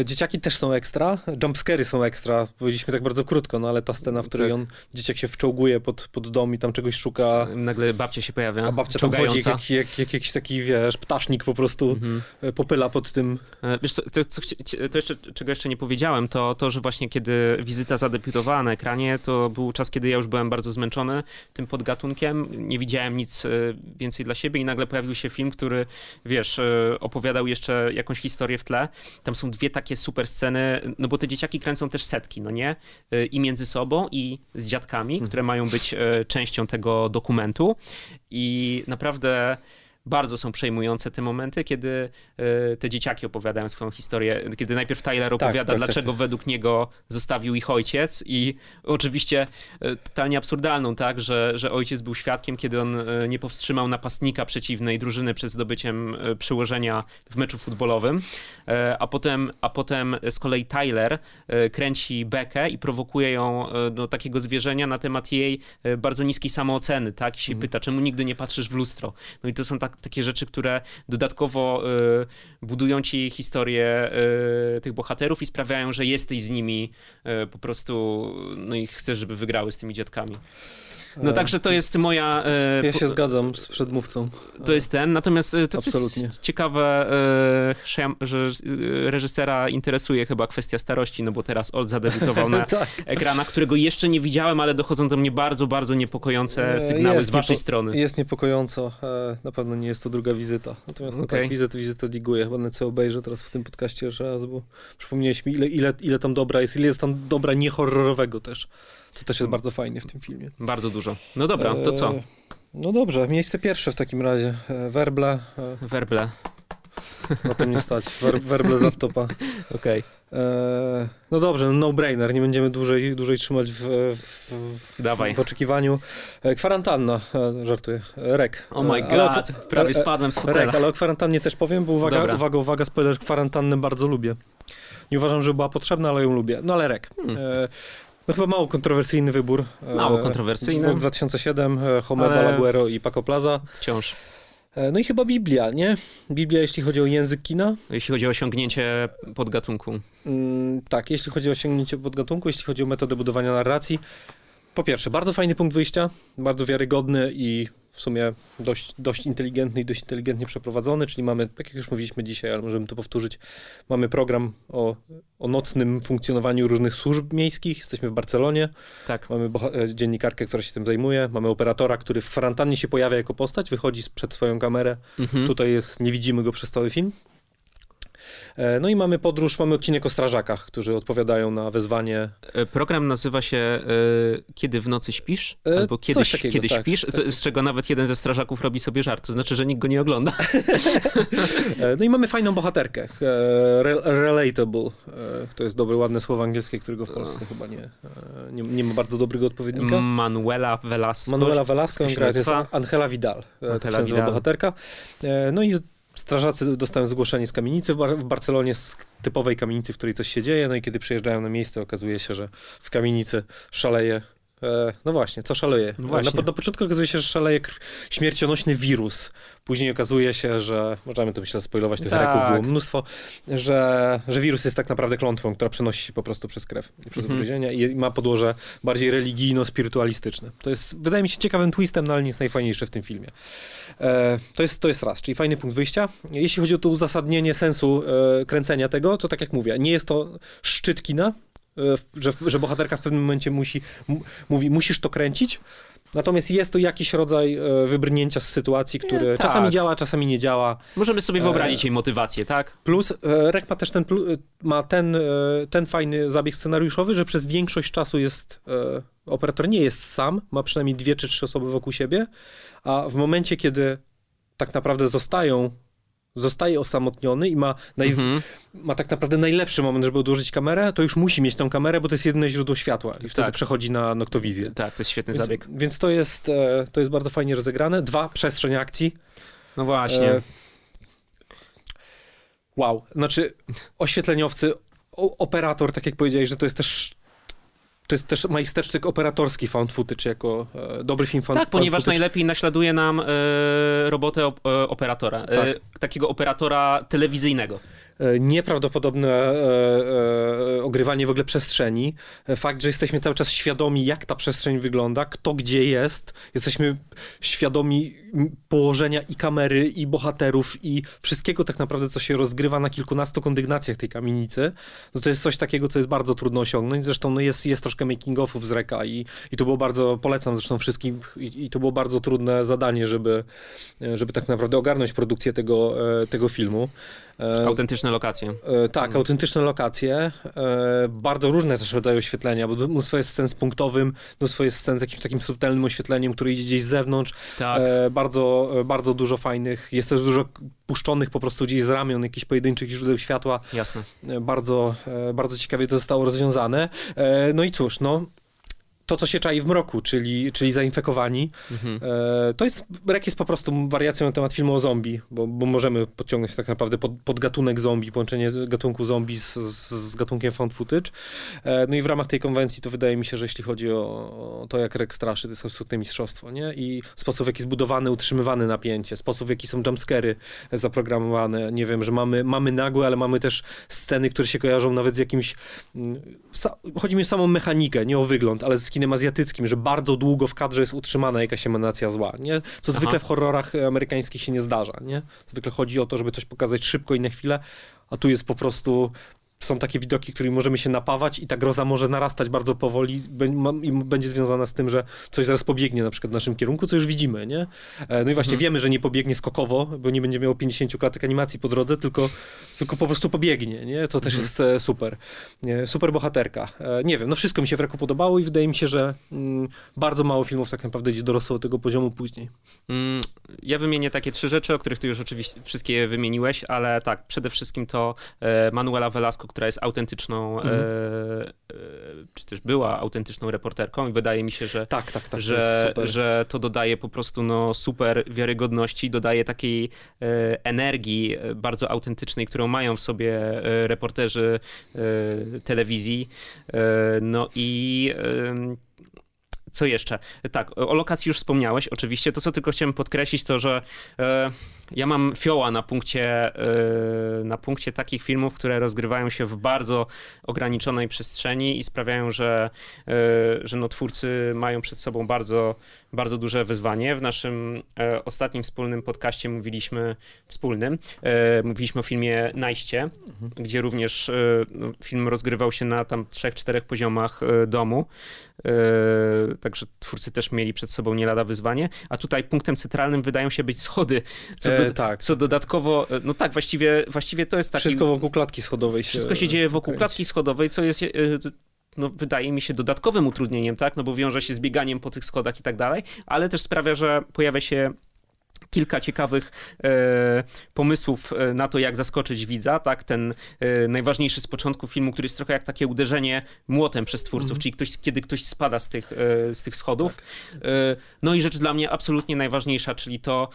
Dzieciaki też są ekstra, jumpscary są ekstra, powiedzieliśmy tak bardzo krótko, no ale ta scena, w której Tak. on, dzieciak się wczołguje pod, pod dom i tam czegoś szuka, Nagle babcia się pojawia, a babcia tam chodzi jak, jak, jak, jak jakiś taki, wiesz, ptasznik po prostu Mhm. e, popyla pod tym. E, Wiesz co, to, co, to jeszcze, czego jeszcze nie powiedziałem, to to, że właśnie kiedy wizyta zadebiutowała na ekranie, to był czas, kiedy ja już byłem bardzo zmęczony tym podgatunkiem, nie widziałem nic e, więcej dla siebie i nagle pojawił się film, który, wiesz, opowiadał jeszcze jakąś historię w tle. Tam są dwie takie super sceny, no bo te dzieciaki kręcą też setki, no nie? E, I między sobą, i z dziadkami, które mają być e, częścią tego dokumentu i naprawdę bardzo są przejmujące te momenty, kiedy e, te dzieciaki opowiadają swoją historię, kiedy najpierw Tyler opowiada, tak, dlaczego tak. według niego zostawił ich ojciec i oczywiście e, totalnie absurdalną, tak, że, że ojciec był świadkiem, kiedy on e, nie powstrzymał napastnika przeciwnej drużyny przed zdobyciem przyłożenia w meczu futbolowym, a potem, a potem z kolei Tyler kręci Bekę i prowokuje ją do takiego zwierzenia na temat jej bardzo niskiej samooceny, tak, i się pyta, czemu nigdy nie patrzysz w lustro. No i to są tak, takie rzeczy, które dodatkowo e, budują ci historię e, tych bohaterów i sprawiają, że jesteś z nimi e, po prostu, no i chcesz, żeby wygrały z tymi dziadkami. No E, także to jest moja... e, Ja się zgadzam z przedmówcą. to jest ten, natomiast e, to co jest ciekawe, że reżysera interesuje chyba kwestia starości, no bo teraz Old zadebiutował <laughs> na tak. ekranach, którego jeszcze nie widziałem, ale dochodzą do mnie bardzo, bardzo niepokojące sygnały jest z waszej strony. Jest niepokojąco. Na pewno nie jest to druga wizyta. Natomiast no Okej. tak, wizytę, wizytę diguję. Chyba co obejrzę teraz w tym podcaście jeszcze raz, bo przypomniałeś mi, ile, ile, ile tam dobra jest, ile jest tam dobra niehorrorowego też. Co też jest bardzo fajnie w tym filmie. Bardzo dużo. No dobra, to co? E, No dobrze, miejsce pierwsze w takim razie. E, Werble, e, Werble. na tym nie stać. Wer, werble z laptopa. <laughs> Okej. E, No dobrze, no-brainer, nie będziemy dłużej, dłużej trzymać w, w, w, w oczekiwaniu. Kwarantanna, żartuję, rek. Oh my E, ale god, prawie spadłem z fotela. Rek, ale o kwarantannie też powiem, bo uwaga, Dobra. uwaga, uwaga, spoiler, kwarantannę bardzo lubię. Nie uważam, że była potrzebna, ale ją lubię. No ale rek. Hmm. No chyba mało kontrowersyjny wybór. E, Mało kontrowersyjny. Rok 2007, e, Homer Ale- Balaguero i Paco Plaza. Wciąż. E, no i chyba Biblia, nie? Biblia, jeśli chodzi o język kina. Jeśli chodzi o osiągnięcie podgatunku. Mm, tak, jeśli chodzi o osiągnięcie podgatunku, jeśli chodzi o metodę budowania narracji. Po pierwsze, bardzo fajny punkt wyjścia, bardzo wiarygodny i w sumie dość, dość inteligentny i dość inteligentnie przeprowadzony, czyli mamy, tak jak już mówiliśmy dzisiaj, ale możemy to powtórzyć, mamy program o, o nocnym funkcjonowaniu różnych służb miejskich, jesteśmy w Barcelonie, Tak. mamy e, dziennikarkę, która się tym zajmuje, mamy operatora, który w kwarantannie się pojawia jako postać, wychodzi przed swoją kamerę, Mhm. Tutaj jest, nie widzimy go przez cały film. E, no i mamy podróż, mamy odcinek o strażakach, którzy odpowiadają na wezwanie. E, program nazywa się e, Kiedy w nocy śpisz? Albo Kiedy, takiego, kiedy tak, śpisz? tak. Z, czego nawet jeden ze strażaków robi sobie żart. To znaczy, że nikt go nie ogląda. <laughs> No i mamy fajną bohaterkę. Re, relatable. To jest dobre, ładne słowo angielskie, którego w Polsce chyba nie, nie, nie ma bardzo dobrego odpowiednika. Manuela Velasco. Manuela Velasco, gra jest? Angela Vidal, Angela Vidal. bohaterka. No i strażacy dostają zgłoszenie z kamienicy w, Bar- w Barcelonie, z typowej kamienicy, w której coś się dzieje, no i kiedy przyjeżdżają na miejsce, okazuje się, że w kamienicy szaleje no właśnie, co szaleje? No właśnie. Na, na początku okazuje się, że szaleje śmiercionośny wirus. Później okazuje się, że, możemy to myślę spoilować, tych Tak. raków było mnóstwo, że, że wirus jest tak naprawdę klątwą, która przenosi się po prostu przez krew i przez Mhm. ugryzienia i ma podłoże bardziej religijno-spirytualistyczne. To jest, wydaje mi się, ciekawym twistem, no ale jest najfajniejsze w tym filmie. E, to, jest, to jest raz, czyli fajny punkt wyjścia. Jeśli chodzi o to uzasadnienie sensu e, kręcenia tego, to tak jak mówię, nie jest to szczyt kina, e, że, że bohaterka w pewnym momencie musi, mówi, musisz to kręcić, Natomiast jest to jakiś rodzaj e, wybrnięcia z sytuacji, który Nie, tak. czasami działa, czasami nie działa. Możemy sobie E, wyobrazić jej motywację, tak? Plus e, Rek ma też ten, e, ma ten, e, ten fajny zabieg scenariuszowy, że przez większość czasu jest e, operator nie jest sam, ma przynajmniej dwie czy trzy osoby wokół siebie, a w momencie, kiedy tak naprawdę zostają zostaje osamotniony i ma, naj, Mhm. ma tak naprawdę najlepszy moment, żeby odłożyć kamerę, to już musi mieć tą kamerę, bo to jest jedyne źródło światła i wtedy Tak. przechodzi na noktowizję. Tak, to jest świetny Więc, zabieg. więc to, jest, e, to jest bardzo fajnie rozegrane. Dwa, przestrzeń akcji. No właśnie. E, wow, znaczy oświetleniowcy, o, operator, tak jak powiedziałeś, że to jest też to jest też majstersztyk operatorski found footage jako e, dobry film found, tak, ponieważ found footage. najlepiej naśladuje nam e, robotę op, e, operatora. E, Tak. takiego operatora telewizyjnego. E, nieprawdopodobne e, e, ogrywanie w ogóle przestrzeni. Fakt, że jesteśmy cały czas świadomi, jak ta przestrzeń wygląda, kto gdzie jest. Jesteśmy świadomi położenia i kamery, i bohaterów, i wszystkiego tak naprawdę, co się rozgrywa na kilkunastu kondygnacjach tej kamienicy. No to jest coś takiego, co jest bardzo trudno osiągnąć. Zresztą no jest, jest troszkę making-offów z Reka i, i to było bardzo, polecam zresztą wszystkim, i, i to było bardzo trudne zadanie, żeby, żeby tak naprawdę ogarnąć produkcję tego, tego filmu. E, Autentyczne lokacje. E, Tak, autentyczne lokacje, e, bardzo różne też rodzaje oświetlenia, bo mnóstwo jest scen z punktowym, mnóstwo jest scen z jakimś takim subtelnym oświetleniem, które idzie gdzieś z zewnątrz, Tak. bardzo, bardzo dużo fajnych, jest też dużo puszczonych po prostu gdzieś z ramion jakichś pojedynczych źródeł światła, Jasne. Bardzo, bardzo ciekawie to zostało rozwiązane. No i cóż, no to, co się czai w mroku, czyli, czyli zainfekowani, Mhm. E, To jest, Rek jest po prostu wariacją na temat filmu o zombie, bo, bo możemy podciągnąć tak naprawdę pod, pod gatunek zombie, połączenie gatunku zombie z, z, z gatunkiem found footage. E, No i w ramach tej konwencji to wydaje mi się, że jeśli chodzi o, o to, jak Rek straszy, to jest absolutne mistrzostwo, nie? I sposób, w jaki zbudowany, utrzymywany napięcie, sposób, w jaki są jumpscary zaprogramowane, nie wiem, że mamy, mamy nagłe, ale mamy też sceny, które się kojarzą nawet z jakimś, mm, chodzi mi o samą mechanikę, nie o wygląd, ale z kinem azjatyckim, że bardzo długo w kadrze jest utrzymana jakaś emanacja zła, nie? Co Aha. zwykle w horrorach amerykańskich się nie zdarza, nie? Zwykle chodzi o to, żeby coś pokazać szybko i na chwilę, a tu jest po prostu są takie widoki, którymi możemy się napawać i ta groza może narastać bardzo powoli i będzie związana z tym, że coś zaraz pobiegnie na przykład w naszym kierunku, co już widzimy, nie? E, No i właśnie Mhm. wiemy, że nie pobiegnie skokowo, bo nie będzie miało 50 klatek animacji po drodze, tylko, tylko po prostu pobiegnie, nie? Co też Mhm. jest e, super. Nie, Super bohaterka. E, Nie wiem, no wszystko mi się w Reku podobało i wydaje mi się, że mm, bardzo mało filmów tak naprawdę gdzie dorosło do tego poziomu później. Mm, Ja wymienię takie trzy rzeczy, o których ty już oczywiście wszystkie wymieniłeś, ale tak, przede wszystkim to e, Manuela Velasco, która jest autentyczną, Mhm. e, czy też była autentyczną reporterką i wydaje mi się, że Tak, tak, tak. to że, super. że to dodaje po prostu no, super wiarygodności, dodaje takiej e, energii e, bardzo autentycznej, którą mają w sobie e, reporterzy e, telewizji. No i co jeszcze? Tak, o lokacji już wspomniałeś, oczywiście. To, co tylko chciałem podkreślić, to, że ja mam fioła na punkcie, e, na punkcie takich filmów, które rozgrywają się w bardzo ograniczonej przestrzeni i sprawiają, że, e, że no, twórcy mają przed sobą bardzo, bardzo duże wyzwanie. W naszym e, ostatnim wspólnym podcaście mówiliśmy, wspólnym, e, mówiliśmy o filmie Najście, gdzie również e, no, film rozgrywał się na tam trzech, czterech poziomach e, domu. E, także twórcy też mieli przed sobą nie lada wyzwanie, a tutaj punktem centralnym wydają się być schody, co, do, E, tak. co dodatkowo, no tak, właściwie, właściwie to jest taki... Wszystko wokół klatki schodowej się Wszystko się dzieje wokół kręci. klatki schodowej, co jest, no, wydaje mi się, dodatkowym utrudnieniem, tak? No bo wiąże się z bieganiem po tych schodach i tak dalej, ale też sprawia, że pojawia się kilka ciekawych e, pomysłów e, na to, jak zaskoczyć widza, tak? Ten e, najważniejszy z początku filmu, który jest trochę jak takie uderzenie młotem przez twórców, Mhm. czyli ktoś, kiedy ktoś spada z tych, z tych schodów. Tak. No i rzecz dla mnie absolutnie najważniejsza, czyli to,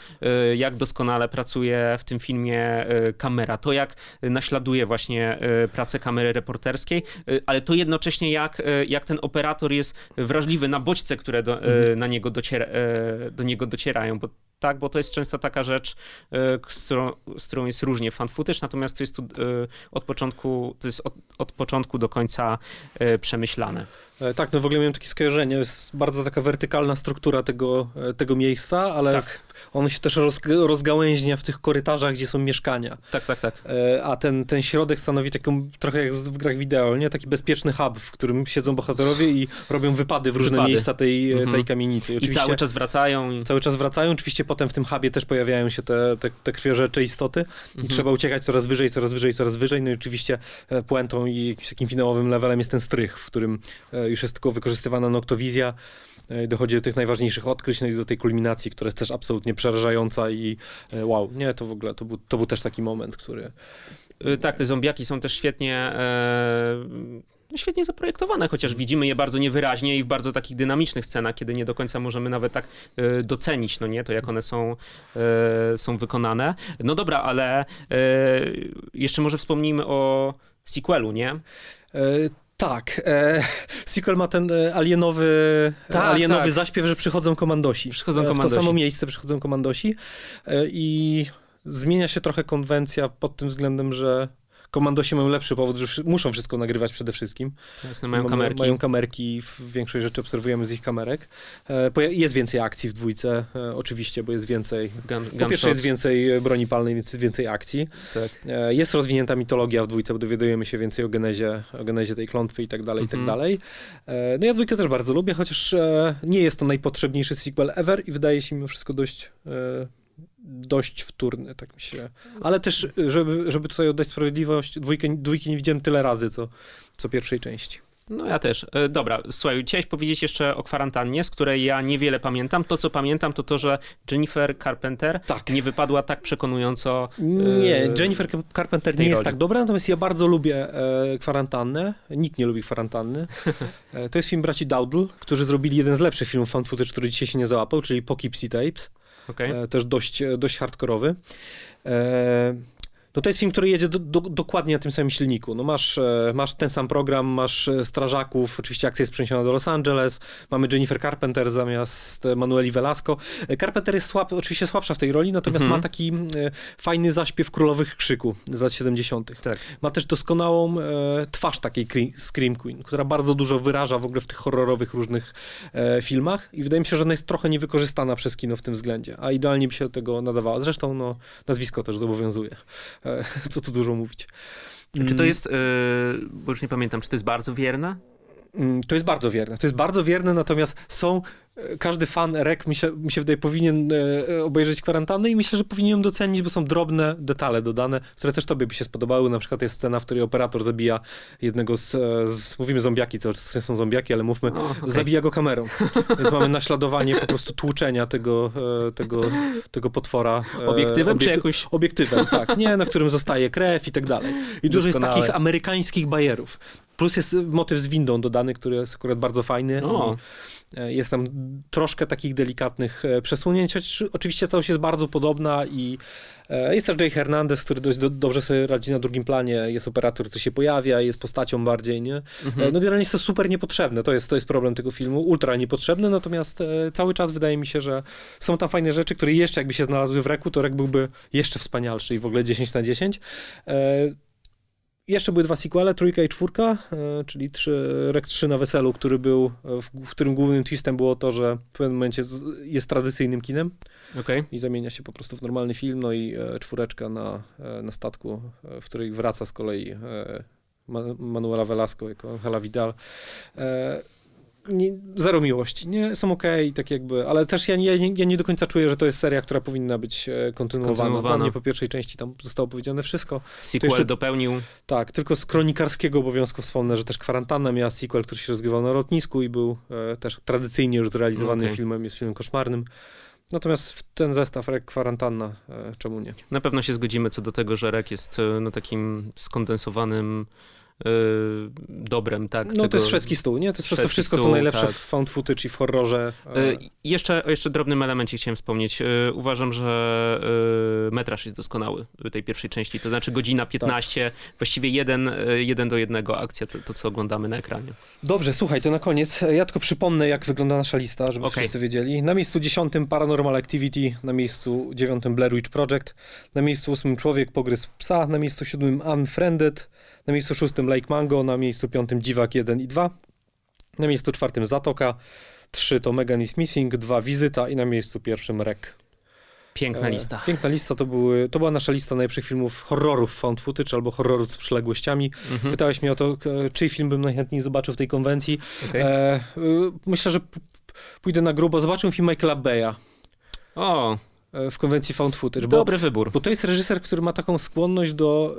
jak doskonale pracuje w tym filmie kamera, to jak naśladuje właśnie pracę kamery reporterskiej, ale to jednocześnie jak, jak ten operator jest wrażliwy na bodźce, które do, e, na niego, dociera, do niego docierają, bo tak, bo to jest często taka rzecz, e, z którą, z którą jest różnie fan footage, natomiast to jest tu e, od początku, to jest od, od początku do końca e, przemyślane. E, Tak, no w ogóle miałem takie skojarzenie. Jest bardzo taka wertykalna struktura tego, e, tego miejsca, ale Tak. On się też rozg- rozgałęźnia w tych korytarzach, gdzie są mieszkania. Tak, tak, tak. E, A ten, ten środek stanowi taką trochę jak w grach wideo, nie? Taki bezpieczny hub, w którym siedzą bohaterowie i robią wypady w różne Wypady. miejsca tej, Mhm. tej kamienicy. I cały czas wracają. I... cały czas wracają. Oczywiście potem w tym hubie też pojawiają się te, te, te krwiożercze istoty i Mhm. trzeba uciekać coraz wyżej, coraz wyżej, coraz wyżej. No i oczywiście e, puentą i jakimś takim finałowym levelem jest ten strych, w którym e, już jest tylko wykorzystywana noktowizja. E, Dochodzi do tych najważniejszych odkryć, no i do tej kulminacji, która jest też absolutnie przerażająca i e, wow, nie, to w ogóle, to był, to był też taki moment, który... Y, Tak, te zombiaki są też świetnie, e, świetnie zaprojektowane, chociaż widzimy je bardzo niewyraźnie i w bardzo takich dynamicznych scenach, kiedy nie do końca możemy nawet tak e, docenić, no nie, to jak one są, e, są wykonane. No dobra, ale e, jeszcze może wspomnijmy o sequelu, nie? E, tak, e, sequel ma ten e, alienowy, Tak, alienowy tak. zaśpiew, że przychodzą komandosi. Przychodzą E, W to komandosi. samo miejsce przychodzą komandosi e, i zmienia się trochę konwencja pod tym względem, że komandosi mają lepszy powód, że muszą wszystko nagrywać przede wszystkim. Jasne, mają Ma- kamerki. Mają kamerki, w większej rzeczy obserwujemy z ich kamerek. E, Jest więcej akcji w dwójce, e, oczywiście, bo jest więcej... Gun, Po pierwsze jest więcej broni palnej, więc jest więcej akcji. Tak. E, Jest rozwinięta mitologia w dwójce, bo dowiadujemy się więcej o genezie, o genezie tej klątwy i tak dalej, i tak Mhm. dalej. No ja dwójkę też bardzo lubię, chociaż nie jest to najpotrzebniejszy sequel ever i wydaje się mimo wszystko dość, dość wtórny, tak mi się... Ale też, żeby, żeby tutaj oddać sprawiedliwość, dwójkę, dwójki nie widziałem tyle razy, co, co pierwszej części. No ja też. E, Dobra, słuchaj, chciałeś powiedzieć jeszcze o kwarantannie, z której ja niewiele pamiętam. To, co pamiętam, to to, że Jennifer Carpenter Tak. nie wypadła tak przekonująco. Nie, e, Jennifer Carpenter nie jest roli. tak dobra, natomiast ja bardzo lubię e, kwarantannę. Nikt nie lubi kwarantanny. <laughs> To jest film braci Dowdle, którzy zrobili jeden z lepszych filmów fan footage, który dzisiaj się nie załapał, czyli Poughkeepsie Tapes. Okej. E, też dość, e, dość hardkorowy. No to jest film, który jedzie do, do, dokładnie na tym samym silniku. No masz, e, masz ten sam program, masz e, strażaków, oczywiście akcja jest przeniesiona do Los Angeles, mamy Jennifer Carpenter zamiast Manueli Velasco. E, Carpenter jest słab, oczywiście słabsza w tej roli, natomiast Mhm. ma taki fajny zaśpiew królowych krzyku z lat 70. Tak. Ma też doskonałą twarz takiej cre- Scream Queen, która bardzo dużo wyraża w ogóle w tych horrorowych różnych filmach i wydaje mi się, że ona jest trochę niewykorzystana przez kino w tym względzie, a idealnie by się do tego nadawała. Zresztą no, nazwisko też zobowiązuje. <laughs> Co tu dużo mówić. Czy to jest, e, bo już nie pamiętam, czy to jest bardzo wierne? Mm, To jest bardzo wierne. To jest bardzo wierne, natomiast są. Każdy fan REK, mi się, mi się wydaje, powinien e, obejrzeć kwarantannę i myślę, że powinien ją docenić, bo są drobne detale dodane, które też tobie by się spodobały. Na przykład jest scena, w której operator zabija jednego z. e, z mówimy zombiaki, to są zombiaki, ale mówmy, O, okej. zabija go kamerą. Więc mamy naśladowanie po prostu tłuczenia tego, e, tego, tego potwora. Obiektywem czy obiekty- jakoś... Obiektywem, tak. Nie, na którym zostaje krew i tak dalej. I dużo jest takich amerykańskich bajerów. Plus jest motyw z windą dodany, który jest akurat bardzo fajny. O. E, Jest tam troszkę takich delikatnych e, przesunięć, chociaż oczywiście całość jest bardzo podobna i e, jest też Jay Hernandez, który dość do, dobrze sobie radzi na drugim planie. Jest operator, który się pojawia, jest postacią bardziej, nie? Mhm. No generalnie jest to super niepotrzebne, to jest, to jest problem tego filmu, ultra niepotrzebne, natomiast cały czas wydaje mi się, że są tam fajne rzeczy, które jeszcze jakby się znalazły w reku, to rek byłby jeszcze wspanialszy i w ogóle 10 na 10. Jeszcze były dwa sequele, trójka i czwórka, e, czyli trzy, Rek 3 na weselu, który był, e, w, w którym głównym twistem było to, że w pewnym momencie z, jest tradycyjnym kinem Okej. i zamienia się po prostu w normalny film, no i e, czwóreczka na, e, na statku, e, w której wraca z kolei e, Ma- Manuela Velasco jako Hela Vidal. E, nie, zero miłości. Nie, są okej, okay, tak jakby, ale też ja nie, ja nie do końca czuję, że to jest seria, która powinna być e, kontynuowana. kontynuowana. Dla mnie po pierwszej części tam zostało powiedziane wszystko. Sequel jeszcze, dopełnił. Tak, tylko z kronikarskiego obowiązku wspomnę, że też Kwarantanna miała sequel, który się rozgrywał na lotnisku i był e, też tradycyjnie już zrealizowany okay. filmem, jest filmem koszmarnym. Natomiast w ten zestaw Rek Kwarantanna, e, czemu nie? Na pewno się zgodzimy co do tego, że Rek jest e, no, takim skondensowanym Y, dobrem, tak? No tego... to jest szwedzki stół, nie? To jest po prostu wszystko, stół, co najlepsze tak. w found footage i w horrorze. Y, jeszcze, o jeszcze drobnym elemencie chciałem wspomnieć. Y, uważam, że metraż jest doskonały tej pierwszej części, to znaczy godzina 15, tak. właściwie jeden, jeden do jednego akcja, to, to, co oglądamy na ekranie. Dobrze, słuchaj, to na koniec. Ja tylko przypomnę, jak wygląda nasza lista, żeby okay. wszyscy wiedzieli. Na miejscu dziesiątym Paranormal Activity, na miejscu dziewiątym Blair Witch Project, na miejscu ósmym Człowiek Pogryzł Psa, na miejscu siódmym Unfriended, na miejscu szóstym Lake Mango, na miejscu piątym Dziwak 1 i 2, na miejscu czwartym Zatoka, 3 to Megan is Missing, 2 Wizyta i na miejscu pierwszym Rek. Piękna e, lista. piękna lista, to, były, to była nasza lista najlepszych filmów horrorów found footage albo horrorów z przyległościami. Mhm. Pytałeś mnie o to, czyj film bym najchętniej zobaczył w tej konwencji. Okay. E, myślę, że pójdę na grubo. Zobaczyłem film Michaela Beya. O! E, w konwencji found footage. Dobry bo, wybór. Bo to jest reżyser, który ma taką skłonność do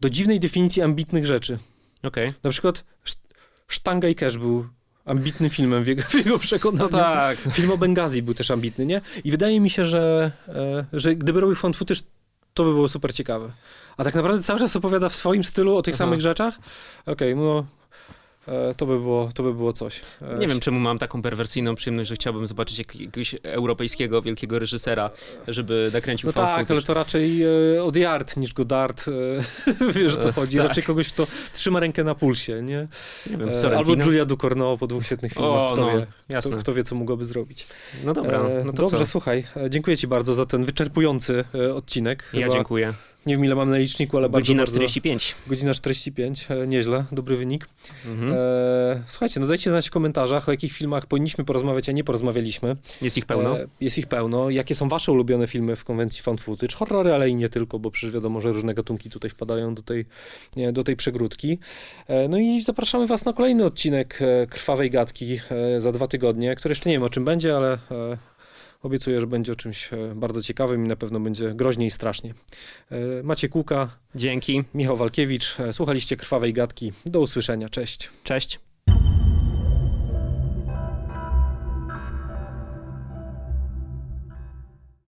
do dziwnej definicji ambitnych rzeczy. Okay. Na przykład Sztanga i Cash był ambitnym filmem w jego, w jego przekonaniu. No tak. Film o Bengazji był też ambitny, nie? I wydaje mi się, że, e, że gdyby robił found footage, to by było super ciekawe. A tak naprawdę cały czas opowiada w swoim stylu o tych Aha. samych rzeczach. Okej, okay, no to by było, to by było coś. E, Nie wiem, czemu mam taką perwersyjną przyjemność, że chciałbym zobaczyć jakiegoś europejskiego wielkiego reżysera, żeby nakręcił No tak, footage. ale to raczej e, od Yard niż Godard. <laughs> Wiesz, o co chodzi. Tak. Raczej kogoś, kto trzyma rękę na pulsie, nie? Nie wiem, Albo Julia Ducournau po dwóch świetnych filmach. O, kto, no, wie, jasne. Kto, kto, wie, co mogłoby zrobić. No dobra. No Dobrze, co? słuchaj. Dziękuję ci bardzo za ten wyczerpujący odcinek. Chyba... Ja dziękuję. Nie wiem ile mam na liczniku, ale Godzina bardzo, 45. Godzina 45, e, nieźle, dobry wynik. Mhm. E, słuchajcie, no dajcie znać w komentarzach, o jakich filmach powinniśmy porozmawiać, a nie porozmawialiśmy. Jest ich pełno? E, jest ich pełno. Jakie są wasze ulubione filmy w konwencji fan footage? Horrory, ale i nie tylko, bo przecież wiadomo, że różne gatunki tutaj wpadają do tej, do tej przegródki. E, no i zapraszamy was na kolejny odcinek e, Krwawej Gadki e, za dwa tygodnie, który jeszcze nie wiem o czym będzie, ale Obiecuję, że będzie o czymś e, bardzo ciekawym i na pewno będzie groźnie i strasznie. E, Macie Kuka. Dzięki. Michał Walkiewicz. E, słuchaliście Krwawej Gadki. Do usłyszenia. Cześć. Cześć.